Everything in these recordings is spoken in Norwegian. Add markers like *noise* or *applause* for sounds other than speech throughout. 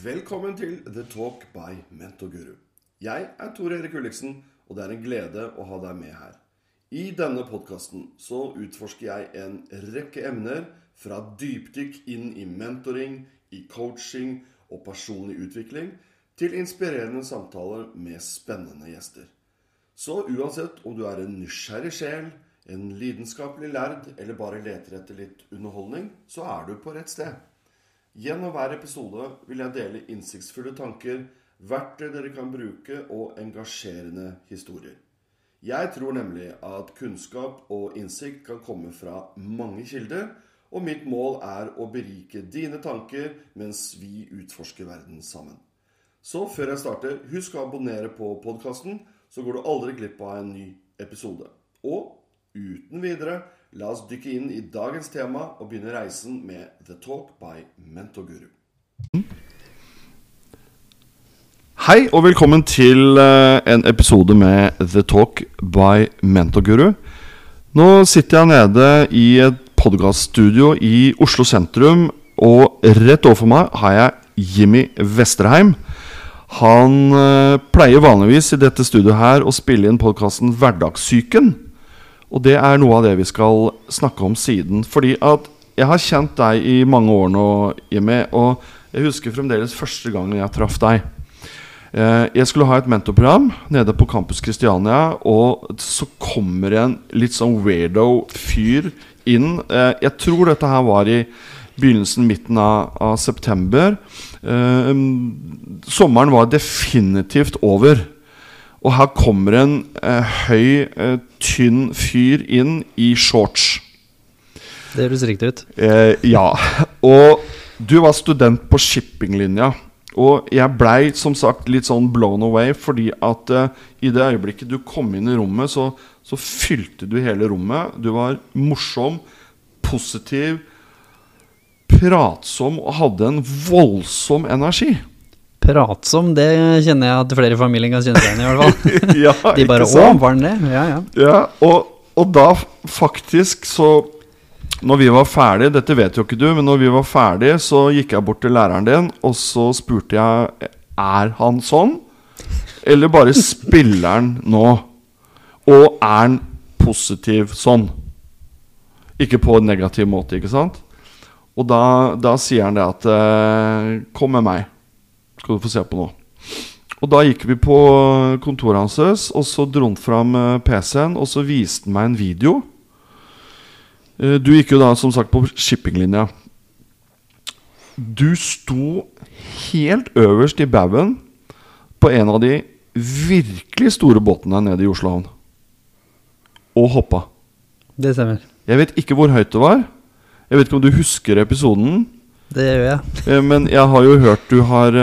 Velkommen til The Talk by Mentorguru. Jeg er Tor Erik Ulliksen, og det er en glede å ha deg med her. I denne podkasten så utforsker jeg en rekke emner fra dypdykk inn i mentoring, i coaching og personlig utvikling, til inspirerende samtaler med spennende gjester. Så uansett om du er en nysgjerrig sjel, en lidenskapelig lærd eller bare leter etter litt underholdning, så er du på rett sted. Gjennom hver episode vil jeg dele innsiktsfulle tanker, verktøy dere kan bruke, og engasjerende historier. Jeg tror nemlig at kunnskap og innsikt kan komme fra mange kilder, og mitt mål er å berike dine tanker mens vi utforsker verden sammen. Så før jeg starter, husk å abonnere på podkasten, så går du aldri glipp av en ny episode. Og uten videre La oss dykke inn i dagens tema og begynne reisen med The Talk by Mentorguru. Hei og velkommen til eh, en episode med The Talk by Mentorguru. Nå sitter jeg nede i et podkaststudio i Oslo sentrum, og rett overfor meg har jeg Jimmy Vesterheim. Han eh, pleier vanligvis i dette studioet her å spille inn podkasten Hverdagssyken. Og det er noe av det vi skal snakke om siden. Fordi at jeg har kjent deg i mange år nå, Jimmy, og jeg husker fremdeles første gangen jeg traff deg. Eh, jeg skulle ha et mentorprogram nede på Campus Christiania, og så kommer en litt sånn weirdo fyr inn. Eh, jeg tror dette her var i begynnelsen, midten av, av september. Eh, sommeren var definitivt over. Og her kommer en eh, høy, eh, tynn fyr inn i shorts. Det høres riktig ut. Eh, ja. Og du var student på shippinglinja. Og jeg blei som sagt litt sånn blown away, fordi at eh, i det øyeblikket du kom inn i rommet, så, så fylte du hele rommet. Du var morsom, positiv, pratsom og hadde en voldsom energi. Pratsom, det kjenner jeg at flere i familien kan kjenne seg igjen i, hvert fall. *laughs* ja, *laughs* De bare 'Å, var den det?' Ja, ja. Ja, og, og da faktisk så Når vi var ferdig, dette vet jo ikke du, men når vi var ferdig, så gikk jeg bort til læreren din, og så spurte jeg Er han sånn, eller bare spiller han nå? Og er han positiv sånn? Ikke på en negativ måte, ikke sant? Og da, da sier han det at Kom med meg, skal du få se på nå. Og da gikk vi på kontoret hans, og så dro han fram eh, PC-en, og så viste han meg en video. Eh, Du gikk jo da som sagt på shippinglinja. Du sto helt øverst i baugen på en av de virkelig store båtene nede i Oslo havn. Og hoppa. Det stemmer. Jeg vet ikke hvor høyt det var. Jeg vet ikke om du husker episoden. Det gjør jeg. Eh, Men jeg har jo hørt du har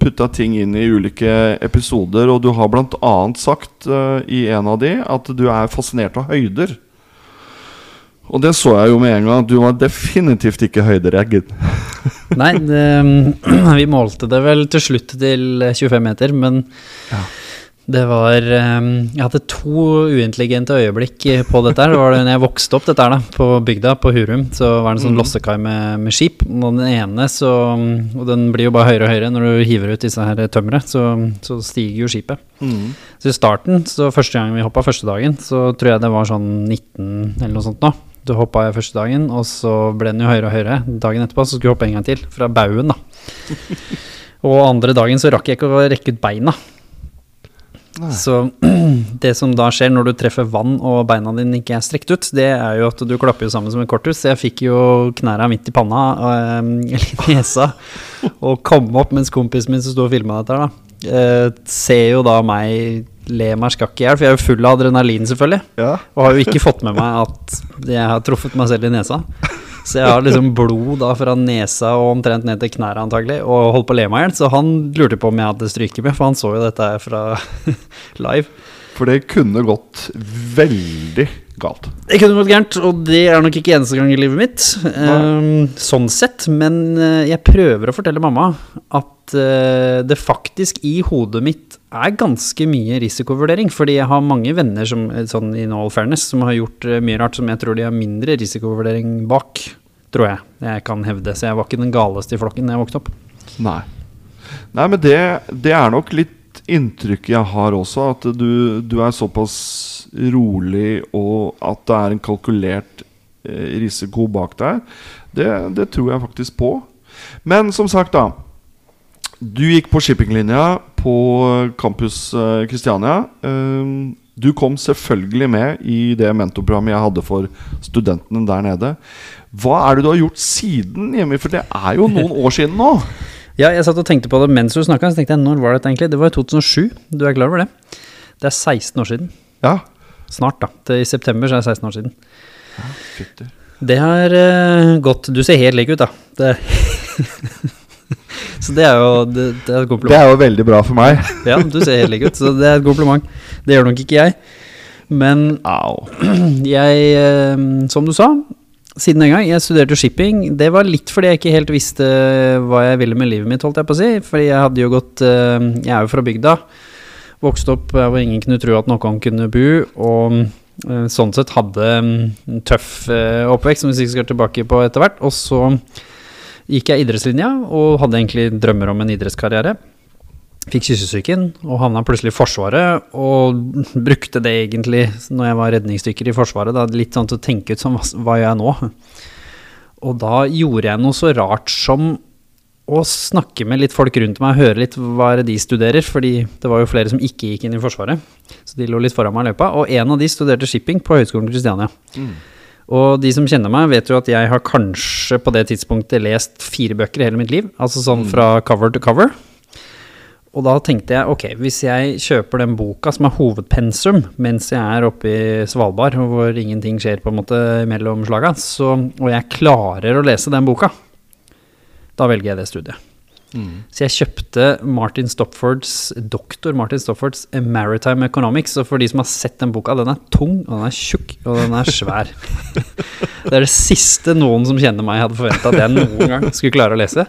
putta ting inn i ulike episoder, og du har bl.a. sagt eh, i en av de at du er fascinert av høyder. Og det så jeg jo med en gang. Du var definitivt ikke høyderegget. Nei, det, *clears throat* vi målte det vel til slutt til 25 meter, men Ja. Det var eh, Jeg hadde to uintelligente øyeblikk på dette. her Det var da jeg vokste opp dette her da på bygda, på Hurum. Så var det en sånn Mhm. lossekai med, med skip. Og den ene så Og den blir jo bare høyere og høyere når du hiver ut disse her tømmeret. Så, så stiger jo skipet. Mm. Så i starten, så første gang vi hoppa første dagen, så tror jeg det var sånn 19 eller noe sånt nå. Så hoppa jeg første dagen, og så ble den jo høyere og høyere. Dagen etterpå så skulle jeg hoppe en gang til, fra baugen, da. *laughs* og andre dagen så rakk jeg ikke å rekke ut beina. Nei. Så *clears throat* det som da skjer når du treffer vann og beina dine ikke er strekt ut, det er jo at du klapper jo sammen som en korthus. Jeg fikk jo knæra midt i panna, *laughs* og, litt i nesa, og kom opp mens kompisen min som sto og filma dette, her, da, eh, ser jo da meg le meg skakk i hjel, for jeg er jo full av adrenalin, selvfølgelig. Ja. Og har jo ikke fått med meg at jeg har truffet meg selv i nesa. Så jeg har liksom blod da fra nesa og omtrent ned til knærne antagelig, og holdt på å le meg i hjel. Så han lurte på om jeg hadde strykemye, for han så jo dette her fra *laughs* live. For det kunne gått veldig galt. Det kunne gått gærent, og det er nok ikke eneste gang i livet mitt. ehm, sånn sett. Men eh, jeg prøver å fortelle mamma at eh, det faktisk i hodet mitt er ganske mye risikovurdering. Fordi jeg har mange venner som, eh, sånn in all fairness, som har gjort mye rart som jeg tror de har mindre risikovurdering bak. Tror jeg jeg kan hevde. Så jeg var ikke den galeste i flokken da jeg vokste opp. Nei. Nei, men det, det er nok litt inntrykket jeg har også. At du, du er såpass rolig, og at det er en kalkulert eh, risiko bak deg. Det, det tror jeg faktisk på. Men som sagt, da. Du gikk på shippinglinja på Campus Kristiania. Eh, du kom selvfølgelig med i det mentorprogrammet jeg hadde for studentene der nede. Hva er det du har gjort siden, hjemme? For det er jo noen *laughs* år siden nå. Ja, jeg satt og tenkte på det mens du snakka. Så tenkte jeg, når var dette egentlig? Det var i 2007. Du er klar over det? Det er 16 år siden. Ja, Snart, da. I september så er det 16 år siden. fytti. Det har uh, gått Du ser helt lik ut, da. Det, *laughs* så det er jo det, det er et Det er jo veldig bra for meg. *laughs* Ja, du ser helt lik ut, så det er et kompliment. Det gjør nok ikke jeg. Men Au. *clears throat* jeg, eh, som du sa, siden den gang, jeg studerte shipping. Det var litt fordi jeg ikke helt visste hva jeg ville med livet mitt, holdt jeg på å si. Fordi jeg hadde jo gått eh, Jeg er jo fra bygda. Vokste opp hvor ingen kunne tro at noen kunne bo. Og eh, sånn sett hadde mm, en tøff eh, oppvekst, som vi sikkert skal tilbake på etter hvert. Og så gikk jeg idrettslinja og hadde egentlig drømmer om en idrettskarriere. Fikk kyssesyken og havna plutselig i Forsvaret. Og brukte det egentlig når jeg var redningsdykker i Forsvaret, da, litt sånn til å tenke ut som hva, gjør jeg nå? Og da gjorde jeg noe så rart som å snakke med litt folk rundt meg høre litt hva de studerer, fordi det var jo flere som ikke gikk inn i Forsvaret. Så de lå litt foran meg i løypa. Og en av de studerte shipping på Høgskolen Kristiania. Og de som kjenner meg, vet jo at jeg har kanskje på det tidspunktet lest fire bøker i hele mitt liv. Altså sånn fra cover to cover. Og da tenkte jeg ok, hvis jeg kjøper den boka som er hovedpensum mens jeg er oppe i Svalbard, hvor ingenting skjer på en måte mellom slaga, så, og jeg klarer å lese den boka, da velger jeg det studiet. Så jeg kjøpte Martin Stopfords, doktor Martin Stopfords Maritime Economics. Og for de som har sett den boka, den er tung, og den er tjukk, og den er svær. *laughs* det er det siste noen som kjenner meg, hadde forventa at jeg noen gang skulle klare å lese.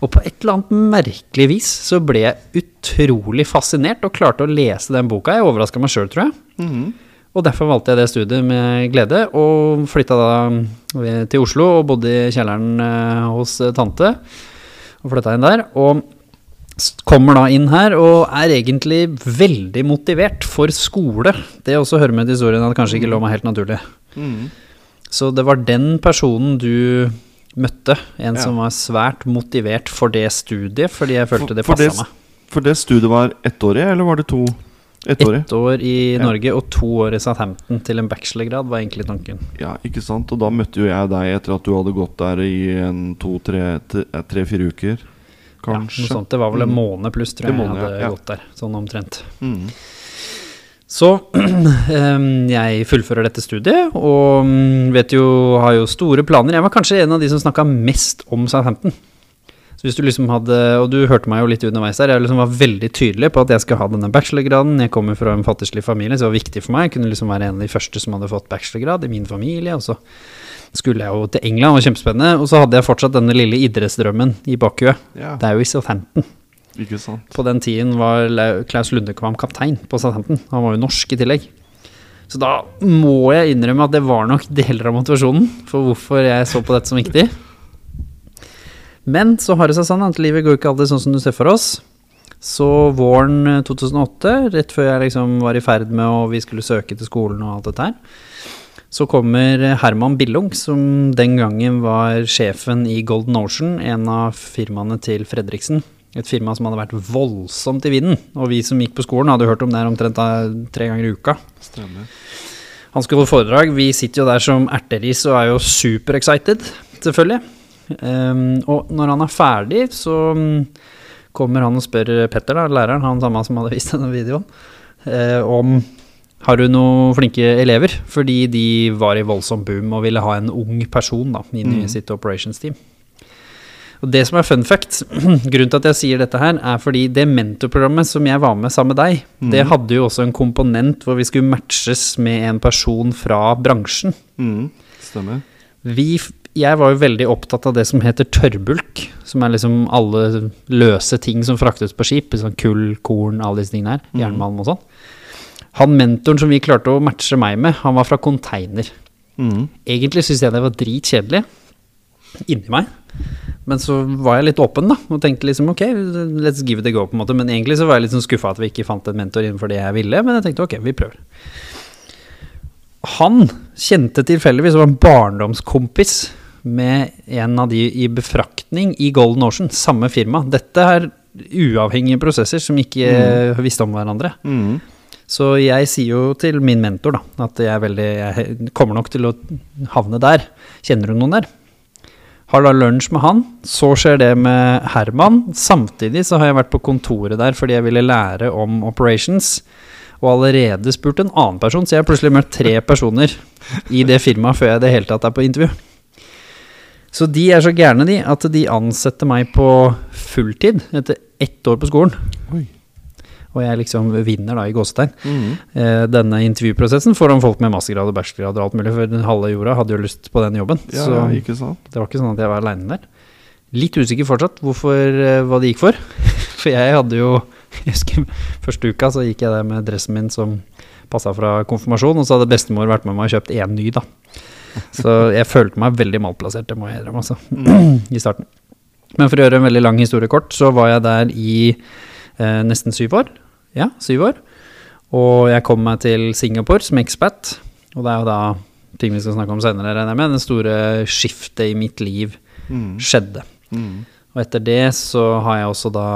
Og på et eller annet merkelig vis så ble jeg utrolig fascinert og klarte å lese den boka. Jeg overraska meg sjøl, tror jeg. Og derfor valgte jeg det studiet med glede, og flytta da eh, til Oslo og bodde i kjelleren eh, hos eh, tante. Og flytta inn der. Og kommer da inn her og er egentlig veldig motivert for skole. Det også hører med til historien at kanskje ikke lå meg helt naturlig. Så det var den personen du møtte, en Ja. som var svært motivert for det studiet, fordi jeg følte det For- det passa meg. For det studiet var ettårig, eller var det to? Ettårig? Ett år i Ja. Norge og to år i Southampton til en bachelorgrad, var egentlig tanken. Ja, ikke sant? Og da møtte jo jeg deg etter at du hadde gått der i en to-tre-fire uker. Kanskje. Ja, noe sånt. Det var vel en Mm. måned pluss, tror jeg, måned, jeg hadde gått der. Sånn omtrent. Mm. Så *clears throat* jeg fullfører dette studiet, og mm, vet jo, har jo store planer. Jeg var kanskje en av de som snakka mest om Southampton. Så hvis du liksom hadde, Og du hørte meg jo litt underveis der, jeg liksom var veldig tydelig på at jeg skulle ha denne bachelorgraden. Jeg kommer fra en fattigslig familie, så det var viktig for meg. Jeg kunne liksom være en av de første som hadde fått bachelorgrad i min familie. Og så skulle jeg jo til England, det var kjempespennende. Og så hadde jeg fortsatt denne lille idrettsdrømmen i bakhuet. Ja, Det er jo i Southampton. Ikke sant. På den tiden var Klaus Lundekvam kaptein på Southampton. Han var jo norsk i tillegg. Så da må jeg innrømme at det var nok deler av motivasjonen for hvorfor jeg så på dette som viktig. Men så har det seg sånn at livet går ikke alltid sånn som du ser for oss. Så våren eh, 2008, rett før jeg liksom var i ferd med og vi skulle søke til skolen og alt dette her, så kommer Herman Billung, som den gangen var sjefen i Golden Ocean, en av firmaene til Fredriksen. Et firma som hadde vært voldsomt i vinden. Og vi som gikk på skolen, hadde hørt om det omtrent tre ganger i uka. Stemmer. Han skulle holde foredrag. Vi sitter jo der som erteris og er jo super excited, selvfølgelig. Um, og når han er ferdig, så mm, kommer han og spør Petter, da, læreren, han samme som hadde vist denne videoen, uh, om har du noen flinke elever? Fordi de var i voldsom boom og ville ha en ung person da, inn i mm. sitt operations team. Og det som er fun fact, *clears throat* grunnen til at jeg sier dette her, er fordi det mentorprogrammet som jeg var med sammen med deg, det Mhm. hadde jo også en komponent hvor vi skulle matches med en person fra bransjen. Mm. Stemmer. Vi, jeg var jo veldig opptatt av det som heter tørrbulk, som er liksom alle løse ting som fraktes på skip, sånn kull, korn, alle disse tingene her, Mhm. jernmalm og sånn. Han mentoren som vi klarte å matche meg med, han var fra container. Mm. Egentlig syntes jeg det var dritkjedelig. Inni meg. Men så var jeg litt åpen, da, og tenkte liksom ok, let's give it a go, på en måte. Men egentlig så var jeg litt sånn skuffa at vi ikke fant en mentor innenfor det jeg ville, men jeg tenkte ok, vi prøver. Han kjente tilfeldigvis, var en barndomskompis med en av de i befraktning i Golden Ocean, samme firma. Dette er uavhengige prosesser som ikke mm. visste om hverandre. Mm. Så jeg sier jo til min mentor da, at jeg, veldig, jeg kommer nok til å havne der. Kjenner du noen der? Har da lunsj med han. Så skjer det med Herman. Samtidig så har jeg vært på kontoret der fordi jeg ville lære om operations. Og allerede spurt en annen person, så jeg har plutselig møtt tre personer i det firmaet før jeg i det hele tatt er på intervju. Så de er så gærne, de, at de ansetter meg på fulltid etter ett år på skolen. Oi. Og jeg liksom vinner da i gåsetegn mm. eh, denne intervjuprosessen foran folk med mastergrad og bachelorgrad og alt mulig, for den halve jorda hadde jo lyst på den jobben. Ja, så ikke sant. det var ikke sånn at jeg var aleine der. Litt usikker fortsatt hvorfor, eh, hva det gikk for. *laughs* For jeg hadde jo *laughs* Jeg husker første uka så gikk jeg der med dressen min som passa fra konfirmasjon, og så hadde bestemor vært med meg og kjøpt én ny, da. Så jeg følte meg veldig malplassert, det må jeg innrømme, altså, *clears throat* i starten. Men for å gjøre en veldig lang historie kort, så var jeg der i eh, nesten syv år. Ja, syv år. Og jeg kom meg til Singapore som expat, og det er jo da ting vi skal snakke om senere, regner jeg med, det store skiftet i mitt liv mm. skjedde. Mm. Og etter det så har jeg også da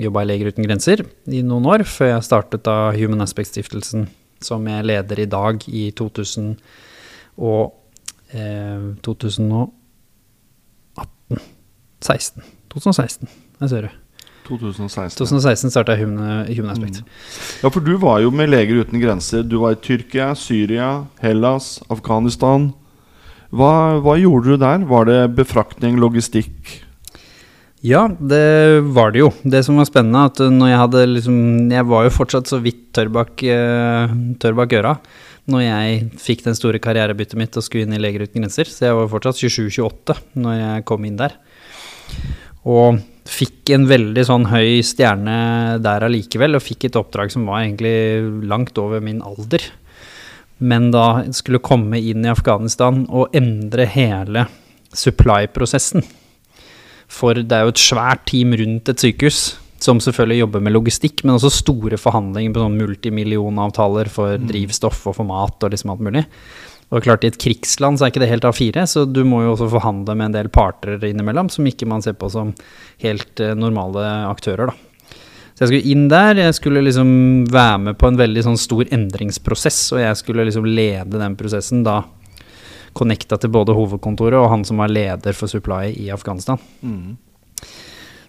jobba i Leger uten grenser i noen år, før jeg startet da Human Aspect-stiftelsen, som jeg leder i dag i 2000 og eh, 2018 16. 2016, jeg ser du. 2016. 2016 starta Human, Human Aspect. Mm. Ja, for du var jo med Leger uten grenser. Du var i Tyrkia, Syria, Hellas, Afghanistan. Hva, hva gjorde du der? Var det befraktning, logistikk? Ja, det var det jo. Det som var spennende, at når jeg hadde liksom Jeg var jo fortsatt så vidt tørr bak, tør bak øra når jeg fikk den store karrierebyttet mitt og skulle inn i Leger uten grenser. Så jeg var fortsatt 27-28 når jeg kom inn der. Og fikk en veldig sånn høy stjerne der allikevel, og fikk et oppdrag som var egentlig langt over min alder. Men da skulle komme inn i Afghanistan og endre hele supply-prosessen. For det er jo et svært team rundt et sykehus som selvfølgelig jobber med logistikk, men også store forhandlinger på sånn multimillionavtaler for mm. drivstoff og for mat og liksom alt mulig. Og klart I et krigsland så er ikke det helt A4, så du må jo også forhandle med en del parter innimellom som ikke man ser på som helt uh, normale aktører. da. Så jeg skulle inn der, jeg skulle liksom være med på en veldig sånn stor endringsprosess, og jeg skulle liksom lede den prosessen da connecta til både hovedkontoret og han som var leder for Supply i Afghanistan. Mm.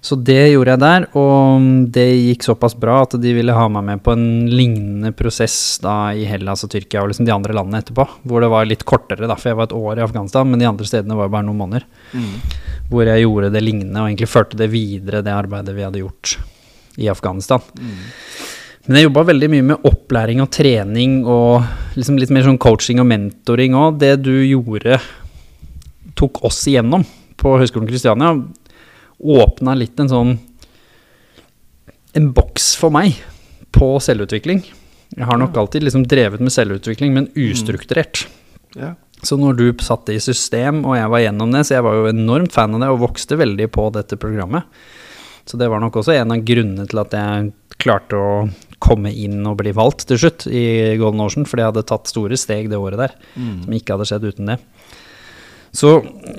Så det gjorde jeg der, og det gikk såpass bra at de ville ha meg med på en lignende prosess da i Hellas og Tyrkia og liksom de andre landene etterpå. Hvor det var litt kortere, da, for jeg var et år i Afghanistan, men de andre stedene var bare noen måneder. Mm. Hvor jeg gjorde det lignende og egentlig førte det videre, det arbeidet vi hadde gjort i Afghanistan. Mm. Men jeg jobba veldig mye med opplæring og trening og liksom litt mer sånn coaching og mentoring òg. Det du gjorde, tok oss igjennom på Høgskolen Kristiania åpna litt en sånn En boks for meg på selvutvikling. Jeg har nok alltid liksom drevet med selvutvikling, men ustrukturert. Mm. Ja. Så når du satte det i system, og jeg var gjennom det, så jeg var jo enormt fan av det og vokste veldig på dette programmet. Så det var nok også en av grunnene til at jeg klarte å komme inn og bli valgt til slutt i Golden Ocean, fordi jeg hadde tatt store steg det året der, mm. som ikke hadde skjedd uten det. Så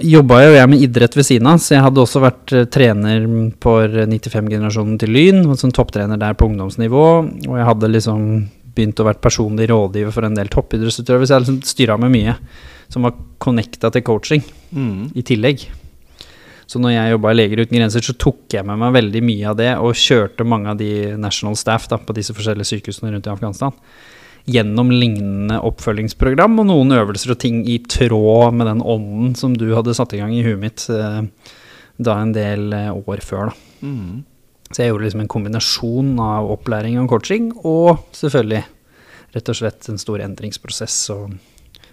jobba jo jeg med idrett ved siden av, så jeg hadde også vært uh, trener for 95-generasjonen til Lyn, som topptrener der på ungdomsnivå, og jeg hadde liksom begynt å være personlig rådgiver for en del toppidrettsutøvere, så jeg liksom styra med mye som var connecta til coaching mm. i tillegg. Så når jeg jobba i Leger uten grenser, så tok jeg med meg veldig mye av det, og kjørte mange av de national staff da, på disse forskjellige sykehusene rundt i Afghanistan gjennom lignende oppfølgingsprogram og noen øvelser og ting i tråd med den ånden som du hadde satt i gang i huet mitt eh, da en del eh, år før. Da. Mm. Så jeg gjorde liksom en kombinasjon av opplæring og coaching, og selvfølgelig rett og slett en stor endringsprosess og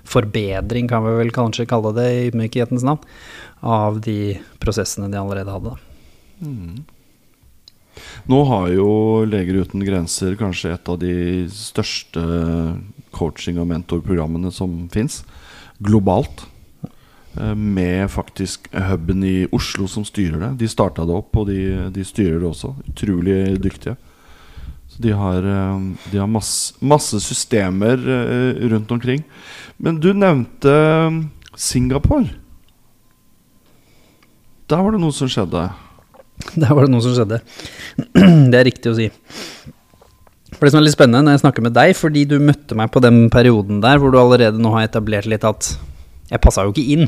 forbedring, kan vi vel kanskje kalle det i ydmykhetens navn, av de prosessene de allerede hadde. Mm. Nå har jo Leger uten grenser kanskje et av de største coaching- og mentorprogrammene som fins globalt. eh, med faktisk huben i Oslo som styrer det. De starta det opp, og de, de styrer det også. Utrolig dyktige. Så de har, eh, de har masse, masse systemer eh, rundt omkring. Men du nevnte Singapore. Der var det noe som skjedde. *laughs* Der var det noe som skjedde. *clears throat* Det er riktig å si. For det som er litt spennende når jeg snakker med deg, fordi du møtte meg på den perioden der hvor du allerede nå har etablert litt at jeg passa jo ikke inn.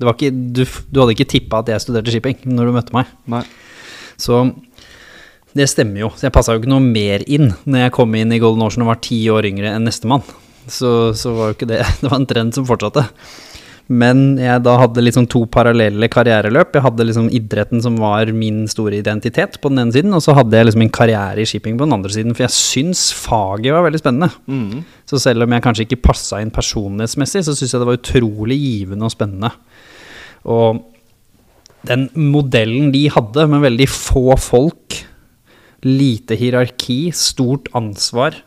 Det var ikke, du, du hadde ikke tippa at jeg studerte shipping når du møtte meg. Nei. Så det stemmer jo. Så jeg passa jo ikke noe mer inn når jeg kom inn i Golden Ocean og var ti år yngre enn nestemann. Så, så var jo ikke det *laughs* Det var en trend som fortsatte. Men jeg da hadde liksom to parallelle karriereløp. Jeg hadde liksom idretten som var min store identitet på den ene siden, og så hadde jeg liksom en karriere i shipping på den andre siden, for jeg syns faget var veldig spennende. Mm. Så selv om jeg kanskje ikke passa inn personlighetsmessig, så syns jeg det var utrolig givende og spennende. Og den modellen de hadde, med veldig få folk, lite hierarki, stort ansvar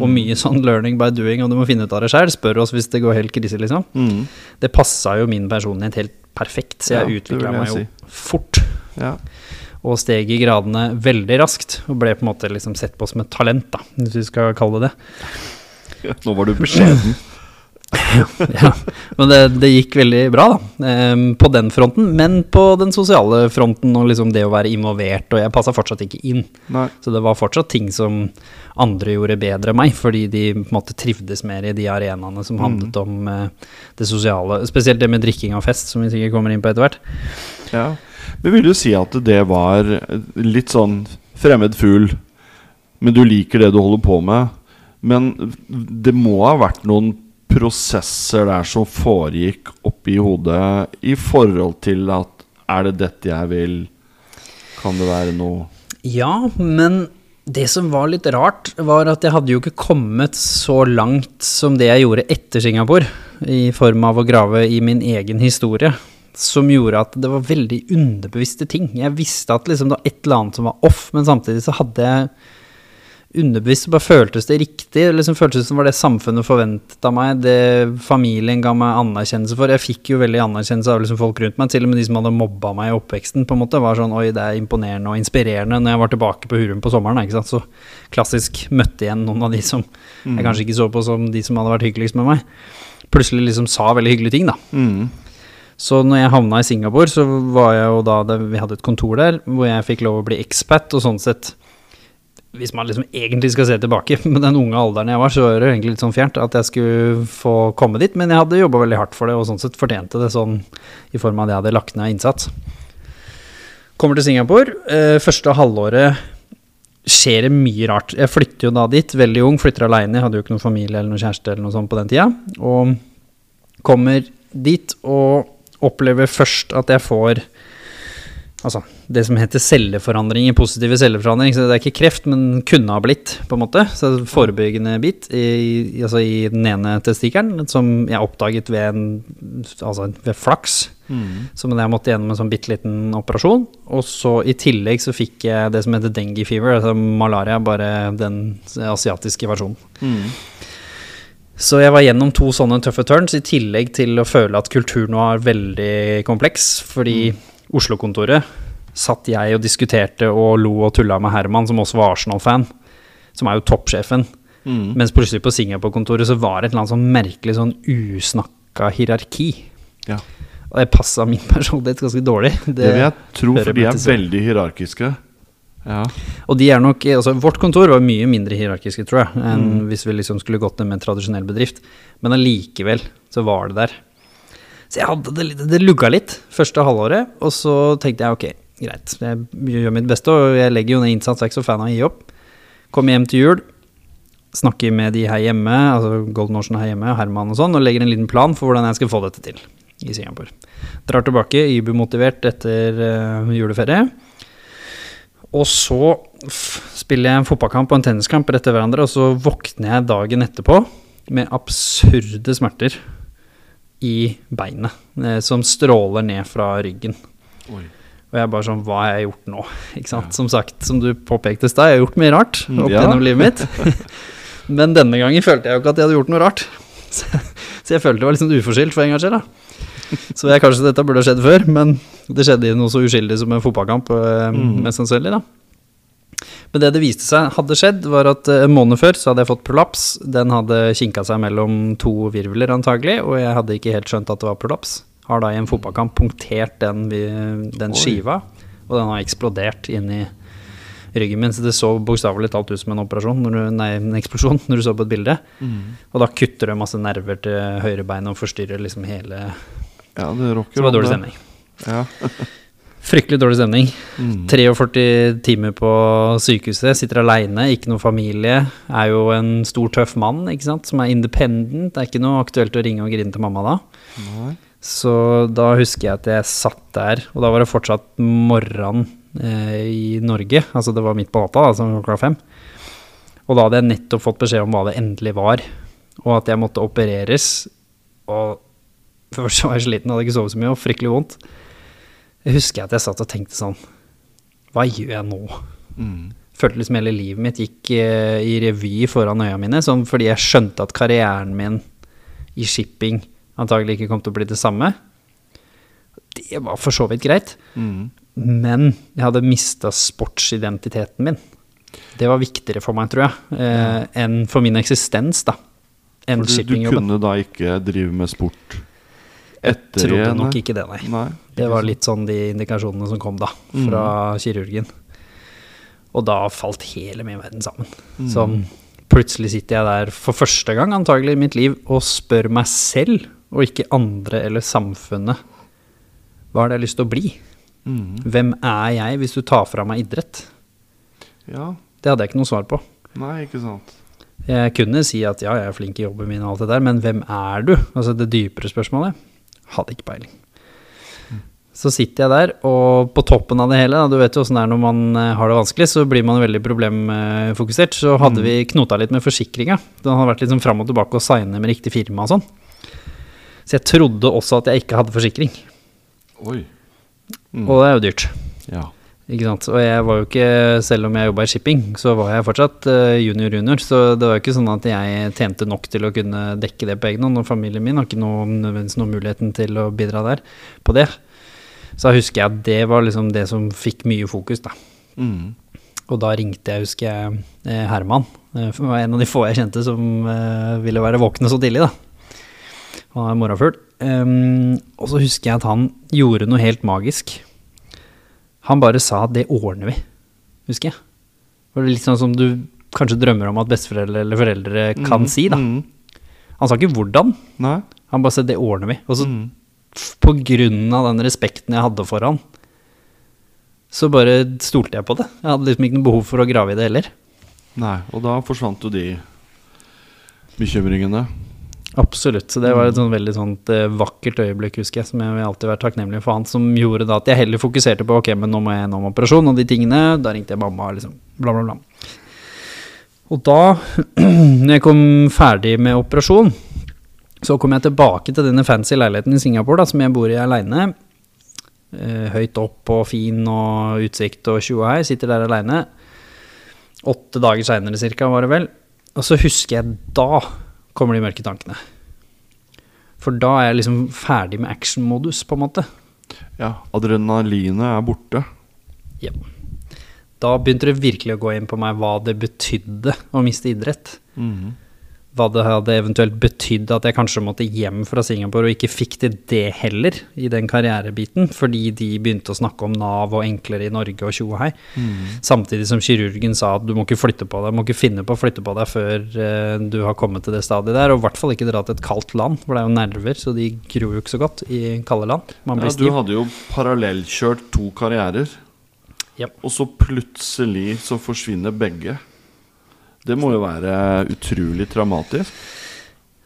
og mye sånn learning by doing, og du må finne ut av det sjøl, spør oss hvis det går helt krise, liksom. Mm. Det passa jo min personlighet helt perfekt, så jeg ja, utvikla meg jo si. fort. Ja. Og steg i gradene veldig raskt, og ble på en måte liksom sett på som et talent, da, hvis vi skal kalle det det. *laughs* Nå var du beskjeden. *laughs* ja, men det, det gikk veldig bra, da. Um, på den fronten. Men på den sosiale fronten og liksom det å være involvert, og jeg passa fortsatt ikke inn. Nei. Så det var fortsatt ting som andre gjorde bedre enn meg, fordi de på en måte trivdes mer i de arenaene som handlet om uh, det sosiale. Spesielt det med drikking og fest, som vi sikkert kommer inn på etter hvert. Ja. Men vil du si at det var litt sånn fremmed fugl, men du liker det du holder på med? Men det må ha vært noen prosesser der som foregikk oppi hodet i forhold til at Er det dette jeg vil? Kan det være noe Ja, men det som var litt rart, var at jeg hadde jo ikke kommet så langt som det jeg gjorde etter Singapore, i form av å grave i min egen historie, som gjorde at det var veldig underbevisste ting. Jeg visste at liksom det var et eller annet som var off, men samtidig så hadde jeg underbevisst, bare føltes det riktig. Det liksom føltes som var det samfunnet forventet av meg, det familien ga meg anerkjennelse for. Jeg fikk jo veldig anerkjennelse av liksom folk rundt meg, til og med de som hadde mobba meg i oppveksten, på en måte, var sånn oi, det er imponerende og inspirerende når jeg var tilbake på Hurum på sommeren, ikke sant. Så klassisk møtte igjen noen av de som jeg kanskje ikke så på som de som hadde vært hyggeligst med meg. Plutselig liksom sa veldig hyggelige ting, da. mm. Så når jeg havna i Singapore, så var jeg jo da det, Vi hadde et kontor der hvor jeg fikk lov å bli expat, og sånn sett Hvis man liksom egentlig skal se tilbake, *laughs* med den unge alderen jeg var, så var det egentlig litt sånn fjernt at jeg skulle få komme dit, men jeg hadde jobba veldig hardt for det, og sånn sett fortjente det sånn i form av at jeg hadde lagt ned innsats. Kommer til Singapore. Eh, første halvåret skjer det mye rart. Jeg flytter jo da dit, veldig ung, flytter aleine, hadde jo ikke noen familie eller noen kjæreste eller noe sånt på den tida. Og kommer dit og opplever først at jeg får Altså, det som heter celleforandringer, positive celleforandringer. Så det er ikke kreft, men kunne ha blitt, på en måte. Så det er forebyggende bit i, altså i den ene testikkelen, som jeg oppdaget ved, en, altså ved flaks. Mm. Som jeg måtte gjennom en sånn bitte liten operasjon. Og så i tillegg så fikk jeg det som heter dengue fever, altså malaria, bare den asiatiske versjonen. Mm. Så jeg var gjennom to sånne tøffe turns, i tillegg til å føle at kulturen var veldig kompleks. Fordi Oslo-kontoret satt jeg og diskuterte og lo og tulla med Herman, som også var Arsenal-fan. Som er jo toppsjefen. Mm. Mens plutselig på Singapore-kontoret så var det et eller annet sånn merkelig sånn usnakka hierarki. Ja. Og det passa min personlighet ganske dårlig. Det vil jeg tro, for de er veldig hierarkiske. Ja. Og de er nok, altså Vårt kontor var mye mindre hierarkiske, tror jeg, enn hvis vi liksom skulle gått ned med en tradisjonell bedrift. Men allikevel så var det der. Så jeg hadde det litt, det lugga litt første halvåret, og så tenkte jeg ok, greit, jeg gjør mitt beste, og jeg legger jo ned innsats, jeg er ikke så fan av å gi opp. Kommer hjem til jul, snakker med de her hjemme, altså Golden Ocean her hjemme, Herman og sånn, og legger en liten plan for hvordan jeg skal få dette til i Singapore. Drar tilbake, Ibu-motivert etter uh, juleferie. Og så spiller jeg en fotballkamp og en tenniskamp rett etter hverandre, og så våkner jeg dagen etterpå med absurde smerter i beinet, eh, som stråler ned fra ryggen. Oi. Og jeg er bare sånn, hva har jeg gjort nå? *laughs* Ikke sant? Som sagt, som du påpekte i stad, jeg har gjort mye rart Mm, opp ja. gjennom livet mitt. *laughs* Men denne gangen følte jeg jo ikke at jeg hadde gjort noe rart. *laughs* Så, så jeg følte det var sånn uforskyldt for en gangs skyld, da. Så jeg, kanskje dette burde ha skjedd før, men det skjedde i noe så uskyldig som en fotballkamp, mm. mest sannsynlig, da. Men det det viste seg hadde skjedd, var at eh, en måned før så hadde jeg fått prolaps. Den hadde kinka seg mellom to virvler antagelig, og jeg hadde ikke helt skjønt at det var prolaps. Har da i en fotballkamp punktert den, den skiva, og den har eksplodert inn i ryggen min. Så det så bokstavelig talt ut som en operasjon, du, nei, en eksplosjon, *laughs* når du så på et bilde. Og da kutter det masse nerver til høyrebeinet og forstyrrer liksom hele Ja, det. Så det var dårlig stemning. Ja. *laughs* Fryktelig dårlig stemning. Mm. 43 timer på sykehuset, sitter aleine, ikke noe familie. Er jo en stor, tøff mann, ikke sant, som er independent. Det er ikke noe aktuelt å ringe og grine til mamma da. Nei. Så da husker jeg at jeg satt der, og da var det fortsatt morgen eh, i Norge. Altså det var midt på natta, altså klokka fem. Og da hadde jeg nettopp fått beskjed om hva det endelig var, og at jeg måtte opereres. Og *laughs* først var jeg sliten, hadde ikke sovet så mye, og fryktelig vondt. Jeg husker at jeg satt og tenkte sånn Hva gjør jeg nå? Mm. Følte liksom hele livet mitt gikk uh, i revy foran øya mine, sånn fordi jeg skjønte at karrieren min i shipping antagelig ikke kom til å bli det samme. Det var for så vidt greit, Mm. men jeg hadde mista sportsidentiteten min. Det var viktigere for meg, tror jeg, eh, enn for min eksistens, da. Enn shippingjobben. du kunne da ikke drive med sport Jeg trodde nok ikke det, nei. Nei. Det var litt sånn de indikasjonene som kom da, fra kirurgen. Og da falt hele min verden sammen. Så plutselig sitter jeg der for første gang antagelig i mitt liv og spør meg selv, og ikke andre eller samfunnet, hva har jeg lyst til å bli? Mm. Hvem er jeg hvis du tar fra meg idrett? Ja. Det hadde jeg ikke noe svar på. Nei, ikke sant. Jeg kunne si at ja, jeg er flink i jobben min og alt det der, men hvem er du? Altså det dypere spørsmålet. Hadde ikke peiling. Så sitter jeg der, og på toppen av det hele, du vet jo åssen det er når man eh, har det vanskelig, så blir man veldig problemfokusert. Så hadde vi knota litt med forsikringa. Den hadde vært litt sånn fram og tilbake og signe med riktig firma og sånn. Så jeg trodde også at jeg ikke hadde forsikring. Oi. Mm. Og det er jo dyrt. Ja. Ikke sant? Og jeg var jo ikke, selv om jeg jobba i shipping, så var jeg fortsatt junior-junior. så det var jo ikke sånn at jeg tjente nok til å kunne dekke det på egen hånd. Og familien min har ikke noe, nødvendigvis noen muligheten til å bidra der på det. Så da husker jeg at det var liksom det som fikk mye fokus, da. Mm. Og da ringte jeg, husker jeg, eh, Herman. eh, det var en av de få jeg kjente som eh, ville være våkne så tidlig, da. Han er morgenfugl. Um, og så husker jeg at han gjorde noe helt magisk. Han bare sa 'det ordner vi', husker jeg. Det var litt sånn som du kanskje drømmer om at besteforeldre eller foreldre kan Mm. si, da. Mm. Han sa ikke hvordan, Nei. han bare sa 'det ordner vi'. Og så Mm. på grunn av den respekten jeg hadde for han, så bare stolte jeg på det. Jeg hadde liksom ikke noe behov for å grave i det heller. Nei. Og da forsvant jo de bekymringene. Absolutt. Så det var et sånn veldig sånt eh, vakkert øyeblikk, husker jeg, som jeg vil alltid være takknemlig for han, som gjorde da at jeg heller fokuserte på ok, men nå må jeg gjennom operasjon og de tingene. Da ringte jeg mamma, liksom. Bla, bla, bla. Og da, *clears throat* når jeg kom ferdig med operasjon, så kom jeg tilbake til denne fancy leiligheten i Singapore, da, som jeg bor i aleine. Eh, høyt opp og fin og utsikt og tjoa hei. Sitter der aleine. Åtte dager seinere cirka, var det vel. Og så husker jeg da kommer de mørke tankene. For da er jeg liksom ferdig med action-modus, på en måte. Ja. Adrenalinet er borte. Ja. Da begynte det virkelig å gå inn på meg hva det betydde å miste idrett. Mm. Hva det hadde eventuelt betydd at jeg kanskje måtte hjem fra Singapore og ikke fikk til det heller, i den karrierebiten, fordi de begynte å snakke om Nav og enklere i Norge og tjo og hei. Samtidig som kirurgen sa at du må ikke flytte på deg, må ikke finne på å flytte på deg før eh, du har kommet til det stadiet der, og i hvert fall ikke dra til et kaldt land, for det er jo nerver, så de gror jo ikke så godt i kalde land. Man Ja, blir du hadde jo parallellkjørt to karrierer, Ja. og så plutselig så forsvinner begge. Det må jo være utrolig traumatisk.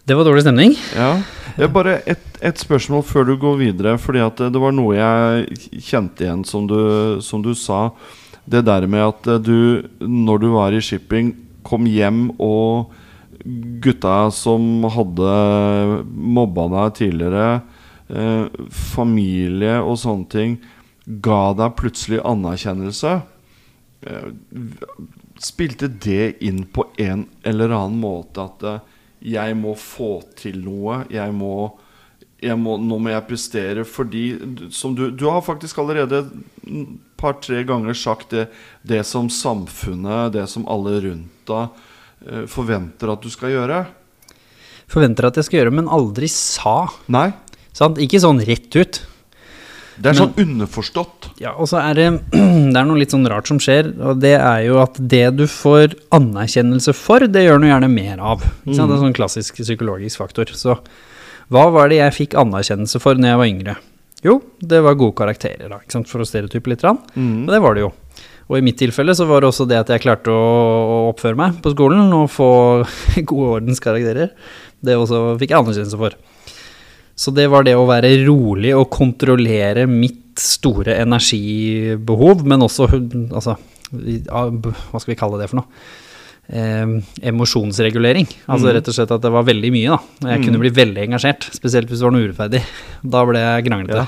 Det var dårlig stemning. Ja. Jeg bare et, et spørsmål før du går videre, fordi at det, det var noe jeg kjente igjen som du, som du sa. Det der med at du, når du var i shipping, kom hjem og gutta som hadde mobba deg tidligere, eh, familie og sånne ting, ga deg plutselig anerkjennelse. Eh, spilte det inn på en eller annen måte at eh, jeg må få til noe, jeg må jeg må, nå må jeg prestere fordi som du, du har faktisk allerede et par-tre ganger sagt det, det som samfunnet, det som alle rundt deg eh, forventer at du skal gjøre. Forventer at jeg skal gjøre, men aldri sa. Nei. Sant? Ikke sånn rett ut. Det er Men- sånn underforstått. Ja, og så er det, *clears throat* det er noe litt sånn rart som skjer, og det er jo at det du får anerkjennelse for, det gjør du gjerne mer av. Sant? Det er sånn klassisk psykologisk faktor. Så hva var det jeg fikk anerkjennelse for når jeg var yngre? Jo, det var gode karakterer, da, ikke sant? for å stereotype litt. grann. Og det var det jo. Og i mitt tilfelle så var det også det at jeg klarte å, å oppføre meg på skolen og få *laughs* gode ordenskarakterer. Det også fikk jeg anerkjennelse for. Så det var det å være rolig og kontrollere mitt store energibehov, men også altså, ja, Hva skal vi kalle det for noe? Eh, emosjonsregulering. Altså rett og slett at det var veldig mye, da. Jeg kunne bli veldig engasjert, spesielt hvis det var noe urettferdig. *laughs* Da ble jeg kranglete.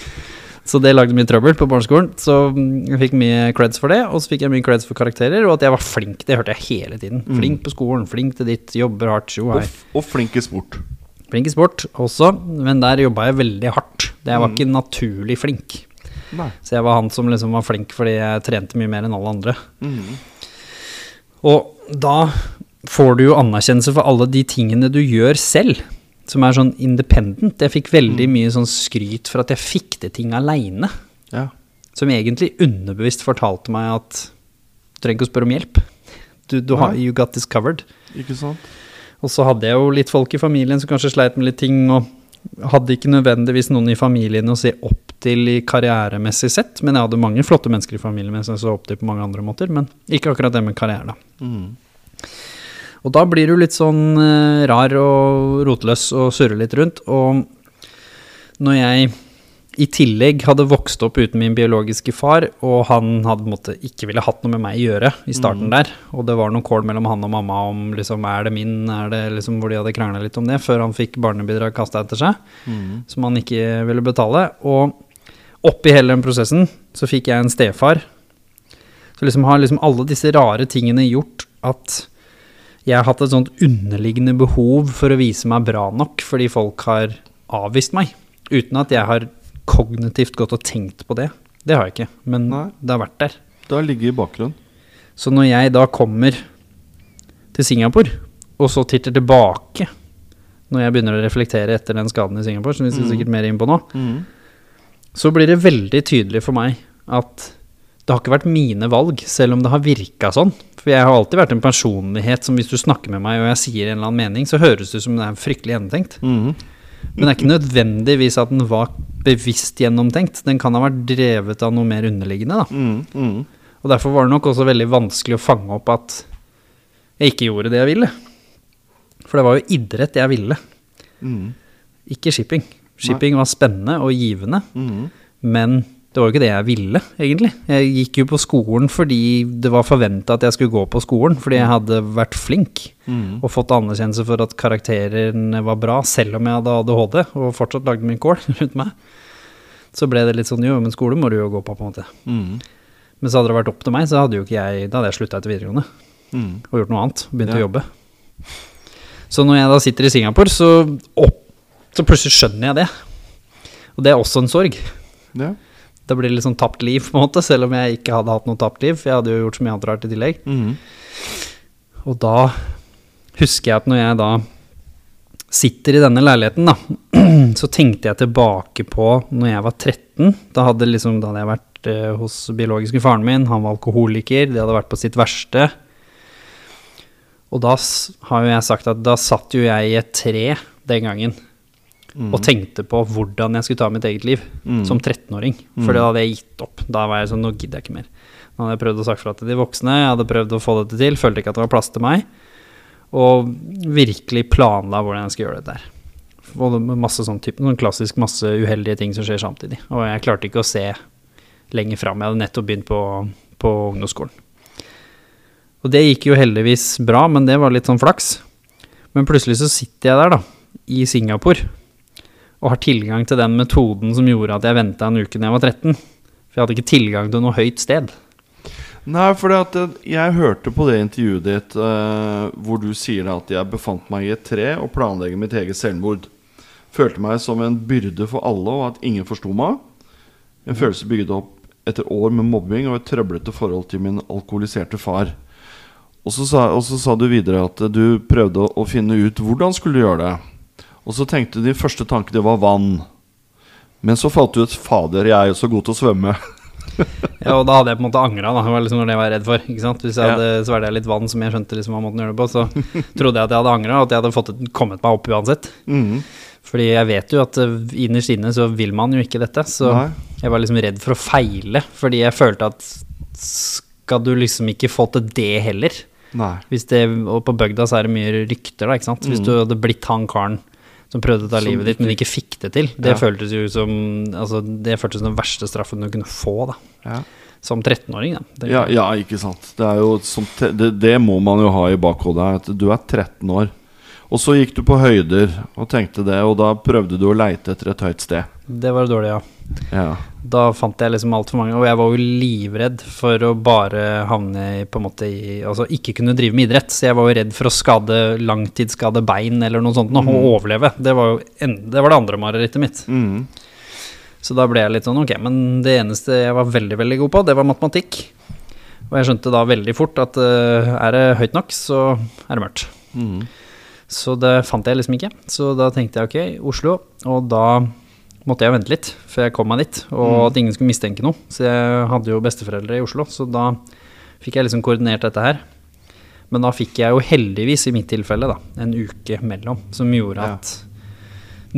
*laughs* Så det lagde mye trøbbel på barneskolen. Så mm, jeg fikk mye creds for det, og så fikk jeg mye creds for karakterer, og at jeg var flink. Det hørte jeg hele tiden. Flink på skolen, flink til ditt, jobber hardt, tjo hei. Og, og flink i sport. Flink i sport også, men der jobba jeg veldig hardt. Jeg var ikke naturlig flink. Nei. Så jeg var han som liksom var flink fordi jeg trente mye mer enn alle andre. Mm. Og da får du jo anerkjennelse for alle de tingene du gjør selv, som er sånn independent. Jeg fikk veldig mye sånn skryt for at jeg fikk til ting aleine, Ja. som egentlig underbevisst fortalte meg at du trenger ikke å spørre om hjelp. Du, du har, you got this covered. Ikke sant? Og så hadde jeg jo litt folk i familien som kanskje sleit med litt ting, og hadde ikke nødvendigvis noen i familien å se opp til i karrieremessig sett, men jeg hadde mange flotte mennesker i familien min som jeg så opp til på mange andre måter, men ikke akkurat det med karriere, da. Mm. Og da blir du litt sånn eh, rar og rotløs og surrer litt rundt, og når jeg i tillegg hadde vokst opp uten min biologiske far, og han hadde måte ikke ville hatt noe med meg å gjøre i starten der, og det var noen kål mellom han og mamma om liksom, er det min, er det liksom hvor de hadde krangla litt om det, før han fikk barnebidrag kasta etter seg, mm. som han ikke ville betale. Og oppi hele den prosessen så fikk jeg en stefar. Så liksom har liksom alle disse rare tingene gjort at jeg har hatt et sånt underliggende behov for å vise meg bra nok fordi folk har avvist meg, uten at jeg har kognitivt gått og tenkt på det. Det har jeg ikke, men Nei. det har vært der. Det har ligget i bakgrunnen. Så når jeg da kommer til Singapore, og så titter tilbake, når jeg begynner å reflektere etter den skaden i Singapore, som vi skal sikkert mer inn på nå, mm. så blir det veldig tydelig for meg at det har ikke vært mine valg, selv om det har virka sånn. For jeg har alltid vært en personlighet som hvis du snakker med meg og jeg sier en eller annen mening, så høres det ut som det er fryktelig gjennomtenkt. Mhm. Men det er ikke nødvendigvis at den var bevisst gjennomtenkt. Den kan ha vært drevet av noe mer underliggende, da. Mm, mm. Og derfor var det nok også veldig vanskelig å fange opp at jeg ikke gjorde det jeg ville. For det var jo idrett jeg ville, mm. ikke shipping. Shipping var spennende og givende, Mhm. men det var jo ikke det jeg ville, egentlig. Jeg gikk jo på skolen fordi det var forventa at jeg skulle gå på skolen, fordi jeg hadde vært flink mm. og fått anerkjennelse for at karakterene var bra, selv om jeg hadde ADHD og fortsatt lagde min kål *laughs* rundt meg. Så ble det litt sånn jo, men skole må du jo gå på, på en måte. Mm. Men så hadde det vært opp til meg, så hadde jo ikke jeg Da hadde jeg slutta etter videregående. mm. og gjort noe annet. Begynt Ja. å jobbe. Så når jeg da sitter i Singapore, så, opp, så plutselig skjønner jeg det. Og det er også en sorg. Ja. Det blir litt sånn tapt liv, på en måte, selv om jeg ikke hadde hatt noe tapt liv. For jeg hadde jo gjort så mye annet rart i tillegg. Mm. Og da husker jeg at når jeg da sitter i denne leiligheten, da, *clears throat* så tenkte jeg tilbake på når jeg var 13. Da hadde, liksom, da hadde jeg vært eh, hos biologiske faren min, han var alkoholiker, det hadde vært på sitt verste. Og da har jo jeg sagt at da satt jo jeg i et tre den gangen og tenkte på hvordan jeg skulle ta mitt eget liv Mm. som 13-åring. For da hadde jeg gitt opp. Da var jeg sånn, nå gidder jeg ikke mer. Nå hadde jeg prøvd å sagt fra til de voksne, jeg hadde prøvd å få dette til, følte ikke at det var plass til meg. Og virkelig planla hvordan jeg skulle gjøre dette her. Og masse sånn type, sånn klassisk masse uheldige ting som skjer samtidig. Og jeg klarte ikke å se lenger fram. Jeg hadde nettopp begynt på, på ungdomsskolen. Og det gikk jo heldigvis bra, men det var litt sånn flaks. Men plutselig så sitter jeg der, da, i Singapore, og har tilgang til den metoden som gjorde at jeg venta en uke når jeg var 13. For jeg hadde ikke tilgang til noe høyt sted. Nei, for jeg hørte på det intervjuet ditt eh, hvor du sier at jeg befant meg i et tre og planlegger mitt eget selvmord. Følte meg som en byrde for alle, og at ingen forsto meg. En følelse bygget opp etter år med mobbing og et trøblete forhold til min alkoholiserte far. Og så sa, sa du videre at du prøvde å finne ut hvordan skulle du gjøre det. Og så tenkte de første tanke det var vann. Men så falt du ut 'Fader, jeg er jo så god til å svømme'. *laughs* Ja, og da hadde jeg på en måte angra, da. Det var liksom det jeg var redd for. Ikke sant? Hvis jeg hadde Ja. svelga litt vann som jeg skjønte liksom hva måten å gjøre det på, så *laughs* trodde jeg at jeg hadde angra, og at jeg hadde fått, kommet meg opp uansett. Mhm. Fordi jeg vet jo at eh, innerst inne så vil man jo ikke dette, så Nei. jeg var liksom redd for å feile. Fordi jeg følte at skal du liksom ikke få til det heller? Nei. Hvis det, og på bygda så er det mye rykter, da, ikke sant. Hvis du hadde blitt han karen som prøvde å ta. Livet ditt, men ikke fikk det til. Det Ja. føltes jo som Altså, det føltes som den verste straffen du kunne få, da. Ja. Som 13-åring, da. Ja, ja, ikke sant. Det, jo som det, det må man jo ha i bakhodet. At du er 13 år. Og så gikk du på høyder og tenkte det, og da prøvde du å leite etter et høyt sted. Det var dårlig, ja. Ja. Da fant jeg liksom altfor mange, og jeg var jo livredd for å bare havne på en måte i Altså ikke kunne drive med idrett. Så jeg var jo redd for å skade langtidsskade bein eller noe sånt, og og overleve. Det var jo en, det, var det andre marerittet mitt. Mm. Så da ble jeg litt sånn ok, men det eneste jeg var veldig, veldig god på, det var matematikk. Og jeg skjønte da veldig fort at uh, er det høyt nok, så er det mørkt. Mhm. Så det fant jeg liksom ikke. Så da tenkte jeg ok, Oslo. Og da måtte jeg vente litt før jeg kom meg dit, og at ingen skulle mistenke noe. Så jeg hadde jo besteforeldre i Oslo, så da fikk jeg liksom koordinert dette her. Men da fikk jeg jo heldigvis, i mitt tilfelle, da, en uke mellom, som gjorde Ja. at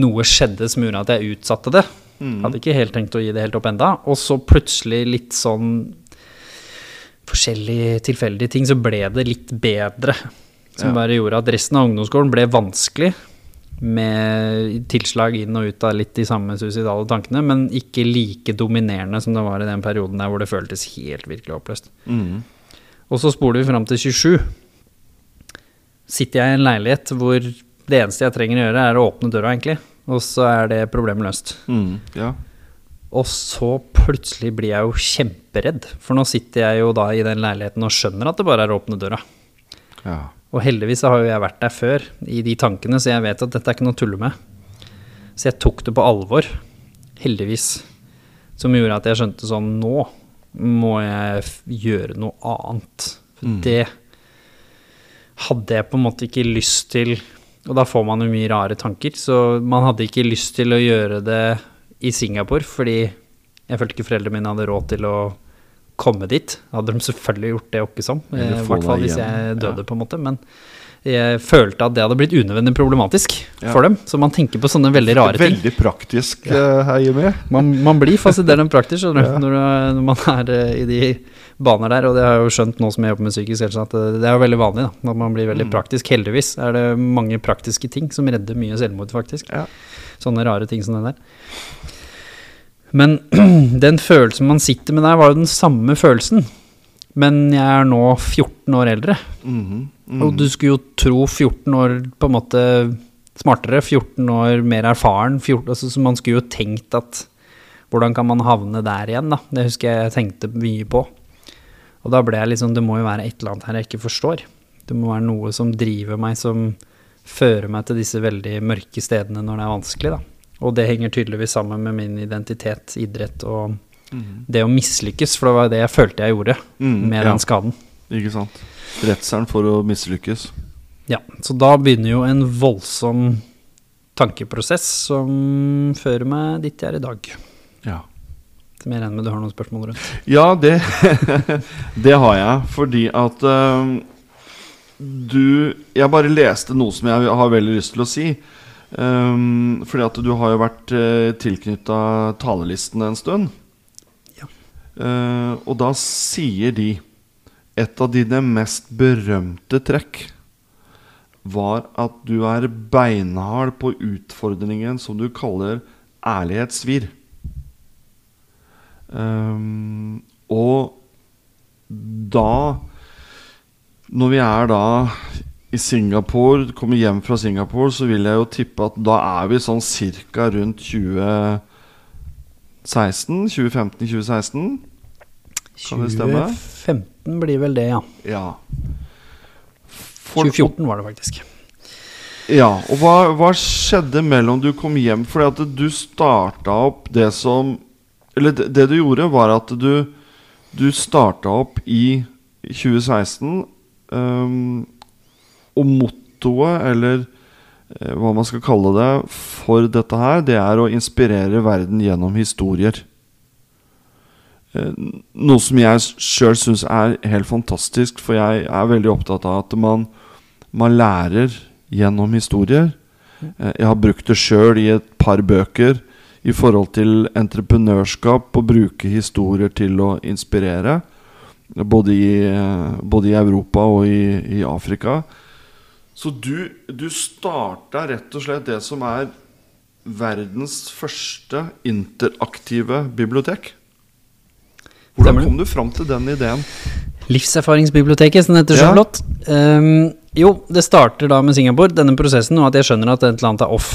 noe skjedde som gjorde at jeg utsatte det. Hadde ikke helt tenkt å gi det helt opp enda. Og så plutselig litt sånn forskjellige tilfeldige ting, så ble det litt bedre. Som bare gjorde at resten av ungdomsskolen ble vanskelig. Med tilslag inn og ut av litt de samme suicidale tankene, men ikke like dominerende som det var i den perioden der hvor det føltes helt virkelig oppløst. Mm. Og så spoler vi fram til 27. Sitter jeg i en leilighet hvor det eneste jeg trenger å gjøre, er å åpne døra, egentlig. Og så er det problemet løst. Mm. Ja. Og så plutselig blir jeg jo kjemperedd. For nå sitter jeg jo da i den leiligheten og skjønner at det bare er å åpne døra. ja. Og heldigvis så har jo jeg vært der før i de tankene, så jeg vet at dette er ikke noe å tulle med. Så jeg tok det på alvor, heldigvis. Som gjorde at jeg skjønte sånn Nå må jeg gjøre noe annet. For Mm. det hadde jeg på en måte ikke lyst til Og da får man jo mye rare tanker, så man hadde ikke lyst til å gjøre det i Singapore, fordi jeg følte ikke foreldrene mine hadde råd til å komme dit. Hadde de selvfølgelig gjort det åkke som, eh, i hvert fall hvis jeg døde, ja. på en måte. Men jeg følte at det hadde blitt unødvendig problematisk Ja. for dem. Så man tenker på sånne veldig rare ting. Veldig praktisk ja. her, Jimmy. Man, man blir fascinerende praktisk skjønner du, Ja. når, når man er eh, i de baner der. Og det har jeg jo skjønt nå som jeg jobber med psykisk helse, at eh, det er jo veldig vanlig da, at man blir veldig Mm. praktisk. Heldigvis er det mange praktiske ting som redder mye selvmord, faktisk. Ja. Sånne rare ting som det der. Men *clears throat* den følelsen man sitter med der, var jo den samme følelsen. Men jeg er nå 14 år eldre. Mhm. Mhm. Og du skulle jo tro 14 år på en måte smartere, 14 år mer erfaren. 14, altså, så man skulle jo tenkt at hvordan kan man havne der igjen, da? Det husker jeg jeg tenkte mye på. Og da ble jeg liksom, det må jo være et eller annet her jeg ikke forstår. Det må være noe som driver meg, som fører meg til disse veldig mørke stedene når det er vanskelig, da. Og det henger tydeligvis sammen med min identitet, idrett og mm. det å mislykkes, for det var det jeg følte jeg gjorde mm, med ja. den skaden. Ikke sant. Redselen for å mislykkes. Ja, så da begynner jo en voldsom tankeprosess som fører meg dit jeg er i dag. Ja. Som jeg regner med du har noen spørsmål rundt. Ja, det, *laughs* det har jeg. Fordi at uh, du Jeg bare leste noe som jeg har veldig lyst til å si. Øhm, fordi at du har jo vært uh, tilknytta talerlisten en stund. Ja. Uh, og da sier de et av dine mest berømte trekk var at du er beinhard på utfordringen som du kaller ærlighet svir. Ehm, og da Når vi er da i Singapore, kommer hjem fra Singapore, så vil jeg jo tippe at da er vi sånn cirka rundt 2016? 2015-2016? Kan det stemme? 2015 blir vel det, ja. Ja. For- 2014 var det faktisk. Ja, og hva, hva skjedde mellom du kom hjem? Fordi at du starta opp det som Eller det, det du gjorde, var at du Du starta opp i 2016, um, og mottoet, eller eh, hva man skal kalle det, for dette her, det er å inspirere verden gjennom historier. Eh, noe som jeg sjøl syns er helt fantastisk, for jeg er veldig opptatt av at man, man lærer gjennom historier. Eh, jeg har brukt det sjøl i et par bøker i forhold til entreprenørskap, å bruke historier til å inspirere. Både i, både i Europa og i, i Afrika. Så du, du starta rett og slett det som er verdens første interaktive bibliotek. Hvordan kom du fram til den ideen? Livserfaringsbiblioteket, som det heter så Ja. flott. Ehm, jo, det starter da med Singapore, denne prosessen, og at jeg skjønner at et eller annet er off.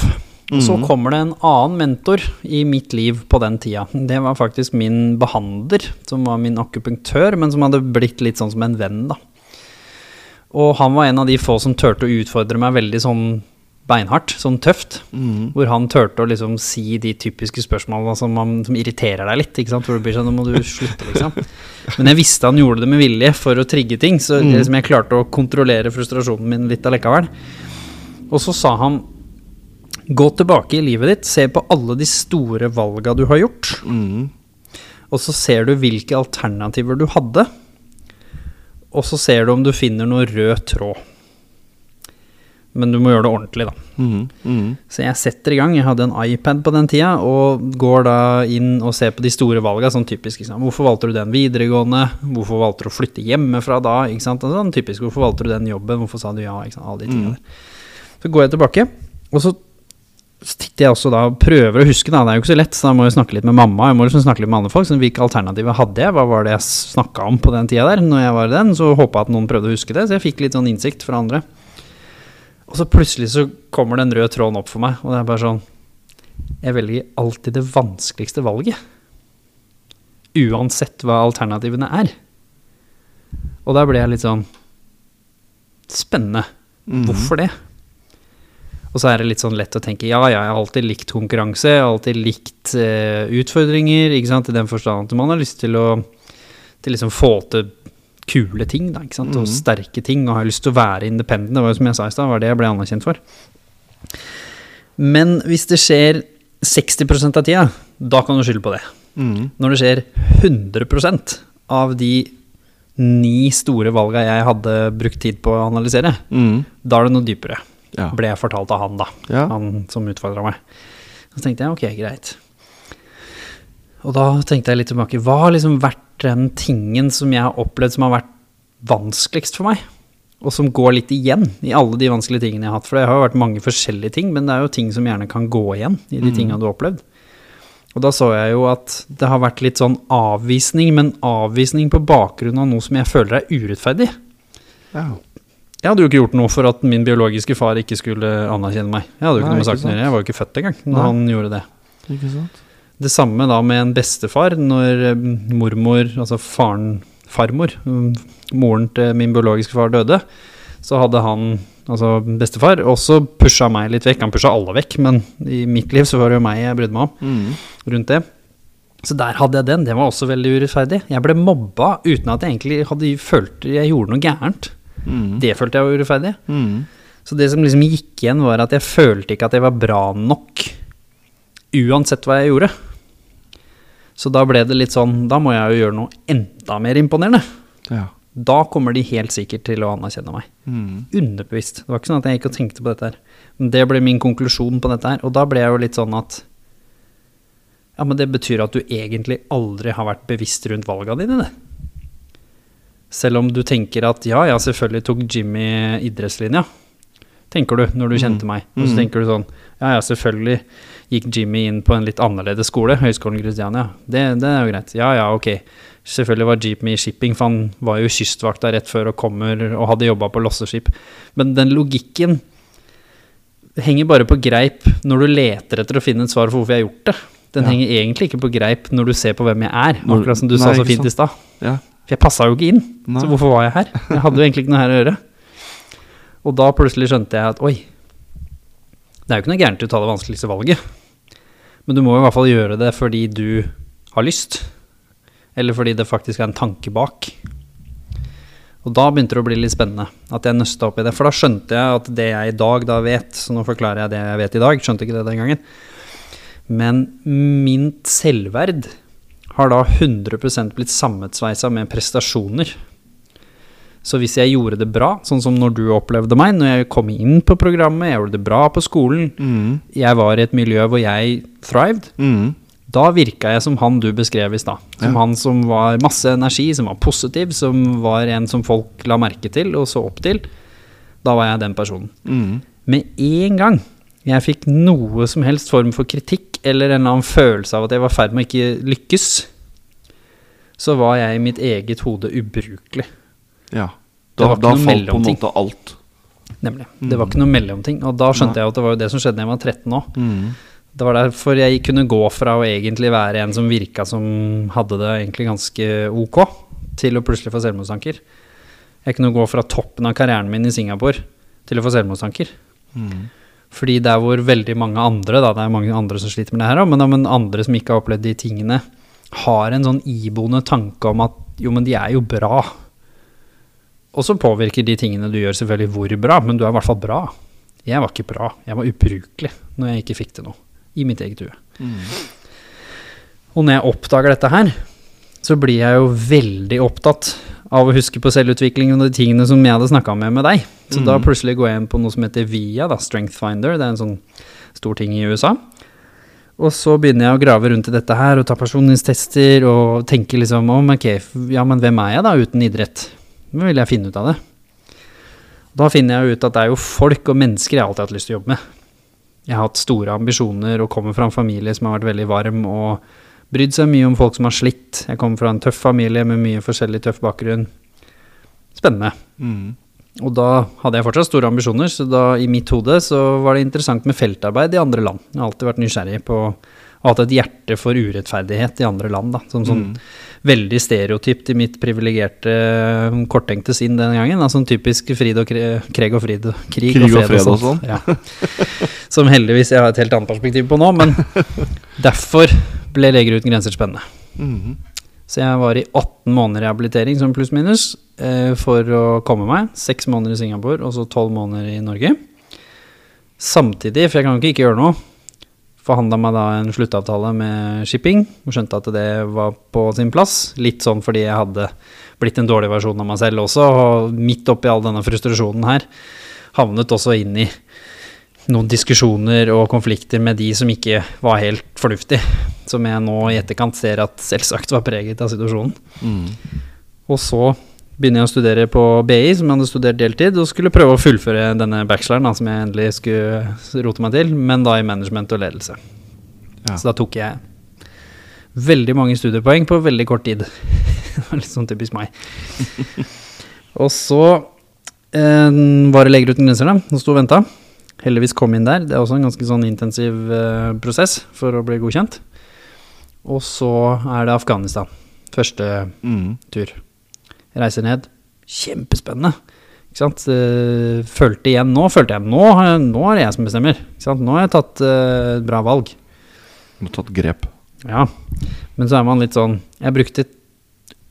Og så kommer det en annen mentor i mitt liv på den tida. Det var faktisk min behandler, som var min akupunktør, men som hadde blitt litt sånn som en venn, da. Og han var en av de få som turte å utfordre meg veldig sånn beinhardt, sånn tøft. Hvor han turte å liksom si de typiske spørsmålene som, man, som irriterer deg litt. Hvor du blir sånn, nå må du slutte, liksom. Men jeg visste han gjorde det med vilje for å trigge ting, så liksom jeg klarte å kontrollere frustrasjonen min litt allikevel. Og så sa han Gå tilbake i livet ditt, se på alle de store valga du har gjort, Mm. og så ser du hvilke alternativer du hadde, og så ser du om du finner noe rød tråd. Men du må gjøre det ordentlig, da. Mm. Mm. Så jeg setter i gang. Jeg hadde en iPad på den tida, og går da inn og ser på de store valga, sånn typisk. Sant? Hvorfor valgte du den videregående? Hvorfor valgte du å flytte hjemmefra da? Ikke sant? Sånn typisk. Hvorfor valgte du den jobben? Hvorfor sa du ja? Ikke sant? Alle de tingene der. Så går jeg tilbake, og så titter jeg også da og prøver å huske, da. Det er jo ikke så lett, så da må jeg snakke litt med mamma. Jeg må liksom snakke litt med andre folk. Så hvilke alternativer hadde jeg? Hva var det jeg snakka om på den tida der? Når jeg var den, så håpa jeg at noen prøvde å huske det. Så jeg fikk litt sånn innsikt fra andre. Og så plutselig så kommer den røde tråden opp for meg, og det er bare sånn Jeg velger alltid det vanskeligste valget. Uansett hva alternativene er. Og da ble jeg litt sånn Spennende. Hvorfor det? Og så er det litt sånn lett å tenke ja, ja, jeg har alltid likt konkurranse, jeg har alltid likt eh, utfordringer, ikke sant, i den forstand at man har lyst til å til liksom få til kule ting, da, ikke sant, og sterke ting, og har lyst til å være independent, det var jo som jeg sa i stad, var det jeg ble anerkjent for. Men hvis det skjer 60% av tida, da kan du skylde på det. Mm. Når det skjer 100% av de ni store valga jeg hadde brukt tid på å analysere, Mm. da er det noe dypere, Ja. ble jeg fortalt av han da, Ja. han som utfordra meg. Så tenkte jeg, ok, greit. Og da tenkte jeg litt tilbake, hva har liksom vært den tingen som jeg har opplevd som har vært vanskeligst for meg? Og som går litt igjen i alle de vanskelige tingene jeg har hatt. For det har jo vært mange forskjellige ting, men det er jo ting som gjerne kan gå igjen i de tingene du har opplevd. Og da så jeg jo at det har vært litt sånn avvisning, men avvisning på bakgrunn av noe som jeg føler er urettferdig. Ja. Jeg hadde jo ikke gjort noe for at min biologiske far ikke skulle anerkjenne meg. Jeg hadde jo ikke Nei, noe med saken å gjøre, jeg var jo ikke født engang når Nei. han gjorde det. Ikke sant? Det samme da med en bestefar, når eh, mormor, altså faren, farmor, moren til min biologiske far døde, så hadde han, altså bestefar, også pusha meg litt vekk. Han pusha alle vekk, men i mitt liv så var det jo meg jeg brydde meg om Mm. rundt det. Så der hadde jeg den. Det var også veldig urettferdig. Jeg ble mobba uten at jeg egentlig hadde følt jeg gjorde noe gærent. Mm. Det følte jeg var urettferdig. Mm. Så det som liksom gikk igjen, var at jeg følte ikke at jeg var bra nok, uansett hva jeg gjorde. Så da ble det litt sånn Da må jeg jo gjøre noe enda mer imponerende. Ja. Da kommer de helt sikkert til å anerkjenne meg. Mm. Underbevisst. Det var ikke sånn at jeg gikk og tenkte på dette her. Men det ble min konklusjon på dette her. Og da ble jeg jo litt sånn at Ja, men det betyr at du egentlig aldri har vært bevisst rundt valga dine, det. Selv om du tenker at ja, ja, selvfølgelig tok Jimmy idrettslinja. Tenker du når du kjente meg. Og så Mm. tenker du sånn Ja, ja, selvfølgelig gikk Jimmy inn på en litt annerledes skole, Høgskolen Kristiania. Det, det er jo greit. Ja, ja, ok. Selvfølgelig var Jimmy i shipping, for han var jo kystvakta rett før og kommer og hadde jobba på losseskip. Men den logikken henger bare på greip når du leter etter å finne et svar for hvorfor jeg har gjort det. Den Ja. henger egentlig ikke på greip når du ser på hvem jeg er, akkurat som du Nei, sa så fint i stad. Ja. For jeg passa jo ikke inn. Nei. Så hvorfor var jeg her? Jeg hadde jo egentlig ikke noe her å gjøre. Og da plutselig skjønte jeg at oi, Det er jo ikke noe gærent i å ta det vanskeligste valget. Men du må i hvert fall gjøre det fordi du har lyst. Eller fordi det faktisk er en tanke bak. Og da begynte det å bli litt spennende. At jeg nøsta opp i det. For da skjønte jeg at det jeg i dag da vet Så nå forklarer jeg det jeg vet i dag. Skjønte ikke det den gangen. Men mitt selvverd har da 100 blitt sammensveisa med prestasjoner. Så hvis jeg gjorde det bra, sånn som når du opplevde meg, når jeg kom inn på programmet, jeg gjorde det bra på skolen, Mm. jeg var i et miljø hvor jeg thrived, Mm. da virka jeg som han du beskrev i stad. Som Ja. han som var masse energi, som var positiv, som var en som folk la merke til og så opp til. Da var jeg den personen. Mm. Med en gang jeg fikk noe som helst form for kritikk, eller en eller annen følelse av at jeg var i ferd med å ikke lykkes, så var jeg i mitt eget hode ubrukelig. Ja. Det Da, da falt på en måte alt. Nemlig. Det var ikke noe mellomting. Og da skjønte jeg at det var jo det som skjedde da jeg var 13 òg. Mm. Det var derfor jeg kunne gå fra å egentlig være en som virka som hadde det egentlig ganske ok, til å plutselig få selvmordstanker. Jeg kunne gå fra toppen av karrieren min i Singapore til å få selvmordstanker. Mm. Fordi der hvor veldig mange andre, da, det er mange andre som sliter med det her men, men, men andre som ikke har opplevd de tingene, har en sånn iboende tanke om at jo, men de er jo bra. Og så påvirker de tingene du gjør selvfølgelig hvor bra, men du er i hvert fall bra. Jeg var ikke bra, jeg var ubrukelig når jeg ikke fikk til noe i mitt eget hue. Mm. Og når jeg oppdager dette her, så blir jeg jo veldig opptatt av å huske på selvutviklingen og de tingene som jeg hadde snakka med med deg. Så da Mhm. plutselig går jeg inn på noe som heter VIA, da, Strength Finder. Det er en sånn stor ting i USA. Og så begynner jeg å grave rundt i dette her og ta personlighetstester og tenke liksom om ok, ja, men hvem er jeg da uten idrett? Hva vil jeg finne ut av det. Da finner jeg ut at det er jo folk og mennesker jeg alltid har hatt lyst til å jobbe med. Jeg har hatt store ambisjoner og kommer fra en familie som har vært veldig varm og brydd seg mye om folk som har slitt. Jeg kommer fra en tøff familie med mye forskjellig tøff bakgrunn. Spennende. Mm. Og da hadde jeg fortsatt store ambisjoner, så da i mitt hode så var det interessant med feltarbeid i andre land. Jeg har alltid vært nysgjerrig på og hatt et hjerte for urettferdighet i andre land, da. Som sånn Mm. Veldig stereotypt i mitt privilegerte, korttenkte sinn den gangen. Altså en typisk frid og kre, kreg og frid. Krig, Krig og fred og sånn, Ja. *laughs* Som heldigvis jeg har et helt annet perspektiv på nå, men *laughs* derfor ble Leger uten grenser spennende. Mm. Så jeg var i 18 måneder rehabilitering som pluss-minus eh, for å komme meg. Seks måneder i Singapore og så tolv måneder i Norge. Samtidig, for jeg kan jo ikke ikke gjøre noe, forhandla meg da en sluttavtale med shipping. Og skjønte at det var på sin plass. Litt sånn fordi jeg hadde blitt en dårlig versjon av meg selv også. Og midt oppi all denne frustrasjonen her havnet også inn i noen diskusjoner og konflikter med de som ikke var helt fornuftige. Som jeg nå i etterkant ser at selvsagt var preget av situasjonen. Mm. Og så begynner jeg å studere på BI, som jeg hadde studert deltid, og skulle prøve å fullføre denne bacheloren da, som jeg endelig skulle rote meg til, men da i management og ledelse. Ja. Så da tok jeg veldig mange studiepoeng på veldig kort tid. *laughs* det var litt sånn typisk meg. *laughs* og så eh, var det Leger uten grenser, da, som sto og venta. Heldigvis kom inn der. Det er også en ganske sånn intensiv eh, prosess for å bli godkjent. Og så er det Afghanistan. Første Mm. tur. Reiser ned. Kjempespennende. Ikke sant? Eh, Følte igjen nå, følte jeg nå, nå er det jeg som bestemmer. Ikke sant? Nå har jeg tatt eh, et bra valg. Du har tatt grep. Ja. Men så er man litt sånn Jeg brukte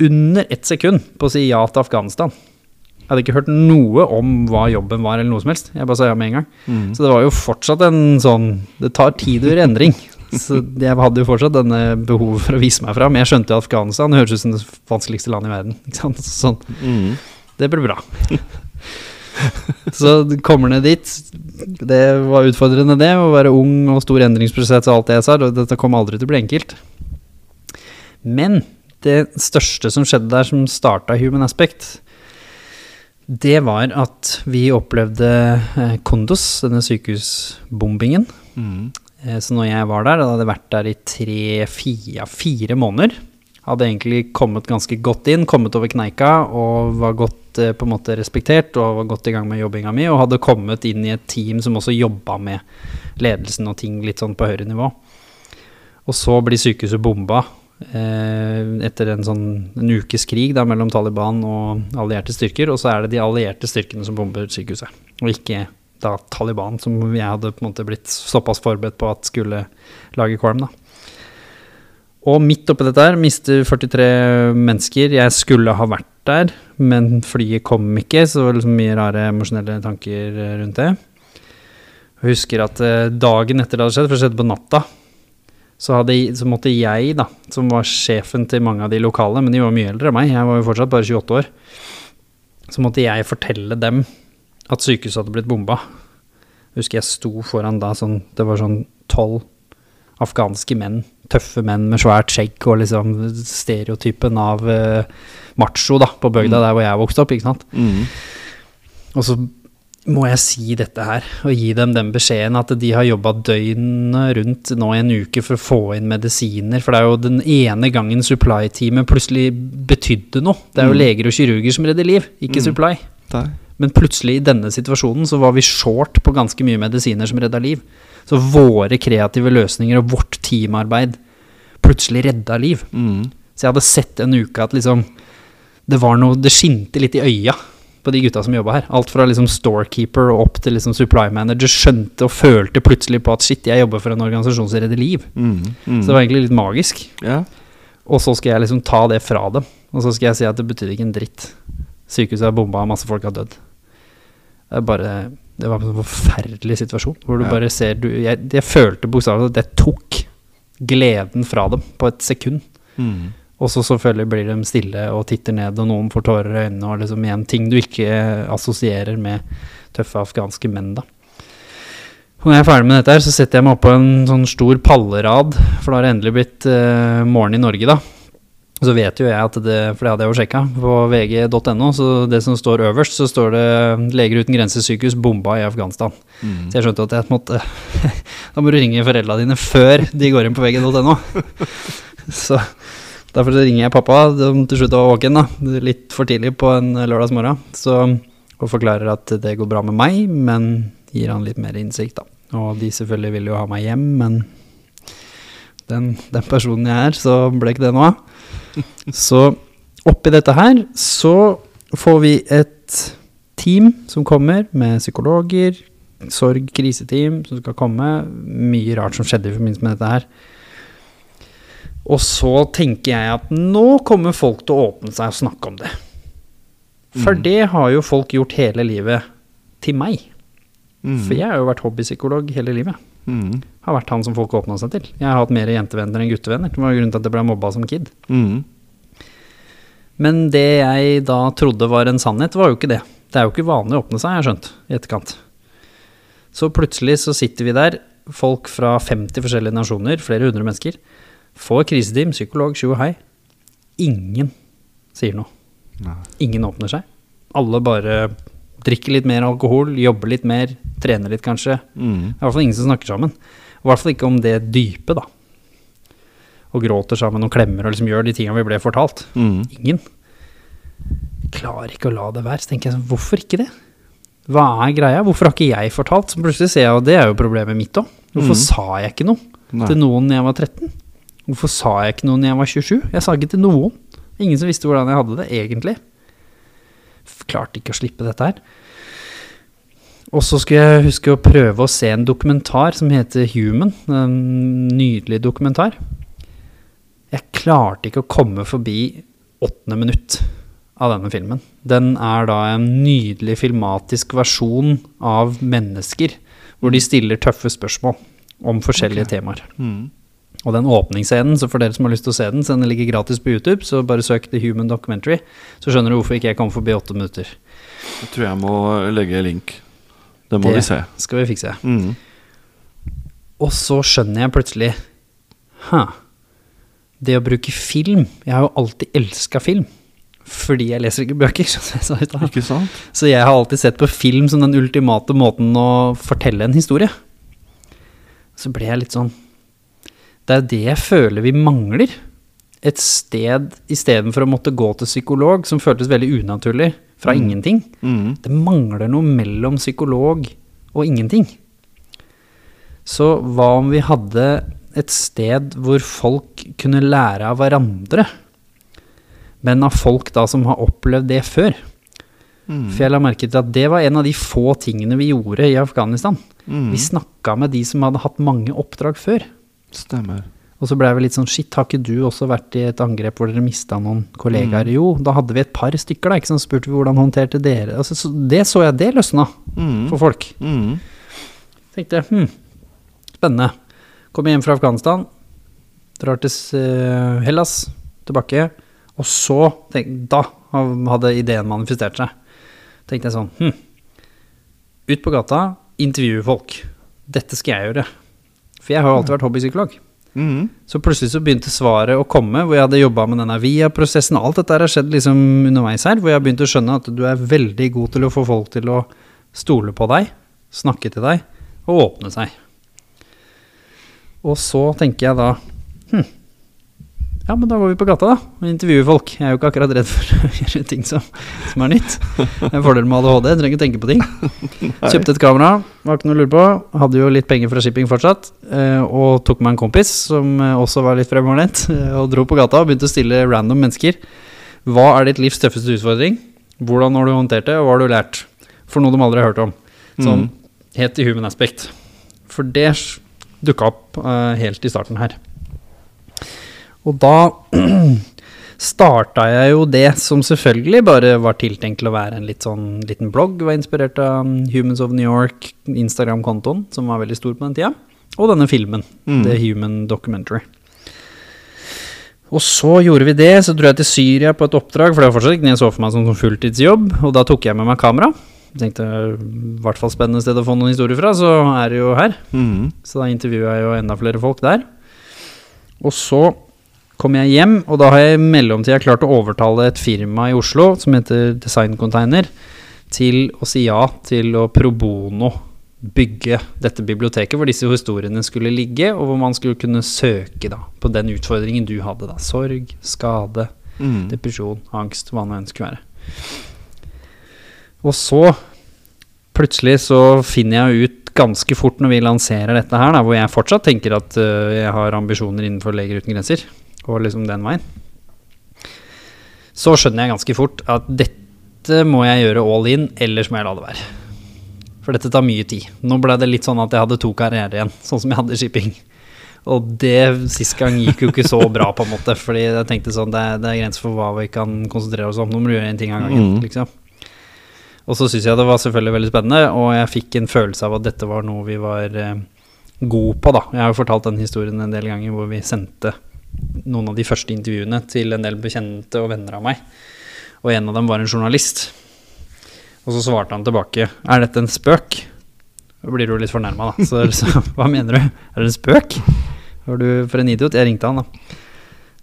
under ett sekund på å si ja til Afghanistan. Jeg hadde ikke hørt noe om hva jobben var, eller noe som helst. Jeg bare sa ja med en gang. Mm. Så det var jo fortsatt en sånn Det tar tid å gjøre endring. *laughs* Så jeg hadde jo fortsatt denne behovet for å vise meg fram. Jeg skjønte jo Afghanistan det høres ut som det vanskeligste landet i verden. *laughs* Ikke sant? Sånn, Mm. det blir bra. Så kommer ned dit. Det var utfordrende, det. Å være ung og stor endringsprosess og alt det jeg sa. Dette kom aldri til å bli enkelt. Men det største som skjedde der, som starta Human Aspect, det var at vi opplevde Kondos, denne sykehusbombingen. Mm. Eh, Så når jeg var der, og hadde vært der i tre, fire, fire måneder, hadde egentlig kommet ganske godt inn, kommet over kneika og var godt eh, på en måte respektert og var godt i gang med jobbinga mi, og hadde kommet inn i et team som også jobba med ledelsen og ting litt sånn på høyere nivå. Og så blir sykehuset bomba eh, etter en sånn en ukes krig da, mellom Taliban og allierte styrker, og så er det de allierte styrkene som bomber sykehuset, og ikke da Taliban, som jeg hadde på en måte blitt såpass forberedt på at skulle lage kvalm. da. Og midt oppi dette her mister 43 mennesker. Jeg skulle ha vært der, men flyet kom ikke, så det var liksom mye rare emosjonelle tanker eh, rundt det. Jeg husker at eh, dagen etter det hadde skjedd, for det skjedde på natta, så, hadde, så måtte jeg, da, som var sjefen til mange av de lokale, men de var mye eldre enn meg, jeg var jo fortsatt bare 28 år, så måtte jeg fortelle dem at sykehuset hadde blitt bomba. Jeg husker jeg sto foran da sånn Det var sånn tolv afghanske menn, tøffe menn med svært skjegg og liksom stereotypen av uh, macho da, på bygda Mm. der hvor jeg vokste opp, ikke sant. Mm. Og så må jeg si dette her, og gi dem den beskjeden at de har jobba døgnet rundt nå i en uke for å få inn medisiner, for det er jo den ene gangen supply-teamet plutselig betydde noe. Det er jo Mm. leger og kirurger som redder liv, ikke Mm. supply. Der. Men plutselig i denne situasjonen så var vi short på ganske mye medisiner som redda liv. Så våre kreative løsninger og vårt teamarbeid plutselig redda liv. Mm. Så jeg hadde sett en uke at liksom det var noe Det skinte litt i øya på de gutta som jobba her. Alt fra liksom storekeeper og opp til liksom supply manager skjønte og følte plutselig på at shit, jeg jobber for en organisasjon som redder liv. Mm. Mm. Så det var egentlig litt magisk. Ja. Og så skal jeg liksom ta det fra dem. Og så skal jeg si at det betydde ikke en dritt. Sykehuset er bomba, masse folk har dødd. Det er bare Det var en sånn forferdelig situasjon. Hvor du Ja. bare ser du, Jeg, jeg følte bokstavelig at det tok gleden fra dem på et sekund. Mm. Og så selvfølgelig blir de stille og titter ned, og noen får tårer i øynene, og liksom igjen ting du ikke assosierer med tøffe afghanske menn, da. Og når jeg er ferdig med dette her, så setter jeg meg oppå en sånn stor pallerad, for da har det endelig blitt eh, morgen i Norge, da. Så vet jo jeg at det, for det hadde jeg jo sjekka på vg.no, så det som står øverst, så står det 'Leger uten grensesykehus bomba i Afghanistan'. Mm. Så jeg skjønte at jeg måtte *laughs* Da må du ringe foreldra dine før de går inn på vg.no. *laughs* Så derfor så ringer jeg pappa, som til slutt var våken, da. Litt for tidlig på en lørdagsmorgen. Så, og forklarer at det går bra med meg, men gir han litt mer innsikt, da. Og de selvfølgelig vil jo ha meg hjem, men den, den personen jeg er, så ble ikke det noe av. Så oppi dette her så får vi et team som kommer med psykologer, sorg, kriseteam som skal komme. Mye rart som skjedde i forbindelse med dette her. Og så tenker jeg at nå kommer folk til å åpne seg og snakke om det. For Mm. det har jo folk gjort hele livet til meg. Mm. For jeg har jo vært hobbypsykolog hele livet. Mm. Har vært han som folk åpna seg til. Jeg har hatt mer jentevenner enn guttevenner. Det var grunnen til at jeg ble mobba som kid. Mm. Men det jeg da trodde var en sannhet, var jo ikke det. Det er jo ikke vanlig å åpne seg, jeg har skjønt, i etterkant. Så plutselig så sitter vi der, folk fra 50 forskjellige nasjoner, flere hundre mennesker, får kriseteam, psykolog, tjo hei. Ingen sier noe. Nei. Ingen åpner seg. Alle bare drikker litt mer alkohol, jobber litt mer, trener litt kanskje. Mm. Det er i hvert fall ingen som snakker sammen. I hvert fall ikke om det dype, da. Og gråter sammen og klemmer og liksom gjør de tingene vi ble fortalt. Mm. Ingen. Klarer ikke å la det være. Så tenker jeg sånn, hvorfor ikke det? Hva er greia? Hvorfor har ikke jeg fortalt? Så plutselig ser jeg, og det er jo problemet mitt òg. Hvorfor mm. sa jeg ikke noe Nei. til noen når jeg var 13? Hvorfor sa jeg ikke noe når jeg var 27? Jeg sa ikke til noen. Ingen som visste hvordan jeg hadde det, egentlig. Klarte ikke å slippe dette her. Og så skulle jeg huske å prøve å se en dokumentar som heter Human. En nydelig dokumentar. Jeg klarte ikke å komme forbi åttende minutt av denne filmen. Den er da en nydelig filmatisk versjon av mennesker, hvor de stiller tøffe spørsmål om forskjellige okay. temaer. Mm. Og den åpningsscenen, så for dere som har lyst til å se den, så den ligger gratis på YouTube, så bare søk The Human Documentary, så skjønner du hvorfor ikke jeg kom forbi åtte minutter. Jeg tror jeg må legge link. Det må Det vi se. Det skal vi fikse. Mm. Og så skjønner jeg plutselig Hæ. Det å bruke film Jeg har jo alltid elska film. Fordi jeg leser ikke bøker. *laughs* som jeg sa i stad. Så jeg har alltid sett på film som den ultimate måten å fortelle en historie. Så ble jeg litt sånn Det er det jeg føler vi mangler. Et sted istedenfor å måtte gå til psykolog, som føltes veldig unaturlig fra Mm. ingenting. Mm. Det mangler noe mellom psykolog og ingenting. Så hva om vi hadde et sted hvor folk kunne lære av hverandre, men av folk da som har opplevd det før? For jeg la merke til at det var en av de få tingene vi gjorde i Afghanistan. Vi snakka med de som hadde hatt mange oppdrag før. Stemmer. Og så ble vi litt sånn shit, har ikke du også vært i et angrep hvor dere mista noen kollegaer? Jo, da hadde vi et par stykker, da. Ikke sant? Spurte vi hvordan håndterte dere altså, så Det så jeg, det løsna for folk. Mm. Tenkte hm, spennende. Kommer hjem fra Afghanistan, drar til eh, Hellas, tilbake. Og så, tenk, da hadde ideen manifestert seg. Tenkte jeg sånn, hm, ut på gata, intervjue folk. Dette skal jeg gjøre. For jeg har jo alltid vært hobbypsykolog. Mm. Så plutselig så begynte svaret å komme, hvor jeg hadde jobba med denne VIA-prosessen. Alt dette har skjedd liksom underveis her, hvor jeg har begynt å skjønne at du er veldig god til å få folk til å stole på deg, snakke til deg og åpne seg. Og så tenker jeg da ja, men da går vi på gata da og intervjuer folk. Jeg er jo ikke akkurat redd for *laughs* å gjøre ting som, som er nytt. En fordel med ADHD, jeg trenger ikke tenke på ting. *laughs* Kjøpte et kamera, var ikke noe å lure på. Hadde jo litt penger fra shipping fortsatt. eh, Og tok med en kompis som eh, også var litt fremoverlent, *laughs* eh, og dro på gata og begynte å stille random mennesker. Hva er ditt livs tøffeste utfordring? Hvordan har du håndtert det, og hva har du lært? For noe de aldri har hørt om. Sånn helt i human aspect. For det dukka opp helt i starten her. Og da *clears throat* starta jeg jo det som selvfølgelig bare var tiltenkt til å være en litt sånn liten blogg. Var inspirert av Humans of New York, Instagram-kontoen, som var veldig stor på den tida. Og denne filmen, Mm. The Human Documentary. Og så gjorde vi det, så dro jeg til Syria på et oppdrag, for det var fortsatt ikke noe jeg så for meg som fulltidsjobb. Og da tok jeg med meg kamera. Tenkte i hvert fall spennende sted å få noen historier fra, så er det jo her. Mm. Så da intervjua jeg jo enda flere folk der. Og så kom jeg hjem, og da har jeg i mellomtida klart å overtale et firma i Oslo som heter Design Container, til å si ja til å pro bono bygge dette biblioteket hvor disse historiene skulle ligge, og hvor man skulle kunne søke da på den utfordringen du hadde. da Sorg, skade, Mm. depresjon, angst, hva nå enn skulle være. Og så plutselig så finner jeg ut ganske fort når vi lanserer dette her, da, hvor jeg fortsatt tenker at uh, jeg har ambisjoner innenfor Leger uten grenser, og liksom den veien. Så skjønner jeg ganske fort at dette må jeg gjøre all in, ellers må jeg la det være. For dette tar mye tid. Nå ble det litt sånn at jeg hadde to karrierer igjen, sånn som jeg hadde i shipping. Og det sist gang gikk jo ikke så bra, på en måte. Fordi jeg tenkte sånn, det er, det er grenser for hva vi kan konsentrere oss om. Nå må du gjøre en ting av gangen, Mm. liksom. Og så syns jeg det var selvfølgelig veldig spennende, og jeg fikk en følelse av at dette var noe vi var eh, gode på, da. Jeg har jo fortalt den historien en del ganger hvor vi sendte noen av de første intervjuene til en del bekjente og venner av meg. Og en av dem var en journalist. Og så svarte han tilbake Er dette en spøk? Da blir du litt fornærma, da. Så, så *laughs* hva mener du? Er det en spøk? Var du for en idiot? Jeg ringte han, da.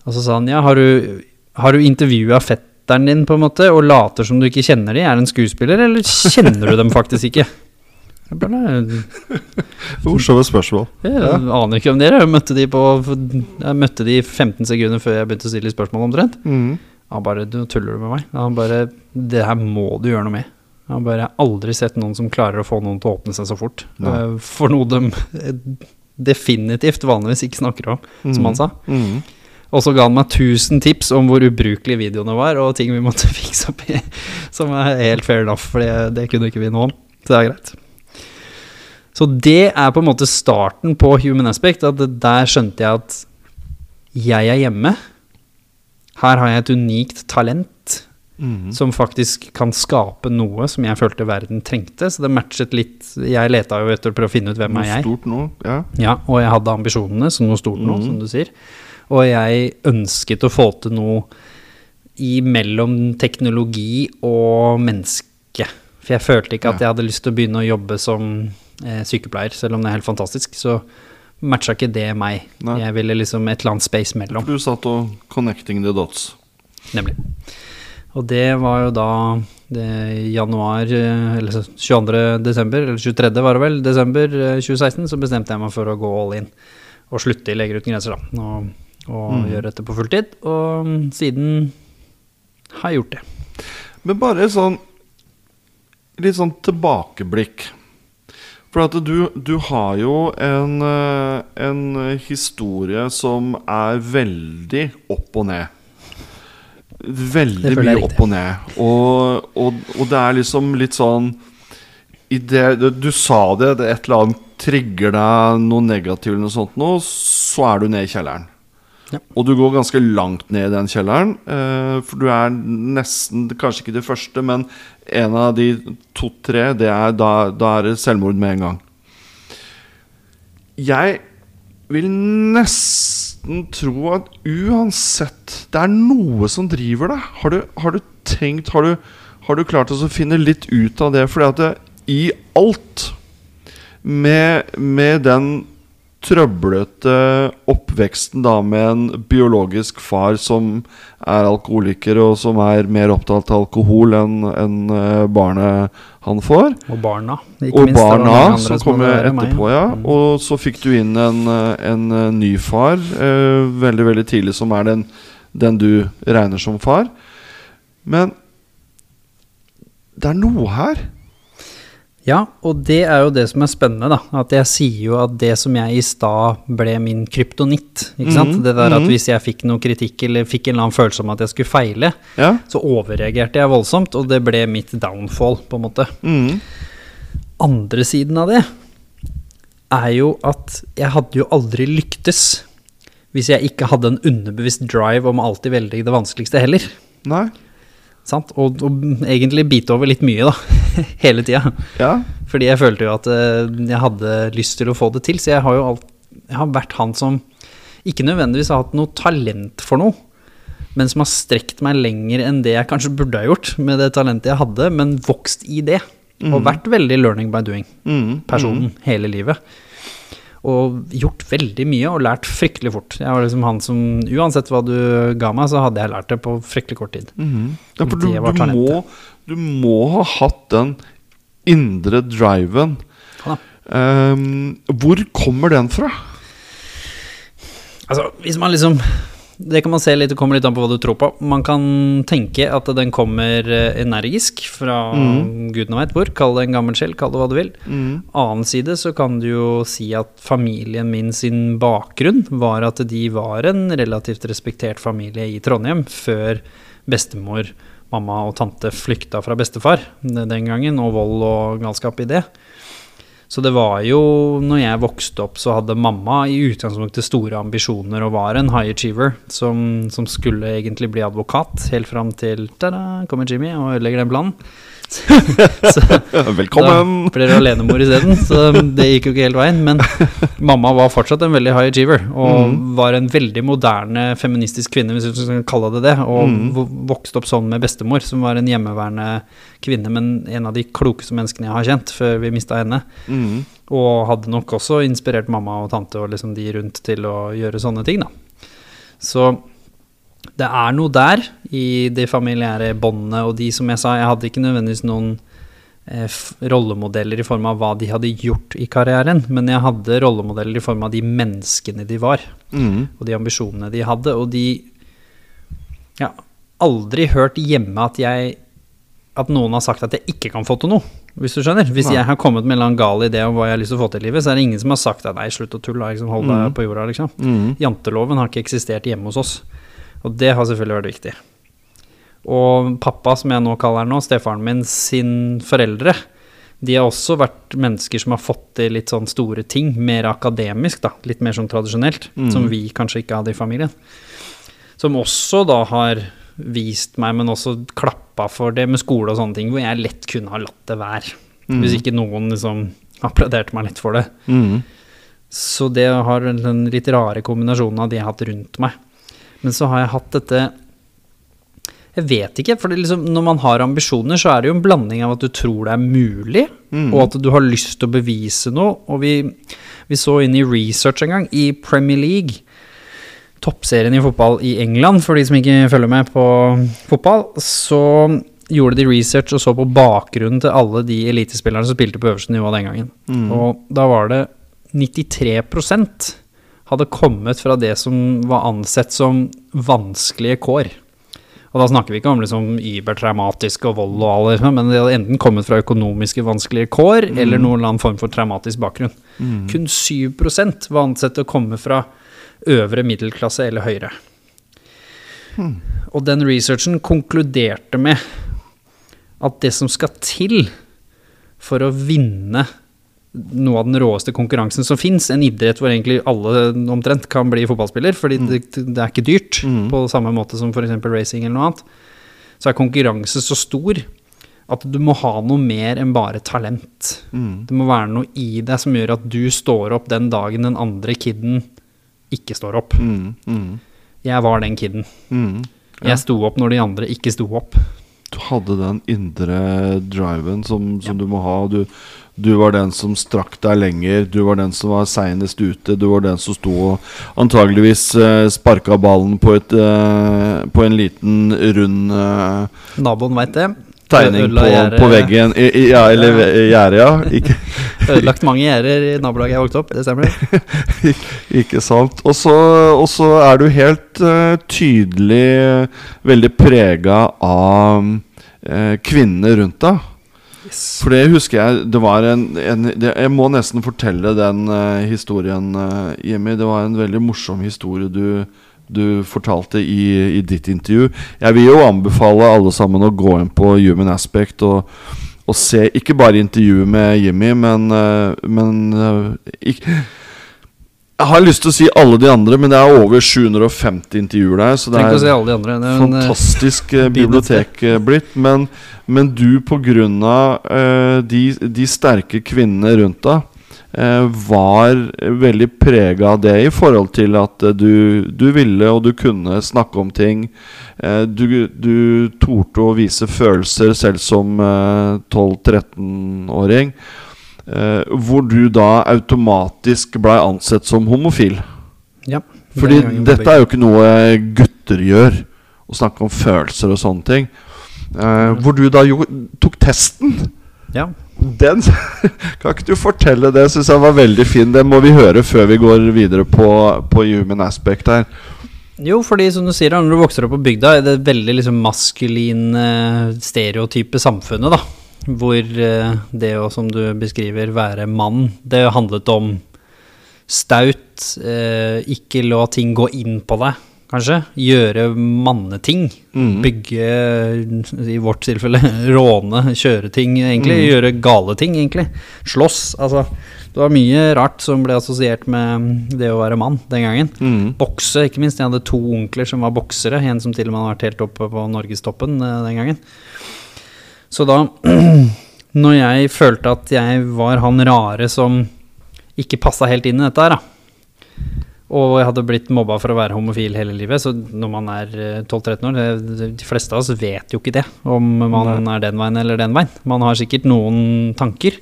Og så sa han ja, har du, har du intervjua fetteren din på en måte og later som du ikke kjenner dem? Er det en skuespiller, eller kjenner du dem faktisk ikke? Jeg bare, «Nei, *laughs* Morsomme spørsmål. jeg aner ikke hvem dere er. Jeg møtte de på Jeg møtte de 15 sekunder før jeg begynte å stille spørsmål omtrent. Mm. Han bare Du tuller du med meg? Han bare Det her må du gjøre noe med. Han bare Jeg har aldri sett noen som klarer å få noen til å åpne seg så fort. Nei. Eh, For noe de eh, definitivt vanligvis ikke snakker om, som han sa. Mm. Og så ga han meg 1000 tips om hvor ubrukelige videoene var, og ting vi måtte *laughs* fikse opp i. Som er helt fair enough, for det, kunne ikke vi noe om. Så det er greit. Så det er på en måte starten på Human Aspect. At der skjønte jeg at jeg er hjemme. Her har jeg et unikt talent Mm. som faktisk kan skape noe som jeg følte verden trengte. Så det matchet litt Jeg leta jo etter å prøve å finne ut hvem Noe er jeg. stort nå, ja. Ja, og jeg hadde ambisjonene som noe stort nå, Mhm. som du sier. Og jeg ønsket å få til noe imellom mellom teknologi og menneske. For jeg følte ikke at jeg hadde lyst til å begynne å jobbe som sykepleier, selv om det er helt fantastisk. Så matcha ikke det meg. Nei. Jeg ville liksom et eller annet space mellom. For du satt og 'connecting the dots'. Nemlig. Og det var jo da det januar, eh, eller så 22. desember, eller 23. var det vel, desember eh, 2016, så bestemte jeg meg for å gå all in. Og slutte i Leger uten grenser, da. Og, og Mm. gjøre dette på fulltid. Og siden har jeg gjort det. Men bare sånn Litt sånn tilbakeblikk. For at du, du har jo en, eh, en historie som er veldig opp og ned. Veldig mye opp og ned. Og, og, og det er liksom litt sånn i det, du, sa det, det et eller annet trigger deg noe negativt, eller noe sånt nå, så er du nede i kjelleren. Ja. Og du går ganske langt ned i den kjelleren. eh, for du er nesten, kanskje ikke det første, men en av de to-tre, da, da er det selvmord med en gang. Jeg vil nesten tro at uansett Det er noe som driver deg. Har har du tenkt Har du, har du klart å finne litt ut av det? Fordi at det, i alt med, med den trøblete oppveksten da med en biologisk far som er alkoholiker, og som er mer opptatt av alkohol enn enn, eh, barnet han får. Og barna. ikke Og minst. Barna som kommer etterpå, ja. Mm. Og så fikk du inn en, eh, en eh, ny far eh, veldig, veldig tidlig, som er den, den du regner som far. Men det er noe her. Ja, og det er jo det som er spennende, da. At jeg sier jo at det som jeg i stad ble min kryptonitt. Ikke sant? Mhm, Det der at mhm. hvis jeg fikk noe kritikk eller fikk en eller annen følelse om at jeg skulle feile, Ja. så overreagerte jeg voldsomt, og det ble mitt downfall, på en måte. Mm. Andre siden av det er jo at jeg hadde jo aldri lyktes hvis jeg ikke hadde en underbevisst drive om alltid velge det vanskeligste heller. Nei. Sant? Og, og egentlig bite over litt mye, da. *laughs* Hele tida. Ja. Fordi jeg følte jo at eh, jeg hadde lyst til å få det til. Så jeg har jo alt, jeg har vært han som ikke nødvendigvis har hatt noe talent for noe, men som har strekt meg lenger enn det jeg kanskje burde ha gjort med det talentet jeg hadde, men vokst i det. Og vært veldig learning by doing-personen Mm. hele livet. Og gjort veldig mye og lært fryktelig fort. Jeg var liksom han som Uansett hva du ga meg, så hadde jeg lært det på fryktelig kort tid. Mhm. Ja, for du, du, må, du må ha hatt den indre driven. Ja da. Ehm, hvor kommer den fra? Altså, hvis man liksom Det kan man se litt, det kommer litt an på hva du tror på. Man kan tenke at den kommer eh, energisk fra mm. gudene veit hvor. Kall det en gammel sjel, kall det hva du vil. Mm. Annen side så kan du jo si at familien min sin bakgrunn var at de var en relativt respektert familie i Trondheim før bestemor, mamma og tante flykta fra bestefar den gangen, og vold og galskap i det. Så det var jo, når jeg vokste opp, så hadde mamma i utgangspunktet store ambisjoner og var en high achiever som, som skulle egentlig bli advokat, helt fram til ta-da, kommer Jimmy og ødelegger den planen. *laughs* så, Velkommen! da ble det alenemor isteden, så det gikk jo ikke helt veien. Men mamma var fortsatt en veldig high achiever, og mm. var en veldig moderne feministisk kvinne, hvis du skal kalle det det. Og mm. vokste opp sånn med bestemor, som var en hjemmeværende kvinne, men en av de klokeste menneskene jeg har kjent, før vi mista henne. Mm. Og hadde nok også inspirert mamma og tante og liksom de rundt til å gjøre sånne ting, da. Så det er noe der i de familiære båndene, og de som jeg sa, jeg hadde ikke nødvendigvis noen eh, rollemodeller i form av hva de hadde gjort i karrieren, men jeg hadde rollemodeller i form av de menneskene de var, Mm. og de ambisjonene de hadde, og de Ja, aldri hørt hjemme at jeg At noen har sagt at jeg ikke kan få til noe, hvis du skjønner. Hvis Nei. jeg har kommet med en eller annen gal idé om hva jeg har lyst til å få til i livet, så er det ingen som har sagt at nei, slutt å tulle, liksom, hold deg mm. på jorda, liksom. Mm. Janteloven har ikke eksistert hjemme hos oss. Og det har selvfølgelig vært viktig. Og pappa, som jeg nå kaller han nå, stefaren min sin foreldre, de har også vært mennesker som har fått til litt sånn store ting, mer akademisk, da, litt mer sånn tradisjonelt, mm. som vi kanskje ikke hadde i familien. Som også da har vist meg, men også klappa for det med skole og sånne ting, hvor jeg lett kunne ha latt det være. Mm. Hvis ikke noen liksom applauderte meg litt for det. Mm. Så det har den litt rare kombinasjonen av de jeg har hatt rundt meg. Men så har jeg hatt dette Jeg vet ikke, for det liksom, når man har ambisjoner, så er det jo en blanding av at du tror det er mulig, Mm. og at du har lyst til å bevise noe. Og vi, vi så inn i research en gang, i Premier League, toppserien i fotball i England, for de som ikke følger med på fotball, så gjorde de research og så på bakgrunnen til alle de elitespillerne som spilte på øverste nivå den gangen. Mm. Og da var det 93 hadde kommet fra det som var ansett som vanskelige kår. Og da snakker vi ikke om liksom übertraumatisk og vold og alt, men det hadde enten kommet fra økonomiske vanskelige kår eller noen eller annen form for traumatisk bakgrunn. Mm. Kun 7% var ansett å komme fra øvre middelklasse eller høyere. Og den researchen konkluderte med at det som skal til for å vinne noe av den råeste konkurransen som fins, en idrett hvor egentlig alle omtrent kan bli fotballspiller, fordi det, det er ikke dyrt på samme måte som f.eks. racing eller noe annet, så er konkurranse så stor at du må ha noe mer enn bare talent. Det må være noe i deg som gjør at du står opp den dagen den andre kiden ikke står opp. Mm, mm, Jeg var den kiden. mm. Jeg sto opp når de andre ikke sto opp. Du hadde den indre driven som, som du må ha. Du, du var den som strakk deg lenger. Du var den som var seinest ute. Du var den som sto og antageligvis eh, sparka ballen på, et, eh, på en liten, rund eh, Naboen veit det. tegning på, på veggen. I, i, ja, eller gjerdet, ja. *laughs* Ikke, Ødelagt mange gjerder i nabolaget jeg vokste opp, det stemmer. *laughs* ikke sant. Og så, og så er du helt uh, tydelig eh, veldig prega av uh, kvinnene rundt deg. For det husker jeg Det var en, en det, Jeg må nesten fortelle den uh, historien, uh, Jimmy. Det var en veldig morsom historie du, du fortalte i, i ditt intervju. Jeg vil jo anbefale alle sammen å gå inn på Human Aspect og, og se ikke bare intervjuet med Jimmy, men, uh, men ikke jeg har lyst til å si alle de andre, men det er over 750 intervjuer der. Så det Tenk er, si de andre. Det er en, eh, fantastisk eh, *laughs* bibliotek eh, blitt. Men, men du, av eh, de, de sterke kvinnene rundt deg, uh, var veldig prega av det i forhold til at eh, du, du ville og du kunne snakke om ting. Uh, du, du torde å vise følelser selv som uh, 12-13-åring. Eh, hvor du da automatisk blei ansett som homofil. ja, Fordi dette er jo ikke noe gutter gjør, å snakke om følelser og sånne ting. Eh, hvor du da jo tok testen. Ja. Den *laughs* Kan ikke du fortelle det? Syns jeg var veldig fin. Det må vi høre før vi går videre på, på human aspect her. Jo, fordi som du sier, når du vokser opp på bygda, er det veldig liksom maskuline, stereotype samfunnet, da. Hvor eh, det å, som du beskriver, være mann, det handlet om staut, eh, ikke la ting gå inn på deg, kanskje. Gjøre manneting. Mm. Bygge, i vårt tilfelle, *laughs* råne, kjøre ting, egentlig. Gjøre gale ting, egentlig. Slåss. Altså, det var mye rart som ble assosiert med det å være mann den gangen. Mm. Bokse, ikke minst. Jeg hadde to onkler som var boksere. En som til og med hadde vært helt oppe på norgestoppen eh, den gangen. Så da, *clears throat* når jeg følte at jeg var han rare som ikke passa helt inn i dette her, da. Og jeg hadde blitt mobba for å være homofil hele livet. Så når man er eh, 12-13 år det- De fleste av oss vet jo ikke det, om man er den veien eller den veien. Man har sikkert noen tanker,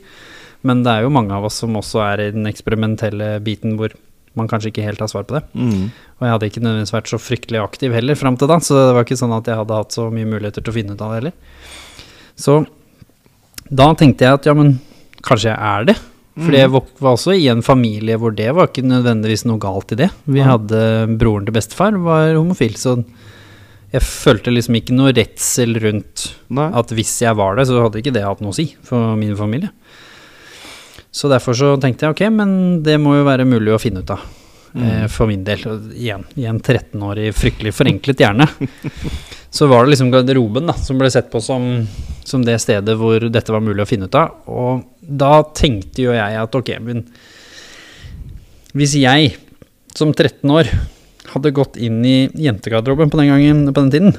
men det er jo mange av oss som også er i den eksperimentelle biten hvor man kanskje ikke helt har svar på det. Mm. Og jeg hadde ikke nødvendigvis vært så fryktelig aktiv heller fram til da, så det var ikke sånn at jeg hadde hatt så mye muligheter til å finne ut av det heller. Så da tenkte jeg at ja, men kanskje jeg er det. For jeg var også i en familie hvor det var ikke nødvendigvis noe galt i det. Vi hadde Broren til bestefar var homofil, så jeg følte liksom ikke noe redsel rundt Nei. at hvis jeg var det, så hadde ikke det hatt noe å si for min familie. Så derfor så tenkte jeg ok, men det må jo være mulig å finne ut av. Eh, for min del. Og igjen, i en 13-årig fryktelig forenklet hjerne. *laughs* så var det liksom garderoben da, som ble sett på som, som det stedet hvor dette var mulig å finne ut av. Og da tenkte jo jeg at ok, men hvis jeg som 13 år hadde gått inn i jentegarderoben på den gangen, på den tiden,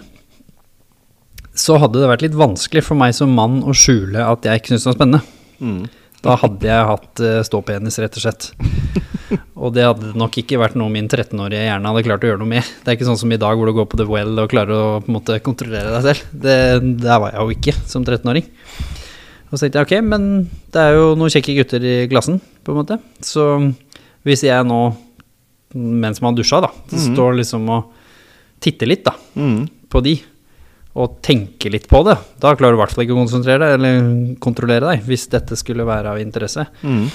så hadde det vært litt vanskelig for meg som mann å skjule at jeg ikke syntes det var spennende. Mm. Da hadde jeg hatt uh, ståpenis, rett og slett. *laughs* Og det hadde nok ikke vært noe min 13-årige hjerne hadde klart å gjøre noe med. Det er ikke sånn som i dag hvor du går på The Well og klarer å på en måte kontrollere deg selv. Det, der var jeg jo ikke som 13-åring. Og så tenkte jeg ok, men det er jo noen kjekke gutter i klassen, på en måte. Så hvis jeg nå, mens man dusja, da, så står liksom og titter litt da, Mm. på de, og tenke litt på det, da klarer du i hvert fall ikke å konsentrere deg, eller kontrollere deg, hvis dette skulle være av interesse. Mm.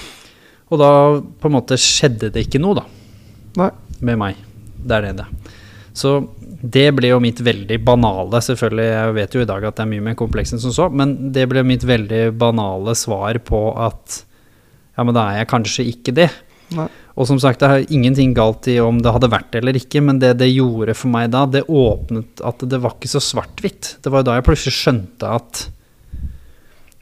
Og da på en måte skjedde det ikke noe, da, Nei. med meg der nede. Så det ble jo mitt veldig banale, selvfølgelig, jeg vet jo i dag at det er mye mer komplekst enn som så, men det ble mitt veldig banale svar på at ja, men da er jeg kanskje ikke det. Nei. Og som sagt, det er ingenting galt i om det hadde vært det eller ikke, men det det gjorde for meg da, det åpnet at det var ikke så svart-hvitt. Det var jo da jeg plutselig skjønte at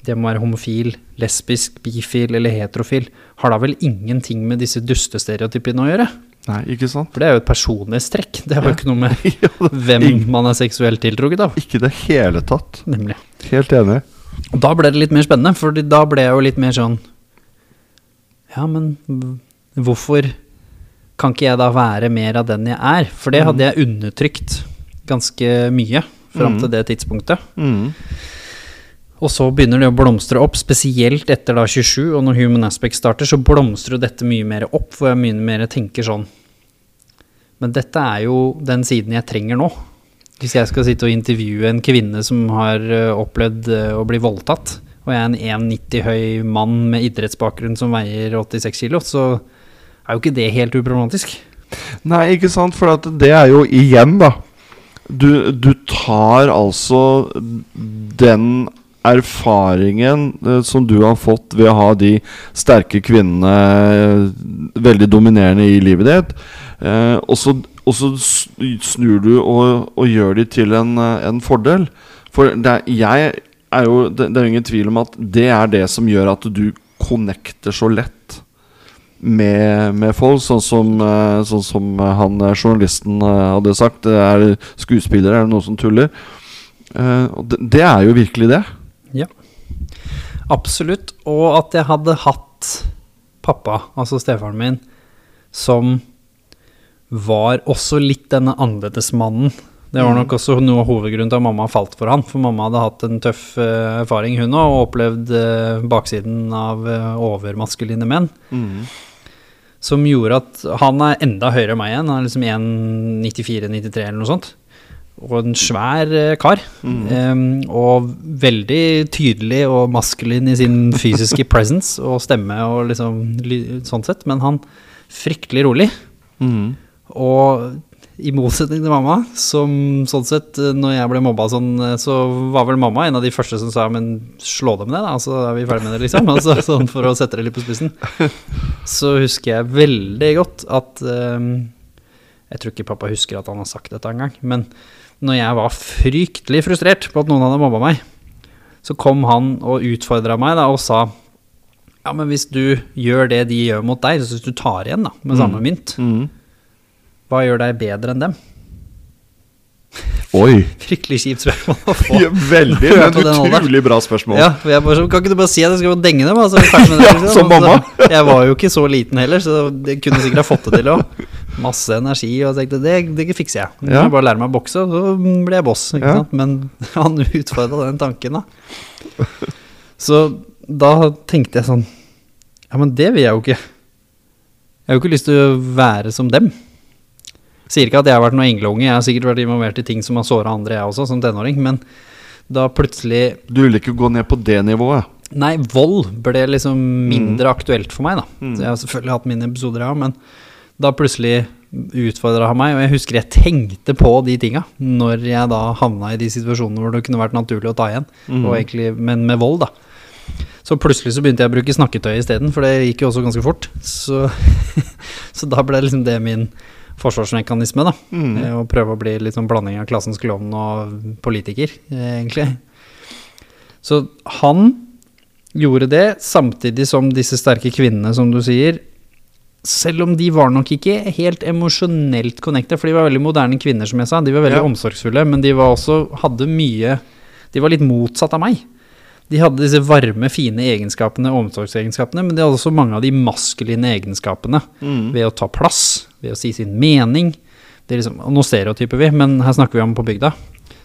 det må være homofil, lesbisk, bifil eller heterofil, har da vel ingenting med disse dustestereotypene å gjøre? Nei, ikke sant? For det er jo et personlighetstrekk. Det har jo Ja. ikke noe med *laughs* Ja, det- hvem man er seksuelt tiltrukket av. Ikke i det hele tatt. Nemlig. Helt enig. Og da ble det litt mer spennende, for da ble jeg jo litt mer sånn Ja, men hvorfor kan ikke jeg da være mer av den jeg er? For det hadde jeg undertrykt ganske mye fram Mm. til det tidspunktet. Mm. Og så begynner det å blomstre opp, spesielt etter da 27, og når Human Aspect starter, så blomstrer jo dette mye mer opp, hvor jeg mye mer tenker sånn Men dette er jo den siden jeg trenger nå. Hvis jeg skal sitte og intervjue en kvinne som har opplevd å bli voldtatt, og jeg er en 1,90 høy mann med idrettsbakgrunn som veier 86 kilo, så er jo ikke det helt uproblematisk. Nei, ikke sant? For det er jo igjen, da Du, du tar altså den erfaringen eh, som du har fått ved å ha de sterke kvinnene eh, veldig dominerende i livet ditt, eh, og, så, og så snur du og, og gjør de til en, eh, en fordel. For det er, er jo, det, det er ingen tvil om at det er det som gjør at du connecter så lett med, med folk, sånn som, eh, sånn som han eh, journalisten eh, hadde sagt. Det er skuespillere, er det noen som tuller? Det, det er jo virkelig det. Ja, absolutt. Og at jeg hadde hatt pappa, altså stefaren min, som var også litt denne annerledesmannen. Det var nok også noe av hovedgrunnen til at mamma falt for han. For mamma hadde hatt en tøff uh, erfaring, hun òg, og opplevd uh, baksiden av uh, overmaskuline menn. Som gjorde at han er enda høyere enn meg igjen. Han er liksom 1,94-93 eller noe sånt. Og en svær kar. Um, og veldig tydelig og maskulin i sin fysiske *laughs* presence og stemme og liksom sånn sett. Men han fryktelig rolig. Og i motsetning til mamma, som sånn sett, eh, når jeg ble mobba sånn, eh, så var vel mamma en av de første som sa men slå dem ned, da, så er vi ferdig med det, liksom. *laughs* Altså, sånn for å sette det litt på spissen. Så husker jeg veldig godt at um, Jeg tror ikke pappa husker at han har sagt dette engang, men når jeg var fryktelig frustrert på at noen hadde mobba meg, så kom han og utfordra meg da, og sa ja, men hvis du gjør det de gjør mot deg, så hvis du tar igjen da, med samme mynt, hva gjør deg bedre enn dem? Oi! *laughs* Fryktelig kjipt spørsmål å få. *laughs* Ja, veldig. Men utrolig bra spørsmål. Ja, jeg bare, kan ikke du bare si at jeg skal denge dem? Altså, ja, liksom? *laughs* som mamma. Jeg var jo ikke så liten heller, så det kunne sikkert ha fått det til òg. Masse energi, og jeg tenkte det, det fikser jeg. Ja. jeg bare lære meg å bokse, så blir jeg boss. Ja. Men han utfordra den tanken, da. Så da tenkte jeg sånn Ja, men det vil jeg jo ikke. Jeg har jo ikke lyst til å være som dem. Sier ikke at jeg har vært noen engleunge, jeg har sikkert vært involvert i ting som har såra andre, jeg også, som tenåring, men da plutselig Du ville ikke gå ned på det nivået? Nei, vold ble liksom mindre aktuelt for meg, da. Mm. Så jeg har selvfølgelig hatt mine episoder, ja, men da plutselig utfordra han meg, og jeg husker jeg tenkte på de tinga når jeg da havna i de situasjonene hvor det kunne vært naturlig å ta igjen, Mm. egentlig, men med vold, da. Så plutselig så begynte jeg å bruke snakketøy isteden, for det gikk jo også ganske fort. Så, *laughs* så da ble liksom det min forsvarsmekanisme, da. Mm. Og prøve å bli litt sånn blanding av klassens klovn og politiker, eh, egentlig. Så han gjorde det, samtidig som disse sterke kvinnene, som du sier, selv om de var nok ikke helt emosjonelt connected, for de var veldig moderne kvinner, som jeg sa. De var veldig Ja. omsorgsfulle, men de var også, hadde mye De var litt motsatt av meg. De hadde disse varme, fine egenskapene, omsorgsegenskapene, men de hadde også mange av de maskuline egenskapene. Mm. Ved å ta plass, ved å si sin mening. Det er liksom, og nå stereotyper vi, men her snakker vi om på bygda.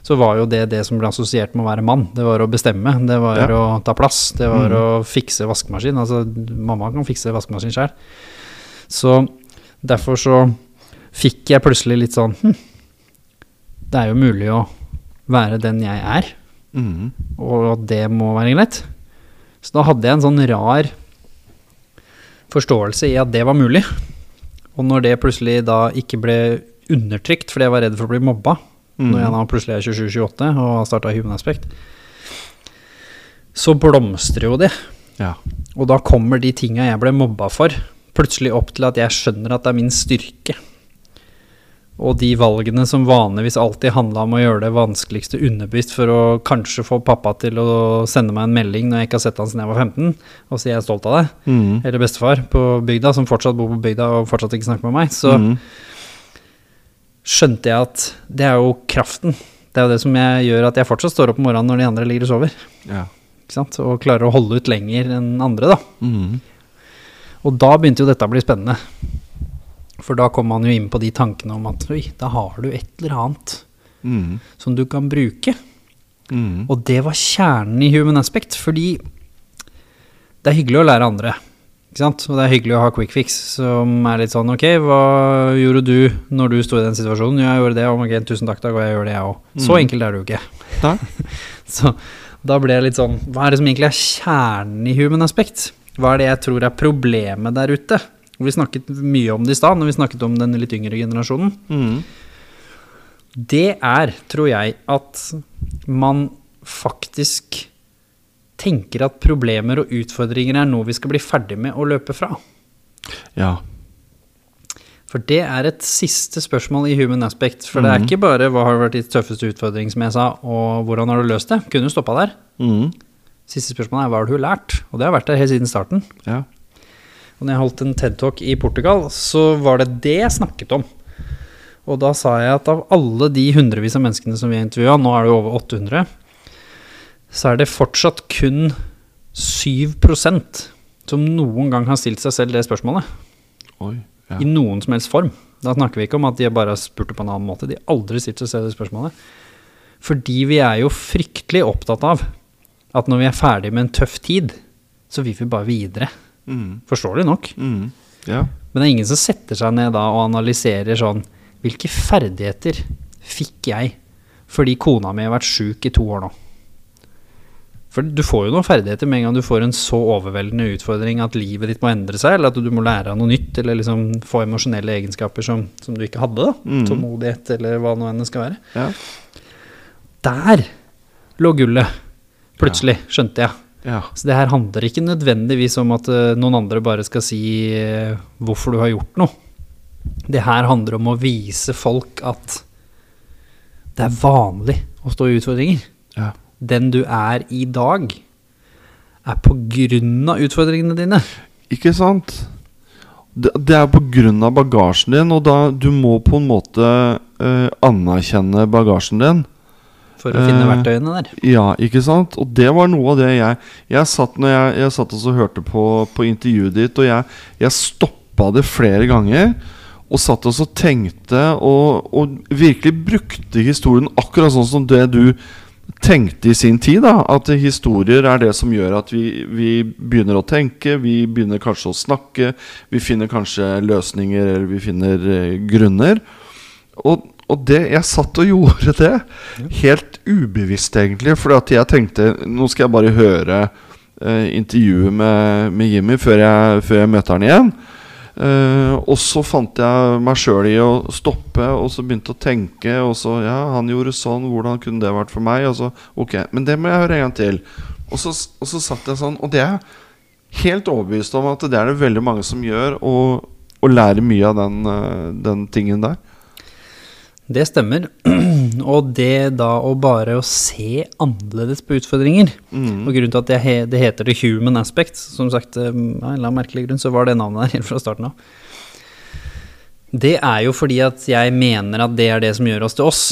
Så var jo det det som ble assosiert med å være mann. Det var å bestemme, det var Ja. å ta plass, det var mm. å fikse vaskemaskin. Altså, mamma kan fikse vaskemaskin sjøl. Så derfor så fikk jeg plutselig litt sånn hm, Det er jo mulig å være den jeg er, Mm. og det må være greit. Så da hadde jeg en sånn rar forståelse i at det var mulig. Og når det plutselig da ikke ble undertrykt fordi jeg var redd for å bli mobba, når jeg da plutselig er 27-28 og har starta Human Aspect, så blomstrer jo det. Ja. Og da kommer de tinga jeg ble mobba for, plutselig opp til at jeg skjønner at det er min styrke. Og de valgene som vanligvis alltid handla om å gjøre det vanskeligste underbevisst for å kanskje få pappa til å sende meg en melding når jeg ikke har sett han siden jeg var 15, og si jeg er stolt av deg, Mm. eller bestefar på bygda, som fortsatt bor på bygda og fortsatt ikke snakker med meg, så Mm. skjønte jeg at det er jo kraften. Det er jo det som jeg gjør at jeg fortsatt står opp om morgenen når de andre ligger og sover. Ja. Og klarer å holde ut lenger enn andre, da. Mm. Og da begynte jo dette å bli spennende. For da kom man jo inn på de tankene om at oi, da har du et eller annet Mm. som du kan bruke. Mm. Og det var kjernen i Human Aspect, fordi det er hyggelig å lære andre. Ikke sant? Og det er hyggelig å ha quick fix, som er litt sånn ok, hva gjorde du når du sto i den situasjonen? Jo, jeg gjorde det, og ok, tusen takk, da går jeg og gjør det, jeg òg. Så Mm. enkelt er det jo ikke. *laughs* Så da ble jeg litt sånn Hva er det som egentlig er kjernen i human aspect? Hva er det jeg tror er problemet der ute? Vi snakket mye om det i stad, når vi snakket om den litt yngre generasjonen. Mm. Det er, tror jeg, at man faktisk tenker at problemer og utfordringer er noe vi skal bli ferdig med å løpe fra. Ja. For det er et siste spørsmål i human aspect. For det er Mhm. ikke bare hva har vært de tøffeste utfordring, som jeg sa, og hvordan har du løst det? Kunne jo stoppa der. Mm. Siste spørsmål er hva har du lært? Og det har vært der helt siden starten. Ja. Og når jeg holdt en TED-talk i Portugal, så var det det jeg snakket om. Og da sa jeg at av alle de hundrevis av menneskene som vi har intervjua, nå er det jo over 800, så er det fortsatt kun 7% som noen gang har stilt seg selv det spørsmålet. Oi. Ja. I noen som helst form. Da snakker vi ikke om at de bare har spurt det på en annen måte. De har aldri stilt seg selv det spørsmålet. Fordi vi er jo fryktelig opptatt av at når vi er ferdig med en tøff tid, så vil vi bare videre. Mm. Forståelig nok. Mm. Ja. Men det er ingen som setter seg ned da og analyserer sånn Hvilke ferdigheter fikk jeg fordi kona mi har vært sjuk i to år nå? For du får jo noen ferdigheter med en gang du får en så overveldende utfordring at livet ditt må endre seg, eller at du må lære av noe nytt, eller liksom få emosjonelle egenskaper som, som du ikke hadde. da mm. Tålmodighet, eller hva nå enn det skal være. Ja. Der lå gullet, plutselig, skjønte jeg. Ja. Så det her handler ikke nødvendigvis om at eh, noen andre bare skal si eh, hvorfor du har gjort noe. Det her handler om å vise folk at det er vanlig å stå i utfordringer. Ja. Den du er i dag, er på grunn av utfordringene dine. Ikke sant? Det, det er på grunn av bagasjen din, og da du må på en måte eh, anerkjenne bagasjen din. For å finne Eh, verktøyene der. Ja, ikke sant? Og det var noe av det jeg Jeg satt når jeg, jeg satt og så hørte på, på intervjuet ditt, og jeg, jeg stoppa det flere ganger. Og satt og så tenkte, og, og virkelig brukte historien akkurat sånn som det du tenkte i sin tid. da At historier er det som gjør at vi, vi begynner å tenke, vi begynner kanskje å snakke, vi finner kanskje løsninger, eller vi finner eh, grunner. Og, og det, jeg satt og gjorde det, helt ubevisst egentlig. For jeg tenkte nå skal jeg bare høre eh, intervjuet med, med Jimmy før jeg, før jeg møter han igjen. Eh, og så fant jeg meg sjøl i å stoppe og så begynte å tenke. Og så Ja, han gjorde sånn, hvordan kunne det vært for meg? Og så Ok, men det må jeg høre en gang til. Og så, og så satt jeg sånn, og det er helt overbevist om at det er det veldig mange som gjør, og, og lærer mye av den, eh, den tingen der. Det stemmer. *clears throat* Og det da å bare å se annerledes på utfordringer Mm. Og grunnen til at det, he, det heter the human aspect, som sagt, eh, av en eller annen merkelig grunn, så var det navnet der helt *laughs* fra starten av. Det er jo fordi at jeg mener at det er det som gjør oss til oss.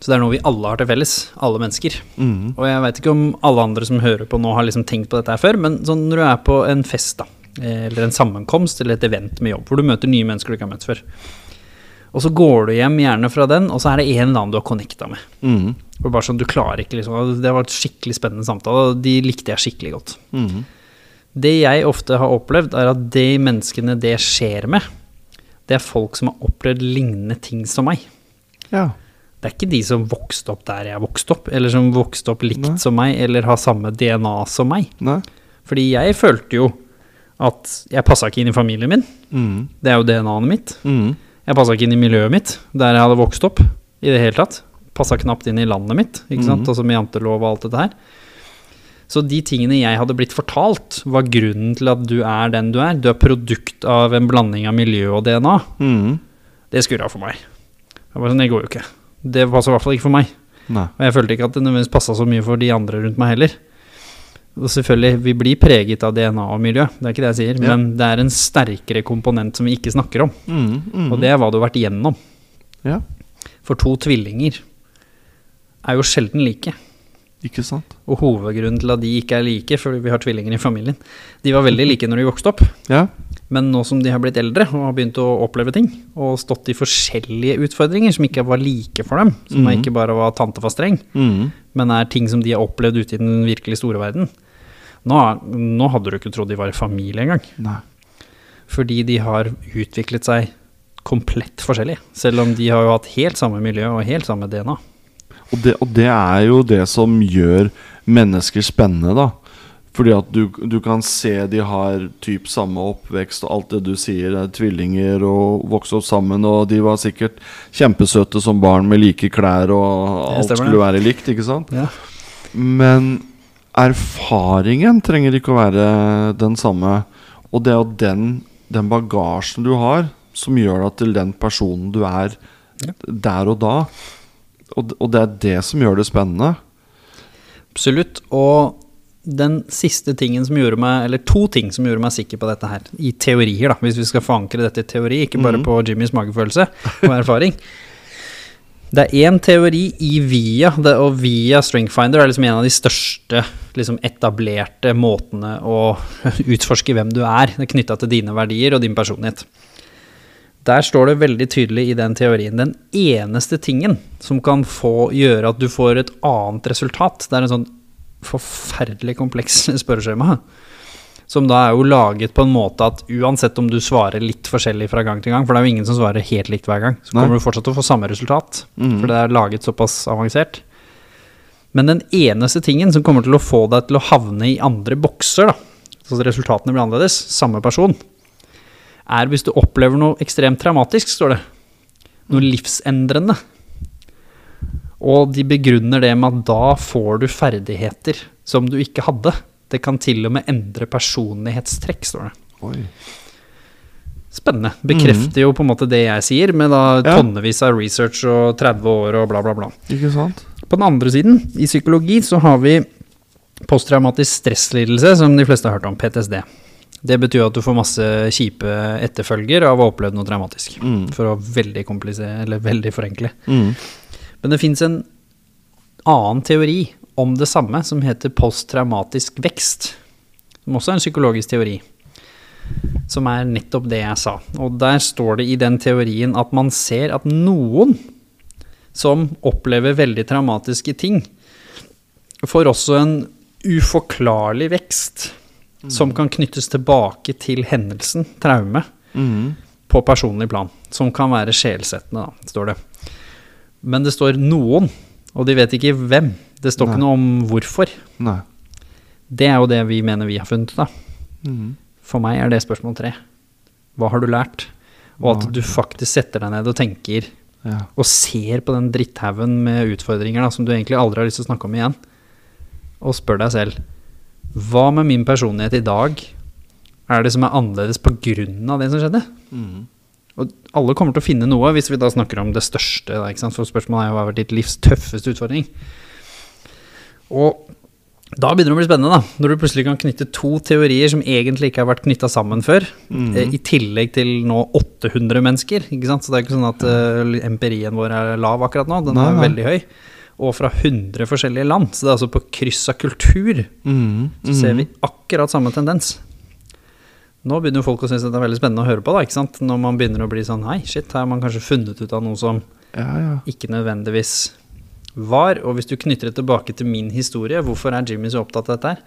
Så det er noe vi alle har til felles, alle mennesker. Mm. Og jeg veit ikke om alle andre som hører på nå har liksom tenkt på dette her før, men sånn når du er på en fest, da, eller en sammenkomst eller et event med jobb, hvor du møter nye mennesker du ikke har møtt før, og så går du hjem gjerne fra den, og så er det en eller annen du har connecta med. Mm. Og bare sånn, du klarer ikke liksom, Det var et skikkelig spennende samtale, og de likte jeg skikkelig godt. Mm. Det jeg ofte har opplevd, er at de menneskene det skjer med, det er folk som har opplevd lignende ting som meg. Ja. Det er ikke de som vokste opp der jeg vokste opp, eller som vokste opp likt Nei. som meg, eller har samme DNA som meg. Nei. Fordi jeg følte jo at jeg passa ikke inn i familien min. Mm. Det er jo DNA-et mitt. Mm. Jeg passa ikke inn i miljøet mitt, der jeg hadde vokst opp i det hele tatt. Passa knapt inn i landet mitt, ikke sant, Mm. altså med jantelov og alt dette her. Så de tingene jeg hadde blitt fortalt, var grunnen til at du er den du er. Du er produkt av en blanding av miljø og DNA. Mm. Det skurra for meg. Jeg bare sånn, Det går jo ikke. Det passer i hvert fall ikke for meg. Nei. Og jeg følte ikke at det nødvendigvis passa så mye for de andre rundt meg heller. Og selvfølgelig, vi blir preget av DNA og miljø, det er ikke det jeg sier, Ja. men det er en sterkere komponent som vi ikke snakker om. Mm. Mm. Og det er hva du har vært igjennom. Ja, For to tvillinger er jo sjelden like. Ikke sant? Og hovedgrunnen til at de ikke er like, fordi vi har tvillinger i familien De var veldig like når de vokste opp, Ja. men nå som de har blitt eldre og har begynt å oppleve ting, og stått i forskjellige utfordringer som ikke var like for dem, som Mhm. ikke bare var tante var streng, Mm. men er ting som de har opplevd ute i den virkelig store verden. Nå, nå hadde du ikke trodd de var i familie engang, Nei. fordi de har utviklet seg komplett forskjellig, selv om de har jo hatt helt samme miljø og helt samme DNA. Og det, og det er jo det som gjør mennesker spennende, da. Fordi at du, du kan se de har typ samme oppvekst og alt det du sier, er tvillinger og vokste opp sammen, og de var sikkert kjempesøte som barn med like klær, og alt skulle være likt, ikke sant? Ja. Men erfaringen trenger ikke å være den samme. Og det er jo den, den bagasjen du har, som gjør deg til den personen du er Ja. der og da. Og, og det er det som gjør det spennende. Absolutt. Og den siste tingen som gjorde meg, eller to ting som gjorde meg sikker på dette her, i teorier, da, hvis vi skal forankre dette i teori, ikke bare mm. på Jimmys magefølelse og erfaring. Det er én teori i VIA, det, og VIA Strength Finder er liksom en av de største liksom etablerte måtene å *laughs* utforske hvem du er. Det er knytta til dine verdier og din personlighet. Der står det veldig tydelig i den teorien den eneste tingen som kan få gjøre at du får et annet resultat. Det er en sånn forferdelig kompleks *laughs* spørreskjema. Som da er jo laget på en måte at uansett om du svarer litt forskjellig fra gang til gang, for det er jo ingen som svarer helt likt hver gang, så Nei. kommer du fortsatt til å få samme resultat. Mm. For det er laget såpass avansert. Men den eneste tingen som kommer til å få deg til å havne i andre bokser, da, så at resultatene blir annerledes, samme person, er hvis du opplever noe ekstremt traumatisk, står det. Noe livsendrende. Og de begrunner det med at da får du ferdigheter som du ikke hadde. Det kan til og med endre personlighetstrekk, står det. Oi. Spennende. Bekrefter jo på en måte det jeg sier, med da Ja. tonnevis av research og 30 år og bla, bla, bla. Ikke sant? På den andre siden, i psykologi, så har vi posttraumatisk stresslidelse, som de fleste har hørt om, PTSD. Det betyr at du får masse kjipe etterfølger av å ha opplevd noe traumatisk. Mm. For å veldig komplisere, eller veldig forenkle. Mm. Men det fins en annen teori om det samme, som heter posttraumatisk vekst. Som også er en psykologisk teori. Som er nettopp det jeg sa. Og der står det i den teorien at man ser at noen som opplever veldig traumatiske ting, får også en uforklarlig vekst som kan knyttes tilbake til hendelsen, traume, Mm. på personlig plan. Som kan være sjelsettende, da, står det. Men det står noen, og de vet ikke hvem. Det står Nei. ikke noe om hvorfor. Nei. Det er jo det vi mener vi har funnet, da. Mm. For meg er det spørsmål tre. Hva har du lært? Og at du faktisk setter deg ned og tenker Ja. og ser på den dritthaugen med utfordringer da, som du egentlig aldri har lyst til å snakke om igjen, og spør deg selv hva med min personlighet i dag er det som er annerledes av det som skjedde? Mm. Og alle kommer til å finne noe, hvis vi da snakker om det største. Da? For spørsmålet er jo hva har vært ditt livs tøffeste utfordring. Og da begynner det å bli spennende, da. Når du plutselig kan knytte to teorier som egentlig ikke har vært knytta sammen før, Mhm. eh, i tillegg til nå 800 mennesker. Så det er ikke sånn at uh, empirien vår er lav akkurat nå, den Nei, er nei. veldig høy. Og fra 100 forskjellige land. Så det er altså på kryss av kultur Mm. så ser vi akkurat samme tendens. Nå begynner jo folk å synes at det er veldig spennende å høre på, da, ikke sant? Når man begynner å bli sånn Nei, shit, her har man kanskje funnet ut av noe som Ja, ja. ikke nødvendigvis var. Og hvis du knytter det tilbake til min historie, hvorfor er Jimmy så opptatt av dette her?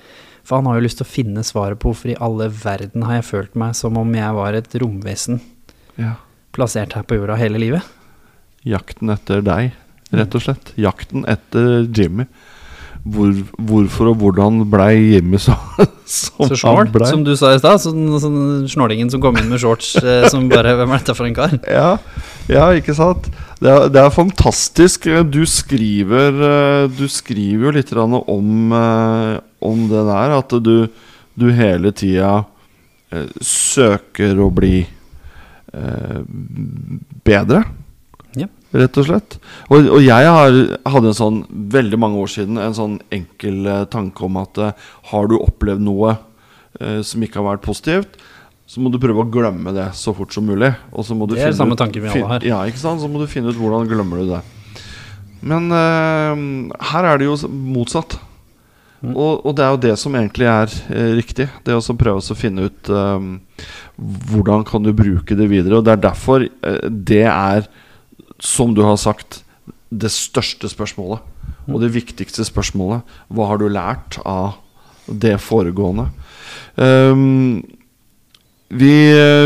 For han har jo lyst til å finne svaret på hvorfor i alle verden har jeg følt meg som om jeg var et romvesen ja. plassert her på jorda hele livet. Jakten etter deg, rett og slett. Jakten etter Jimmy. Hvor, hvorfor og hvordan blei Jimmy så, *laughs* som Så short, han blei? som du sa i stad. Sånn, sånn snålingen som kom inn med shorts *laughs* eh, som bare Hvem er dette for en kar? Ja, Ja, ikke sant? Det er, det er fantastisk. Du skriver, eh, du skriver jo litt om, eh, om det der. At du, du hele tida eh, søker å bli eh, bedre. Rett og slett. Og, og jeg har, hadde en sånn veldig mange år siden en sånn enkel eh, tanke om at eh, har du opplevd noe eh, som ikke har vært positivt, så må du prøve å glemme det så fort som mulig. Og så må du Det er finne samme ut- tanke vi alle har. Ja, ikke sant? Så må du finne ut hvordan glemmer du det. Men eh, her er det jo motsatt. Mm. Og, og det er jo det som egentlig er eh, riktig. Det å prøve å finne ut eh, hvordan kan du bruke det videre. Og det er derfor det er, som du har sagt, det største spørsmålet. Og det viktigste spørsmålet. Hva har du lært av det foregående? Um, vi,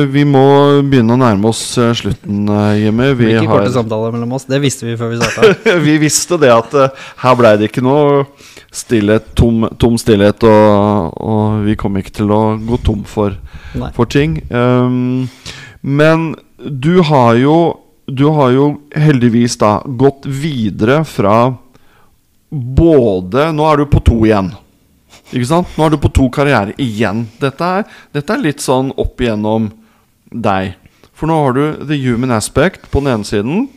vi må begynne å nærme oss eh, slutten, eh, Jimmy. Det Vi, blir ikke har, korte samtaler mellom oss. Det visste vi før vi starta. *laughs* vi visste det at eh, her blei det ikke noe stillhet, tom, tom stillhet, og, og vi kom ikke til å gå tom for, for ting. Um, men du har jo Du har jo heldigvis da gått videre fra både Nå er du på to igjen. Ikke sant? Nå er du på to karrierer igjen. Dette er, dette er litt sånn opp igjennom deg. For nå har du the human aspect på den ene siden.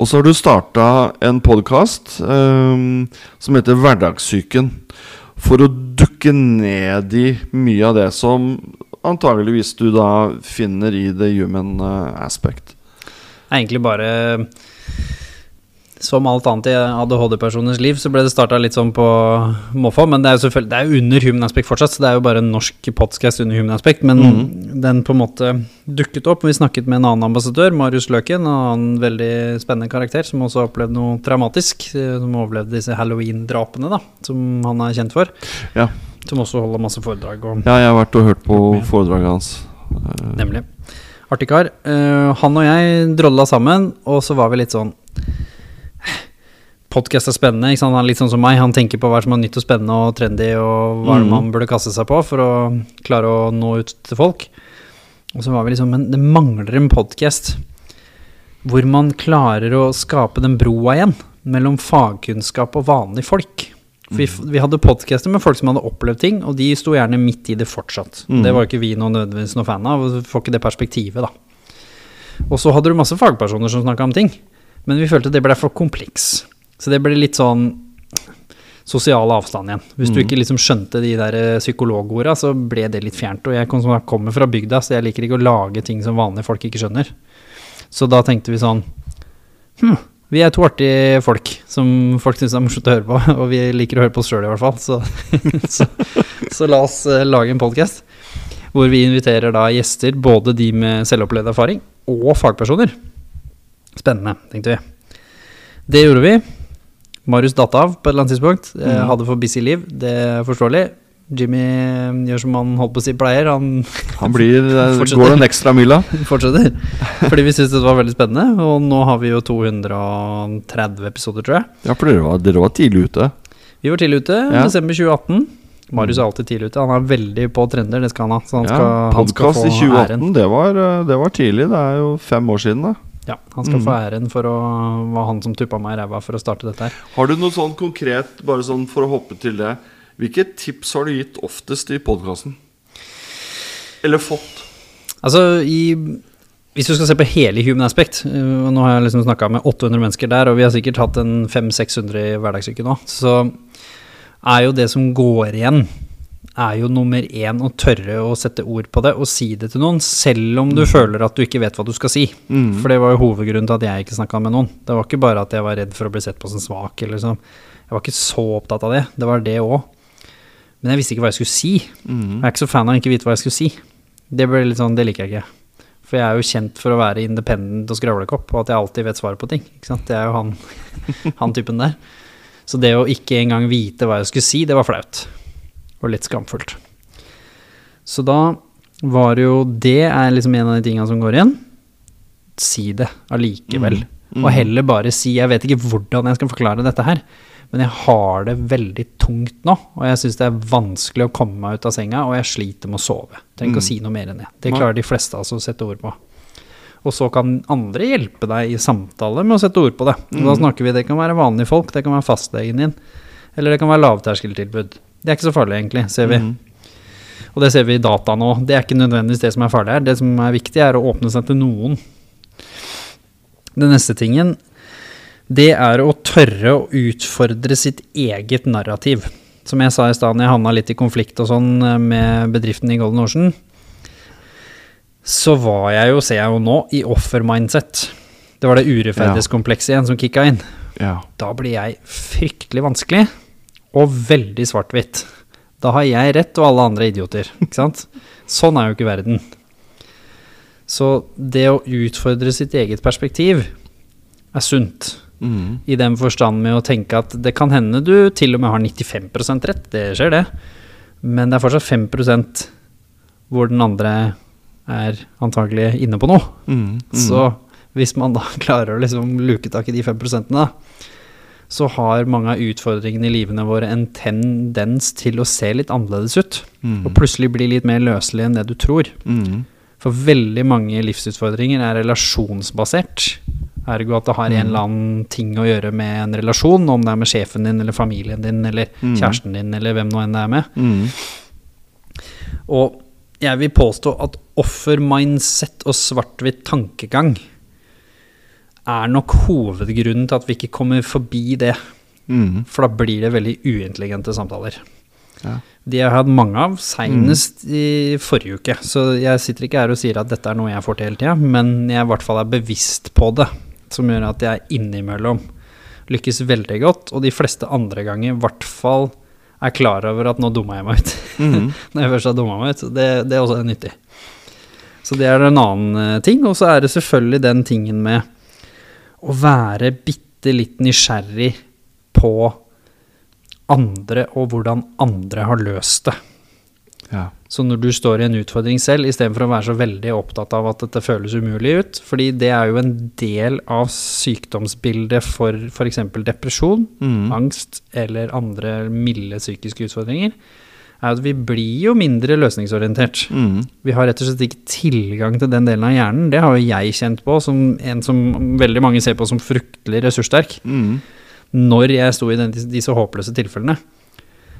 Og så har du starta en podkast som heter Hverdagssyken. For å dukke ned i mye av det som antageligvis du da finner i the human eh, aspect. Er egentlig bare Som alt annet i ADHD-personers liv, så ble det starta litt sånn på måfå. Men det er jo selvfølgelig Det er jo under Human Aspect fortsatt, så det er jo bare en norsk podcast under Human Aspect. Men den på en måte dukket opp. Vi snakket med en annen ambassadør, Marius Løken, en annen veldig spennende karakter som også har opplevd noe traumatisk. eh, Som overlevde disse halloween-drapene, da, som han er kjent for. Ja. Som også holder masse foredrag og ja, jeg har vært og hørt på foredraget hans. Eh, Nemlig. Artig kar. Uh, han og jeg drolla sammen, og så var vi litt sånn Podkast er spennende. Ikke sant? Han er litt sånn som meg. Han tenker på hva som er nytt og spennende og trendy, og hva mm. Man burde kaste seg på for å klare å nå ut til folk. Og så var vi liksom Men det mangler en podkast hvor man klarer å skape den broa igjen mellom fagkunnskap og vanlige folk. For vi, vi hadde podcaster med folk som hadde opplevd ting, og de sto gjerne midt i det fortsatt. Mm. Det var jo ikke vi noe nødvendigvis noe fan av, og får ikke det perspektivet, da. Og så hadde du masse fagpersoner som snakka om ting, men vi følte det ble for kompleks. Så det ble litt sånn sosial avstand igjen. Hvis du Mhm. ikke liksom skjønte de der eh, psykologorda, så ble det litt fjernt. Og jeg kommer fra bygda, så jeg liker ikke å lage ting som vanlige folk ikke skjønner. Så da tenkte vi sånn hm, vi er to artige folk som folk syns er morsomt å høre på, *laughs* og vi liker å høre på oss sjøl i hvert fall. Så, *laughs* så, så la oss eh, lage en podkast hvor vi inviterer da gjester, både de med selvopplevd erfaring og fagpersoner. Spennende, tenkte vi. Det gjorde vi. Marius datt av på et eller annet tidspunkt. eh, Mhm. Hadde for busy liv, det er forståelig. Jimmy eh, gjør som han holdt på å si pleier, han *laughs* Han blir, eh, går den ekstra mila. *laughs* fortsetter. Fordi vi syntes det var veldig spennende, og nå har vi jo 230 episoder, tror jeg. Ja, for dere var, dere var tidlig ute. Vi var tidlig ute, Ja. desember 2018. Marius er alltid tidlig ute. Han er veldig på trender, det skal han ha. Så han skal, Ja, han skal Podkast få i 2018, æren. det var, eh, det var tidlig. Det er jo fem år siden, da. Ja, han skal Mm. få æren for å var han som tuppa meg i ræva for å starte dette her. Har du noe sånn konkret, bare sånn for å hoppe til det Hvilke tips har du gitt oftest i podkasten? Eller fått? Altså, i, hvis du skal se på hele Human Aspect, øh, og nå har jeg liksom snakka med 800 mennesker der, og vi har sikkert hatt en 500-600 i hverdagssyke nå, så er jo det som går igjen, er jo nummer én å tørre å sette ord på det og si det til noen, selv om du føler at du ikke vet hva du skal si. Mm. For det var jo hovedgrunnen til at jeg ikke snakka med noen. Det var ikke bare at jeg var redd for å bli sett på som svak, eller sånn. Jeg var ikke så opptatt av det. Det var det òg. Men jeg visste ikke hva jeg skulle si. Mm. Jeg er ikke så fan av å ikke vite hva jeg skulle si. Det ble litt sånn, det liker jeg ikke. For jeg er jo kjent for å være independent og skravlekopp, og at jeg alltid vet svaret på ting. Ikke sant? Det er jo han, *laughs* han typen der. Så det å ikke engang vite hva jeg skulle si, det var flaut. Og litt skamfullt. Så da var det jo Det er liksom en av de tinga som går igjen. Si det allikevel. Mm. Og heller bare si Jeg vet ikke hvordan jeg skal forklare dette her, men jeg har det veldig tungt nå. Og jeg syns det er vanskelig å komme meg ut av senga, og jeg sliter med å sove. Trenger ikke Mm. å si noe mer enn det. Det klarer de fleste av oss å sette ord på. Og så kan andre hjelpe deg i samtale med å sette ord på det. Og da snakker vi, Det kan være vanlige folk, det kan være fastlegen din, eller det kan være lavterskeltilbud. Det er ikke så farlig, egentlig, ser vi. Og det ser vi i data nå. Det er ikke nødvendigvis det som er farlig her. Det som er viktig, er å åpne seg til noen. Den neste tingen, det er å tørre å utfordre sitt eget narrativ. Som jeg sa i stad, jeg havna litt i konflikt og sånn eh, med bedriften i Golden Ocean, så var jeg jo, ser jeg jo nå, i offer-mindset. Det var det urettferdighetskomplekset igjen som kicka inn. Ja. Da blir jeg fryktelig vanskelig og veldig svart-hvitt. Da har jeg rett og alle andre idioter, ikke sant? *laughs* Sånn er jo ikke verden. Så det å utfordre sitt eget perspektiv er sunt. Mm. I den forstand med å tenke at det kan hende du til og med har 95% rett, det skjer det. Men det er fortsatt 5% hvor den andre er antagelig inne på noe. Mm. Så hvis man da *laughs* klarer å liksom luke tak i de 5 da, så har mange av utfordringene i livene våre en tendens til å se litt annerledes ut. Mm. Og plutselig bli litt mer løselig enn det du tror. Mm. For veldig mange livsutfordringer er relasjonsbasert. Ergo at det har en eller annen ting å gjøre med en relasjon, om det er med sjefen din eller familien din eller Mm. kjæresten din eller hvem nå enn det er med. Mm. Og jeg vil påstå at offer-mindset og svart-hvitt tankegang er nok hovedgrunnen til at vi ikke kommer forbi det. Mm. For da blir det veldig uintelligente samtaler. Ja. De har jeg hatt mange av, seinest i forrige uke. Så jeg sitter ikke her og sier at dette er noe jeg får til hele tida, men jeg i hvert fall er bevisst på det. Som gjør at jeg innimellom lykkes veldig godt, og de fleste andre ganger i hvert fall er klar over at nå dumma jeg meg ut. *laughs* Mm. Når jeg først har dumma meg ut. Det, det er også nyttig. Så det er en annen eh, ting. Og så er det selvfølgelig den tingen med å være bitte litt nysgjerrig på andre og hvordan andre har løst det. Ja. Så når du står i en utfordring selv, istedenfor å være så veldig opptatt av at dette føles umulig ut, fordi det er jo en del av sykdomsbildet for f.eks. depresjon, Mm. angst eller andre milde psykiske utfordringer, er at vi blir jo mindre løsningsorientert. Mm. Vi har rett og slett ikke tilgang til den delen av hjernen. Det har jo jeg kjent på som en som veldig mange ser på som fryktelig ressurssterk. Mm. Når jeg sto i den, disse håpløse tilfellene,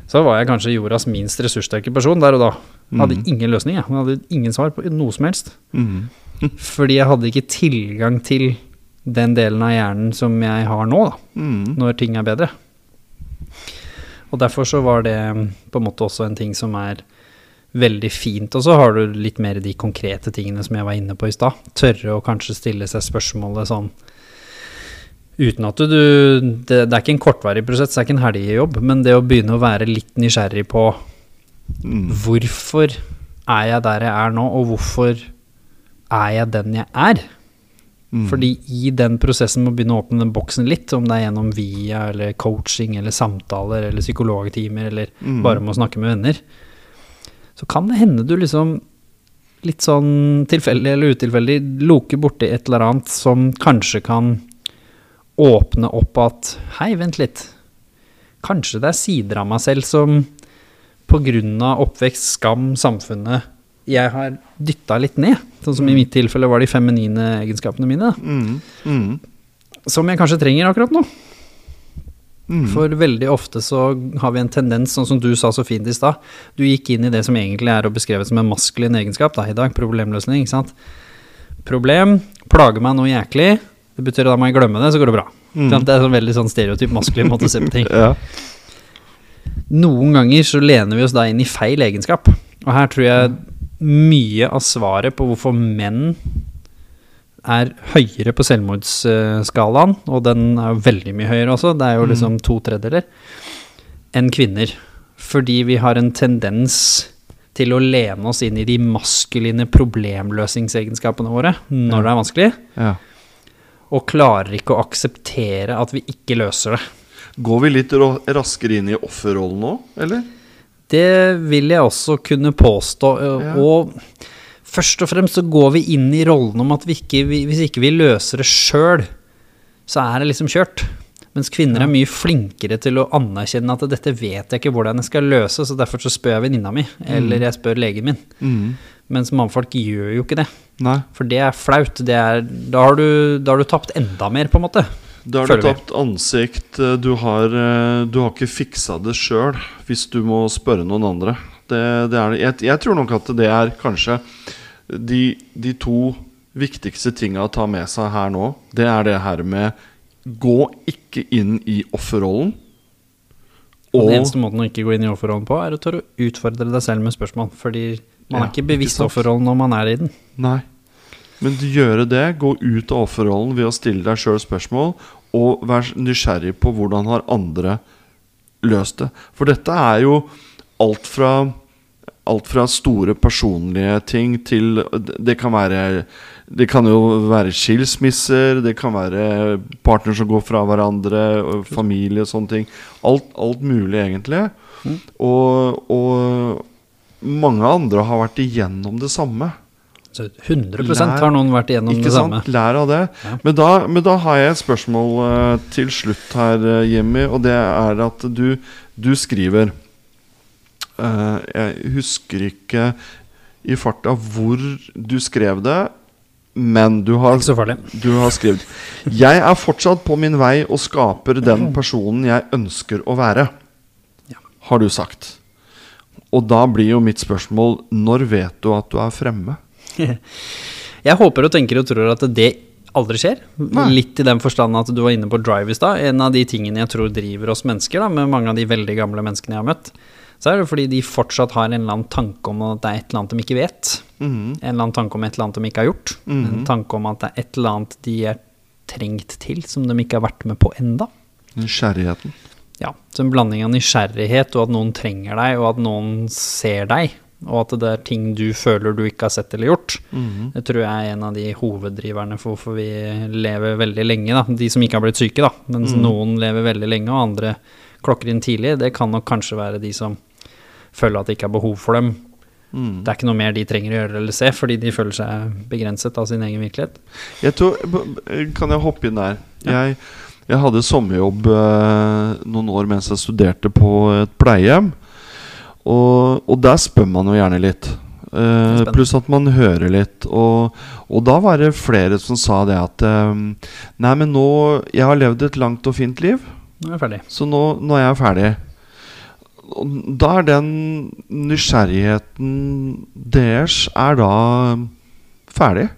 så var jeg kanskje jordas minst ressurssterke person der og da. Jeg hadde Mhm. ingen løsning, jeg. jeg hadde ingen svar på noe som helst. Mm. *laughs* Fordi jeg hadde ikke tilgang til den delen av hjernen som jeg har nå, da, Mm. når ting er bedre. Og derfor så var det mm, på en måte også en ting som er veldig fint. Og så har du litt mer de konkrete tingene som jeg var inne på i stad. Tørre å kanskje stille seg spørsmålet sånn uten at du, det, det er ikke en kortvarig prosess, det er ikke en helgejobb, men det å begynne å være litt nysgjerrig på Mm. hvorfor er jeg der jeg er nå, og hvorfor er jeg den jeg er? Mm. Fordi i den prosessen med å begynne å åpne den boksen litt, om det er gjennom via eller coaching eller samtaler eller psykologtimer eller Mm. bare med å snakke med venner, så kan det hende du liksom litt sånn tilfeldig eller utilfeldig loker borti et eller annet som kanskje kan åpne opp at Hei, vent litt. Kanskje det er sider av meg selv som av oppvekst, skam, samfunnet jeg har dytta litt ned. Sånn som i mitt tilfelle var de feminine egenskapene mine. Mm. Mm. Som jeg kanskje trenger akkurat nå. Mm. For veldig ofte så har vi en tendens, sånn som du sa så fint i stad. Du gikk inn i det som egentlig er å beskrevet som en maskulin egenskap da, i dag. Problemløsning, ikke sant. Problem plager meg noe jæklig. Det betyr at da må jeg glemme det, så går det bra. Mm. Det er en veldig sånn stereotyp maskulin måte å se på ting. *laughs* Ja. Noen ganger så lener vi oss da inn i feil egenskap. Og her tror jeg mye av svaret på hvorfor menn er høyere på selvmordsskalaen, og den er jo veldig mye høyere også, det er jo liksom to tredjedeler, enn kvinner. Fordi vi har en tendens til å lene oss inn i de maskuline problemløsningsegenskapene våre når det er vanskelig, ja. Og klarer ikke å akseptere at vi ikke løser det. Går vi litt raskere inn i offerrollen nå, eller? Det vil jeg også kunne påstå. Ja. Og først og fremst så går vi inn i rollen om at vi ikke, vi, hvis ikke vi løser det sjøl, så er det liksom kjørt. Mens kvinner er mye flinkere til å anerkjenne at dette vet jeg ikke hvordan jeg skal løse, så derfor så spør jeg venninna mi, eller jeg spør legen min. Mm. Mens mannfolk gjør jo ikke det. Nei. For det er flaut. Det er, da, har du, da har du tapt enda mer, på en måte. Da har du tapt ansikt. eh, Du har, eh, du har ikke fiksa det sjøl hvis du må spørre noen andre. Det, det er, jeg, jeg tror nok at det er kanskje de, de to viktigste tinga å ta med seg her nå. Det er det her med Gå ikke inn i offerrollen. Og, Og eneste måten å ikke gå inn i offerrollen på, er å tørre å utfordre deg selv med spørsmål. Fordi man Ja, er ikke bevisst offerrollen når man er i den. Nei. Men gjøre det, gå ut av offerrollen ved å stille deg sjøl spørsmål, og vær nysgjerrig på hvordan har andre løst det. For dette er jo alt fra Alt fra store personlige ting til Det kan være Det kan jo være skilsmisser, det kan være partner som går fra hverandre, familie og sånne ting. Alt, alt mulig, egentlig. Mm. Og, og mange andre har vært igjennom det samme. Så 100 Lær- har noen vært igjennom det sant? samme. Lær av det. Ja. Men, da, men da har jeg et spørsmål uh, til slutt her, eh, Jimmy. Og det er at du, du skriver uh, Jeg husker ikke i farta hvor du skrev det, men du har, du har skrevet Jeg er fortsatt på min vei og skaper den personen jeg ønsker å være. Ja. Har du sagt. Og da blir jo mitt spørsmål Når vet du at du er fremme? *laughs* Jeg håper og tenker og tror at det aldri skjer. Nei. Litt i den forstand at du var inne på drive i stad. En av de tingene jeg tror driver oss mennesker, da, med mange av de veldig gamle menneskene jeg har møtt, så er det fordi de fortsatt har en eller annen tanke om at det er et eller annet de ikke vet. Mhm. En eller annen tanke om et eller annet de ikke har gjort. En Mhm. tanke om at det er et eller annet de er trengt til, som de ikke har vært med på enda. Nysgjerrigheten. Ja, så en blanding av nysgjerrighet og at noen trenger deg, og at noen ser deg, og at det er ting du føler du ikke har sett eller gjort. Mhm. Det tror jeg er en av de hoveddriverne for hvorfor vi lever veldig lenge. Da. De som ikke har blitt syke, da. Mens Mm. noen lever veldig lenge, og andre klokker inn tidlig. Det kan nok kanskje være de som føler at det ikke er behov for dem. Mm. Det er ikke noe mer de trenger å gjøre eller se, fordi de føler seg begrenset av sin egen virkelighet. Jeg tror, kan jeg hoppe inn der? Jeg, jeg hadde sommerjobb eh, noen år mens jeg studerte på et pleiehjem. Og, og der spør man jo gjerne litt. Eh, pluss at man hører litt. Og, og da var det flere som sa det at eh, Nei, men nå Jeg har levd et langt og fint liv, Nå er jeg ferdig. så nå, nå er jeg ferdig. Og da er den nysgjerrigheten deres er da ferdig.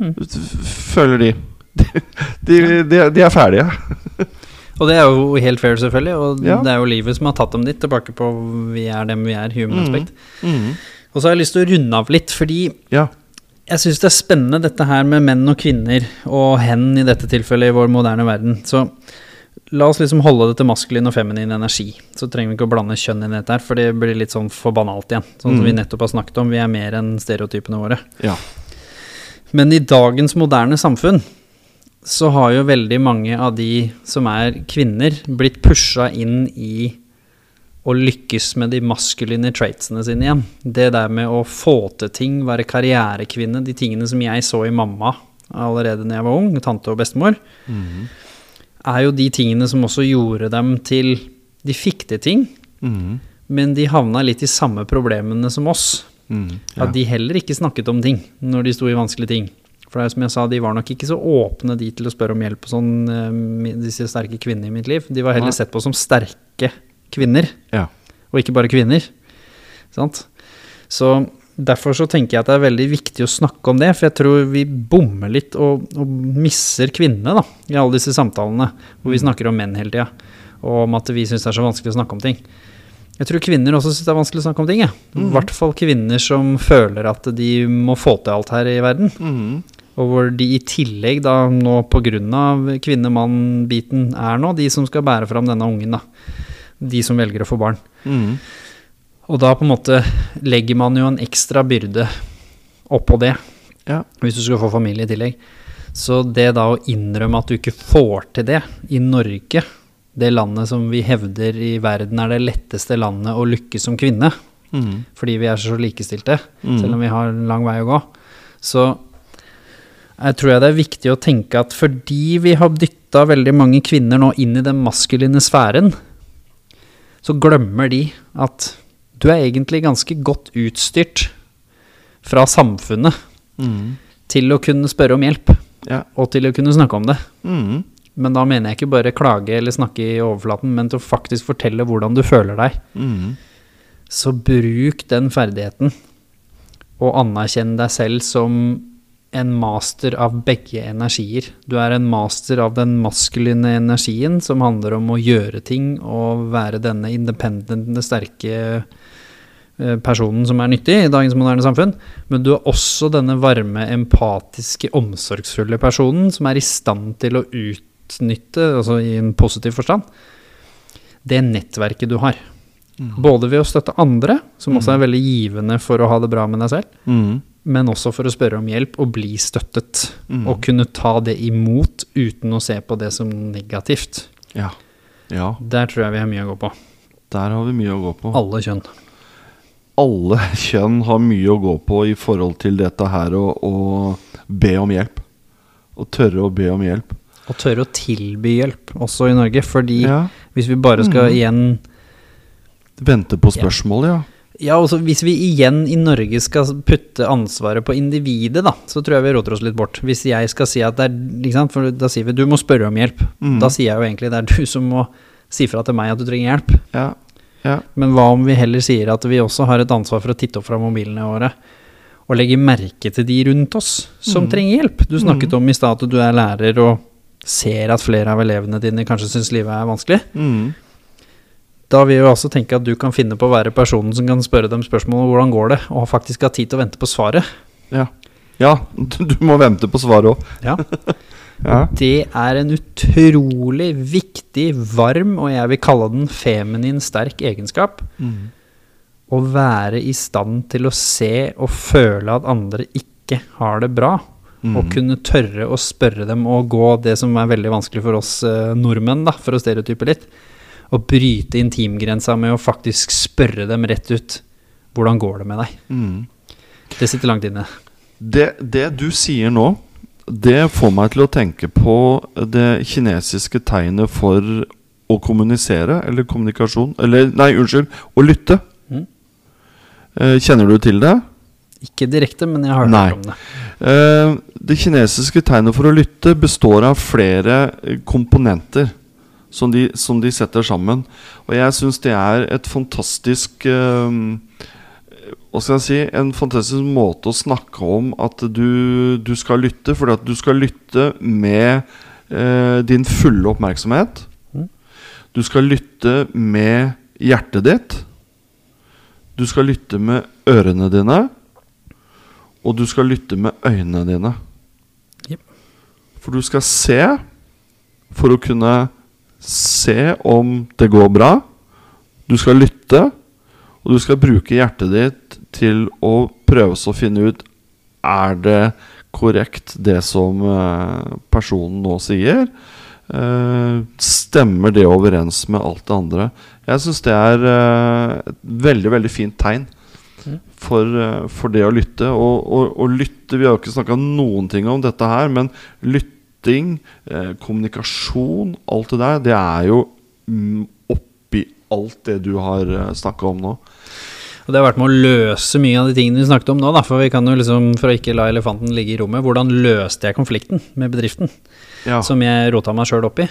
Mm. Føler de. De, de, de er ferdige. Og det er jo helt fair, selvfølgelig, og Ja. det er jo livet som har tatt dem dit, tilbake på vi er dem vi er, human Mhm. aspect. Mm. Og så har jeg lyst til å runde av litt, fordi Ja. Jeg syns det er spennende dette her med menn og kvinner, og hen i dette tilfellet i vår moderne verden. Så la oss liksom holde det til maskulin og feminin energi. Så trenger vi ikke å blande kjønn inn i dette her, for det blir litt sånn for banalt igjen. Sånn som Mm. vi nettopp har snakket om, vi er mer enn stereotypene våre. ja. Men i dagens moderne samfunn så har jo veldig mange av de som er kvinner, blitt pusha inn i å lykkes med de maskuline traitsene sine igjen. Det der med å få til ting, være karrierekvinne, de tingene som jeg så i mamma allerede da jeg var ung, tante og bestemor, Mhm. er jo de tingene som også gjorde dem til De fikk til ting, Mhm. men de havna litt i samme problemene som oss. Mm, Ja. At de heller ikke snakket om ting når de sto i vanskelige ting. For det er som jeg sa, de var nok ikke så åpne de til å spørre om hjelp og sånn, eh, disse sterke kvinnene i mitt liv. De var heller sett på som sterke kvinner, ja. og ikke bare kvinner. Sant? Så derfor så tenker jeg at det er veldig viktig å snakke om det, for jeg tror vi bommer litt og, og misser kvinnene da, i alle disse samtalene, hvor vi snakker om menn hele tida, og om at vi syns det er så vanskelig å snakke om ting. Jeg tror kvinner også syns det er vanskelig å snakke om ting. I Mhm. hvert fall kvinner som føler at de må få til alt her i verden. Mhm. Og hvor de i tillegg, da nå pga. kvinne-mann-biten er nå, de som skal bære fram denne ungen, da. De som velger å få barn. Mm. Og da på en måte legger man jo en ekstra byrde oppå det, Ja. hvis du skal få familie i tillegg. Så det da å innrømme at du ikke får til det i Norge, det landet som vi hevder i verden er det letteste landet å lykkes som kvinne, mm. fordi vi er så likestilte, mm. selv om vi har en lang vei å gå, så jeg tror jeg det er viktig å tenke at fordi vi har dytta veldig mange kvinner nå inn i den maskuline sfæren, så glemmer de at du er egentlig ganske godt utstyrt fra samfunnet Mm. til å kunne spørre om hjelp, Ja. og til å kunne snakke om det. Mm. Men da mener jeg ikke bare klage eller snakke i overflaten, men til å faktisk fortelle hvordan du føler deg. Mm. Så bruk den ferdigheten, og anerkjenn deg selv som en master av begge energier. Du er en master av den maskuline energien, som handler om å gjøre ting og være denne independente, sterke eh, personen som er nyttig i dagens moderne samfunn. Men du er også denne varme, empatiske, omsorgsfulle personen som er i stand til å utnytte, altså i en positiv forstand, det nettverket du har. Både ved å støtte andre, som også er veldig givende for å ha det bra med deg selv, Mm. Men også for å spørre om hjelp og bli støttet. Mm. Og kunne ta det imot uten å se på det som negativt. Ja. ja. Der tror jeg vi har mye å gå på. Der har vi mye å gå på. Alle kjønn. Alle kjønn har mye å gå på i forhold til dette her å, be om hjelp. Å tørre å be om hjelp. Og tørre å tilby hjelp, også i Norge. Fordi Ja. hvis vi bare skal mm. igjen Vente på spørsmål, ja. Ja, også hvis vi igjen i Norge skal putte ansvaret på individet, da, så tror jeg vi roter oss litt bort. Hvis jeg skal si at det er ikke sant? For da sier vi du må spørre om hjelp. Mm. Da sier jeg jo egentlig det er *laughs* du som må si fra til meg at du trenger hjelp. Ja. ja. Men hva om vi heller sier at vi også har et ansvar for å titte opp fra mobilene våre og legge merke til de rundt oss som Mm. trenger hjelp? Du snakket om i stad at du er lærer og ser at flere av elevene dine kanskje syns livet er vanskelig. Mm. Da vil jo også tenke at du kan finne på å være personen som kan spørre dem spørsmål om hvordan går det, og faktisk ha tid til å vente på svaret. ja. Ja, du *laughs* du må vente på svaret òg. Ja. *laughs* Ja. Det er en utrolig viktig, varm, og jeg vil kalle den feminin sterk egenskap. Mm. Å være i stand til å se og føle at andre ikke har det bra. Mm. Og kunne tørre å spørre dem og gå det som er veldig vanskelig for oss eh, nordmenn, da, for å stereotype litt. Å bryte intimgrensa med å faktisk spørre dem rett ut. Hvordan går det med deg? Mm. Det sitter langt inne. Det, det du sier nå, det får meg til å tenke på det kinesiske tegnet for å kommunisere, eller kommunikasjon Eller, nei, unnskyld, å lytte. Mm. Eh, kjenner du til det? Ikke direkte, men jeg har Nei. hørt om det. Eh, det kinesiske tegnet for å lytte består av flere komponenter som de, som de setter sammen. Og jeg syns det er et fantastisk eh, Hva skal jeg si En fantastisk måte å snakke om at du, du skal lytte. For at du skal lytte med eh, din fulle oppmerksomhet. Mm. Du skal lytte med hjertet ditt. Du skal lytte med ørene dine. Og du skal lytte med øynene dine. Yep. For du skal se for å kunne se om det går bra. Du skal lytte, og du skal bruke hjertet ditt til å prøve å finne ut Er det korrekt, det som eh, personen nå sier? Eh, stemmer det overens med alt det andre? Jeg syns det er eh, et veldig, veldig fint tegn Mm. for, for det å lytte. Og, og, og lytte Vi har jo ikke snakka noen ting om dette her, men lytting, eh, kommunikasjon, alt det der, det er jo mm, oppi alt det du har uh, snakka om nå. Og det har vært med å løse mye av de tingene vi snakket om nå, da. For vi kan jo liksom, for å ikke la elefanten ligge i rommet, hvordan løste jeg konflikten med bedriften? Ja. Som jeg rota meg sjøl opp i.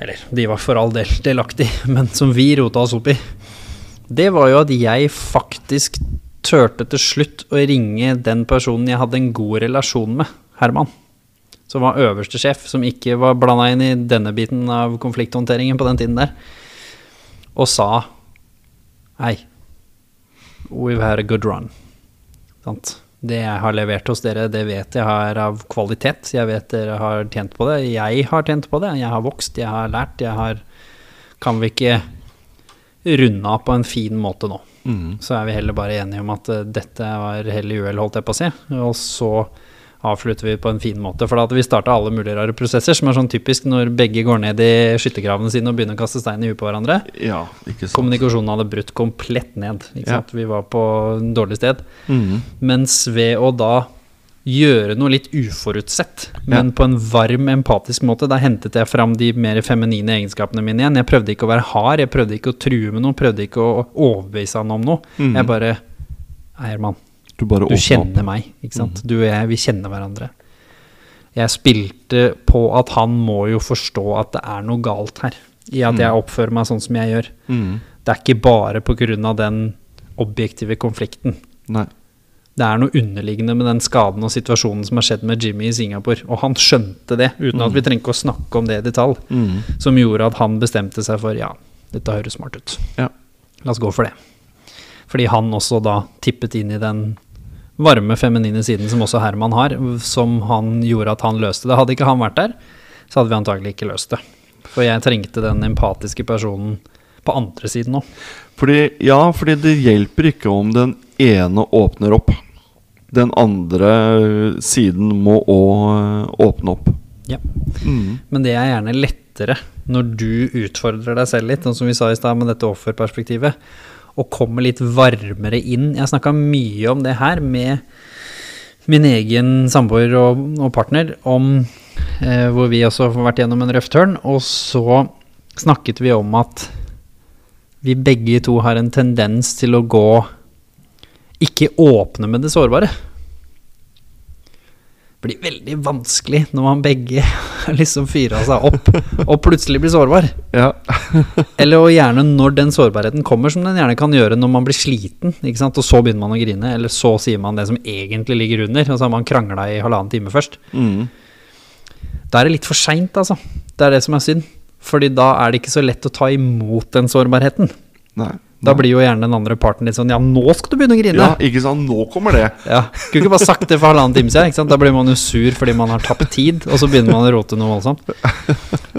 Eller, de var for all del delaktig, *laughs* men som vi rota oss opp i. Det var jo at jeg faktisk turte til slutt å ringe den personen jeg hadde en god relasjon med, Herman. Som var øverste sjef, som ikke var blanda inn i denne biten av konflikthåndteringen på den tiden der. Og sa Hei, we've had a good run. Sant? Det jeg har levert hos dere, det vet jeg har av kvalitet. Jeg vet dere har tjent på det. Jeg har tjent på det. Jeg har vokst, jeg har lært. Jeg har Kan vi ikke runde av på en fin måte nå? Mm. Så er vi heller bare enige om at eh, dette var hell i uhell, holdt jeg på å si. Og så avslutter vi på en fin måte. For hadde vi starta alle mulige rare prosesser, som er sånn typisk når begge går ned i skyttergravene sine og begynner å kaste stein i huet på hverandre. ja. Kommunikasjonen hadde brutt komplett ned. Ja. Vi var på en dårlig sted. Mm. Mens ved å da gjøre noe litt uforutsett, men på en varm, empatisk måte, da hentet jeg fram de mer feminine egenskapene mine igjen. Jeg prøvde ikke å være hard, jeg prøvde ikke å true med noe, prøvde ikke å overbevise han om noe. Mm. Jeg bare Nei, Herman, Du bare Du kjenner meg, ikke sant? Du og jeg, vi kjenner hverandre. Jeg spilte på at han må jo forstå at det er noe galt her, i at jeg oppfører meg sånn som jeg gjør. Mm. Det er ikke bare av den objektive konflikten. Nei. Det er noe underliggende med den skaden og situasjonen som har skjedd med Jimmy i Singapore. Og han skjønte det, uten at vi trenger å snakke om det i detalj. Mm. Som gjorde at han bestemte seg for ja, dette høres smart ut. Ja. La oss gå for det. Fordi han også da tippet inn i den varme, feminine siden som også Herman har, som han gjorde at han løste det. Hadde ikke han vært der, så hadde vi antagelig ikke løst det. For jeg trengte den empatiske personen på andre siden òg. Ja, fordi det hjelper ikke om den ene åpner opp. Den andre siden må òg åpne opp. Ja. Mm. Men det er gjerne lettere når du utfordrer deg selv litt, sånn som vi sa i stad med dette offerperspektivet, og kommer litt varmere inn. Jeg snakka mye om det her med min egen samboer og, og partner, om eh, hvor vi også har vært gjennom en røff tørn, og så snakket vi om at vi begge to har en tendens til å gå ikke åpne med det sårbare. Blir veldig vanskelig når man begge *laughs* liksom fyrer seg opp og plutselig blir sårbar. Ja. *laughs* Eller og gjerne når den sårbarheten kommer, som den gjerne kan gjøre når man blir sliten, ikke sant? og så begynner man å grine, eller så sier man det som egentlig ligger under, og så har man krangla i halvannen time først. Mm. Da er det litt for seint, altså. Det er det som er synd. Fordi da er det ikke så lett å ta imot den sårbarheten. Nei. Da blir jo gjerne den andre parten litt sånn Ja, nå skal du begynne å grine! Ja, ikke sant. Nå kommer det. Ja, Skulle ikke bare sagt det for halvannen time siden. Ikke sant? Da blir man jo sur fordi man har tapt tid, og så begynner man å rote noe voldsomt.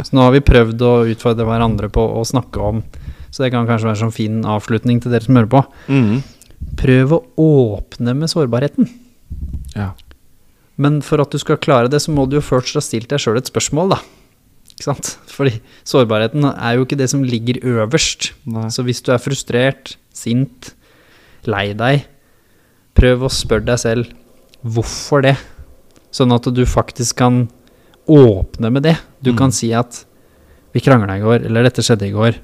Så nå har vi prøvd å utfordre hverandre på å snakke om Så det kan kanskje være sånn fin avslutning til dere som hører på. Mm. Prøv å åpne med sårbarheten. Ja. Men for at du skal klare det, så må du jo først ha stilt deg sjøl et spørsmål, da. Ikke sant? Fordi sårbarheten er jo ikke det som ligger øverst. Nei. Så hvis du er frustrert, sint, lei deg, prøv å spørre deg selv hvorfor det. Sånn at du faktisk kan åpne med det. Du Mm. kan si at vi krangla i går, eller dette skjedde i går,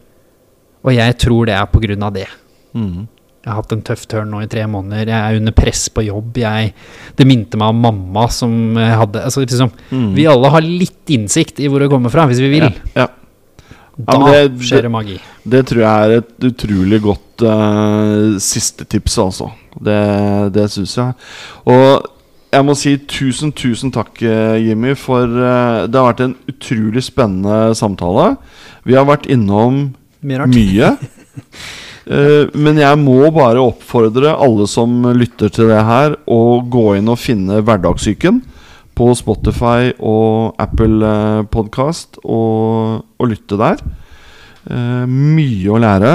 og jeg tror det er på grunn av det. Mm. Jeg har hatt en tøff tørn nå i tre måneder. Jeg er under press på jobb. Jeg, det minte meg om mamma som hadde altså, liksom, Mm. Vi alle har litt innsikt i hvor det kommer fra, hvis vi vil. Ja. Da ja, det- skjer det magi. Det tror jeg er et utrolig godt uh, siste tips, altså. Det, det syns jeg. Og jeg må si tusen, tusen takk, eh, Jimmy, for uh, det har vært en utrolig spennende samtale. Vi har vært innom Mye. Eh, *laughs* men jeg må bare oppfordre alle som lytter til det her, å gå inn og finne Hverdagssyken på Spotify og Apple eh, Podcast og, og lytte der. Eh, mye å lære.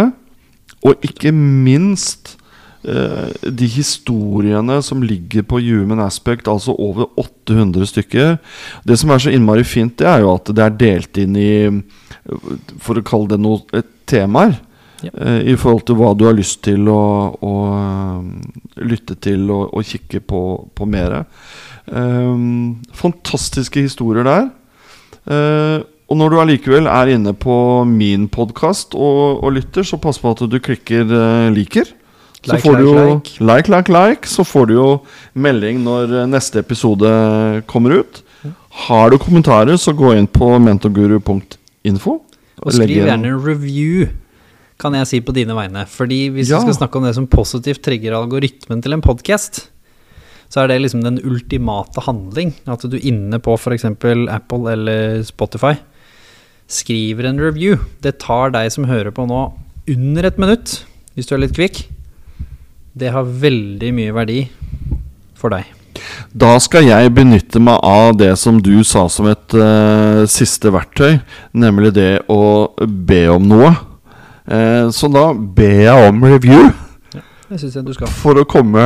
Og ikke minst eh, de historiene som ligger på Human Aspect, altså over 800 stykker. Det som er så innmari fint, det er jo at det er delt inn i For å kalle det noe eh, temaer. Eh, I forhold til hva du har lyst til å, å eh, lytte til og, og kikke på, på mer. Um, fantastiske historier der. Uh, og når du allikevel er inne på min podkast og, og lytter, så pass på at du klikker uh, 'liker'. Så Like, du like, jo like. like, like, like. Så får du jo melding når eh, neste episode kommer ut. Har du kommentarer, så gå inn på mentorguru.info. Og skriv gjerne en review, kan jeg si på dine vegne. Fordi hvis Ja. vi skal snakke om det som positivt trigger algoritmen til en podkast, så er det liksom den ultimate handling. At du inne på f.eks. Apple eller Spotify skriver en review. Det tar deg som hører på nå, under et minutt, hvis du er litt kvikk. Det har veldig mye verdi for deg. Da skal jeg benytte meg av det som du sa som et uh, siste verktøy, nemlig det å be om noe. Eh, så da ber jeg om review jeg for å komme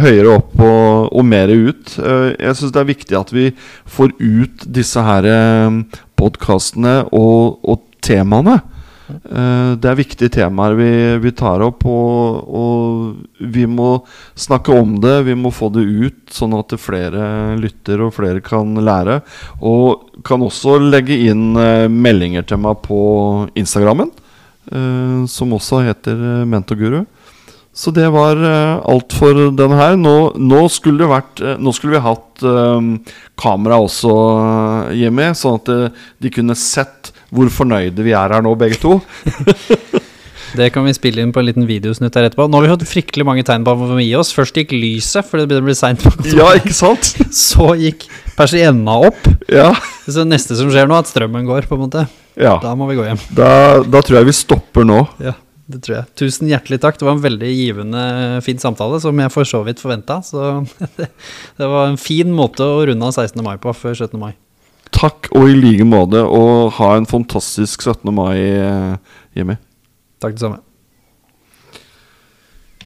høyere opp og, og mer ut. Eh, jeg syns det er viktig at vi får ut disse her eh, podkastene og, og temaene. Eh, det er viktige temaer vi, vi tar opp, og, og vi må snakke om det. Vi må få det ut, sånn at flere lytter og flere kan lære. Og kan også legge inn meldinger til meg på Instagrammen, som også heter Mentoguru. Mentorguru. Så det var uh, alt for denne her. Nå, nå skulle det vært eh, Nå skulle vi hatt eh, kamera også, Jimmy, sånn at eh, de kunne sett hvor fornøyde vi er her nå, begge to. *laughs* Det kan vi spille inn på en liten videosnutt her etterpå. Nå har vi hatt fryktelig mange tegn på at vi må gi oss. Først gikk lyset, fordi det begynner å bli seint. ja, ikke sant? *laughs* Så gikk persienna opp. Ja. Så neste som skjer nå, er at strømmen går, på en måte. ja. Da må vi gå hjem. Da, da tror jeg vi stopper nå. Ja, det tror jeg. Tusen hjertelig takk. Det var en veldig givende, fin samtale, som jeg for så vidt forventa. Så *laughs* det, det var en fin måte å runde av 16. mai på før 17. mai. Takk og i like måte, og ha en fantastisk 17. mai, hjemme. Jimmy. Takk det samme.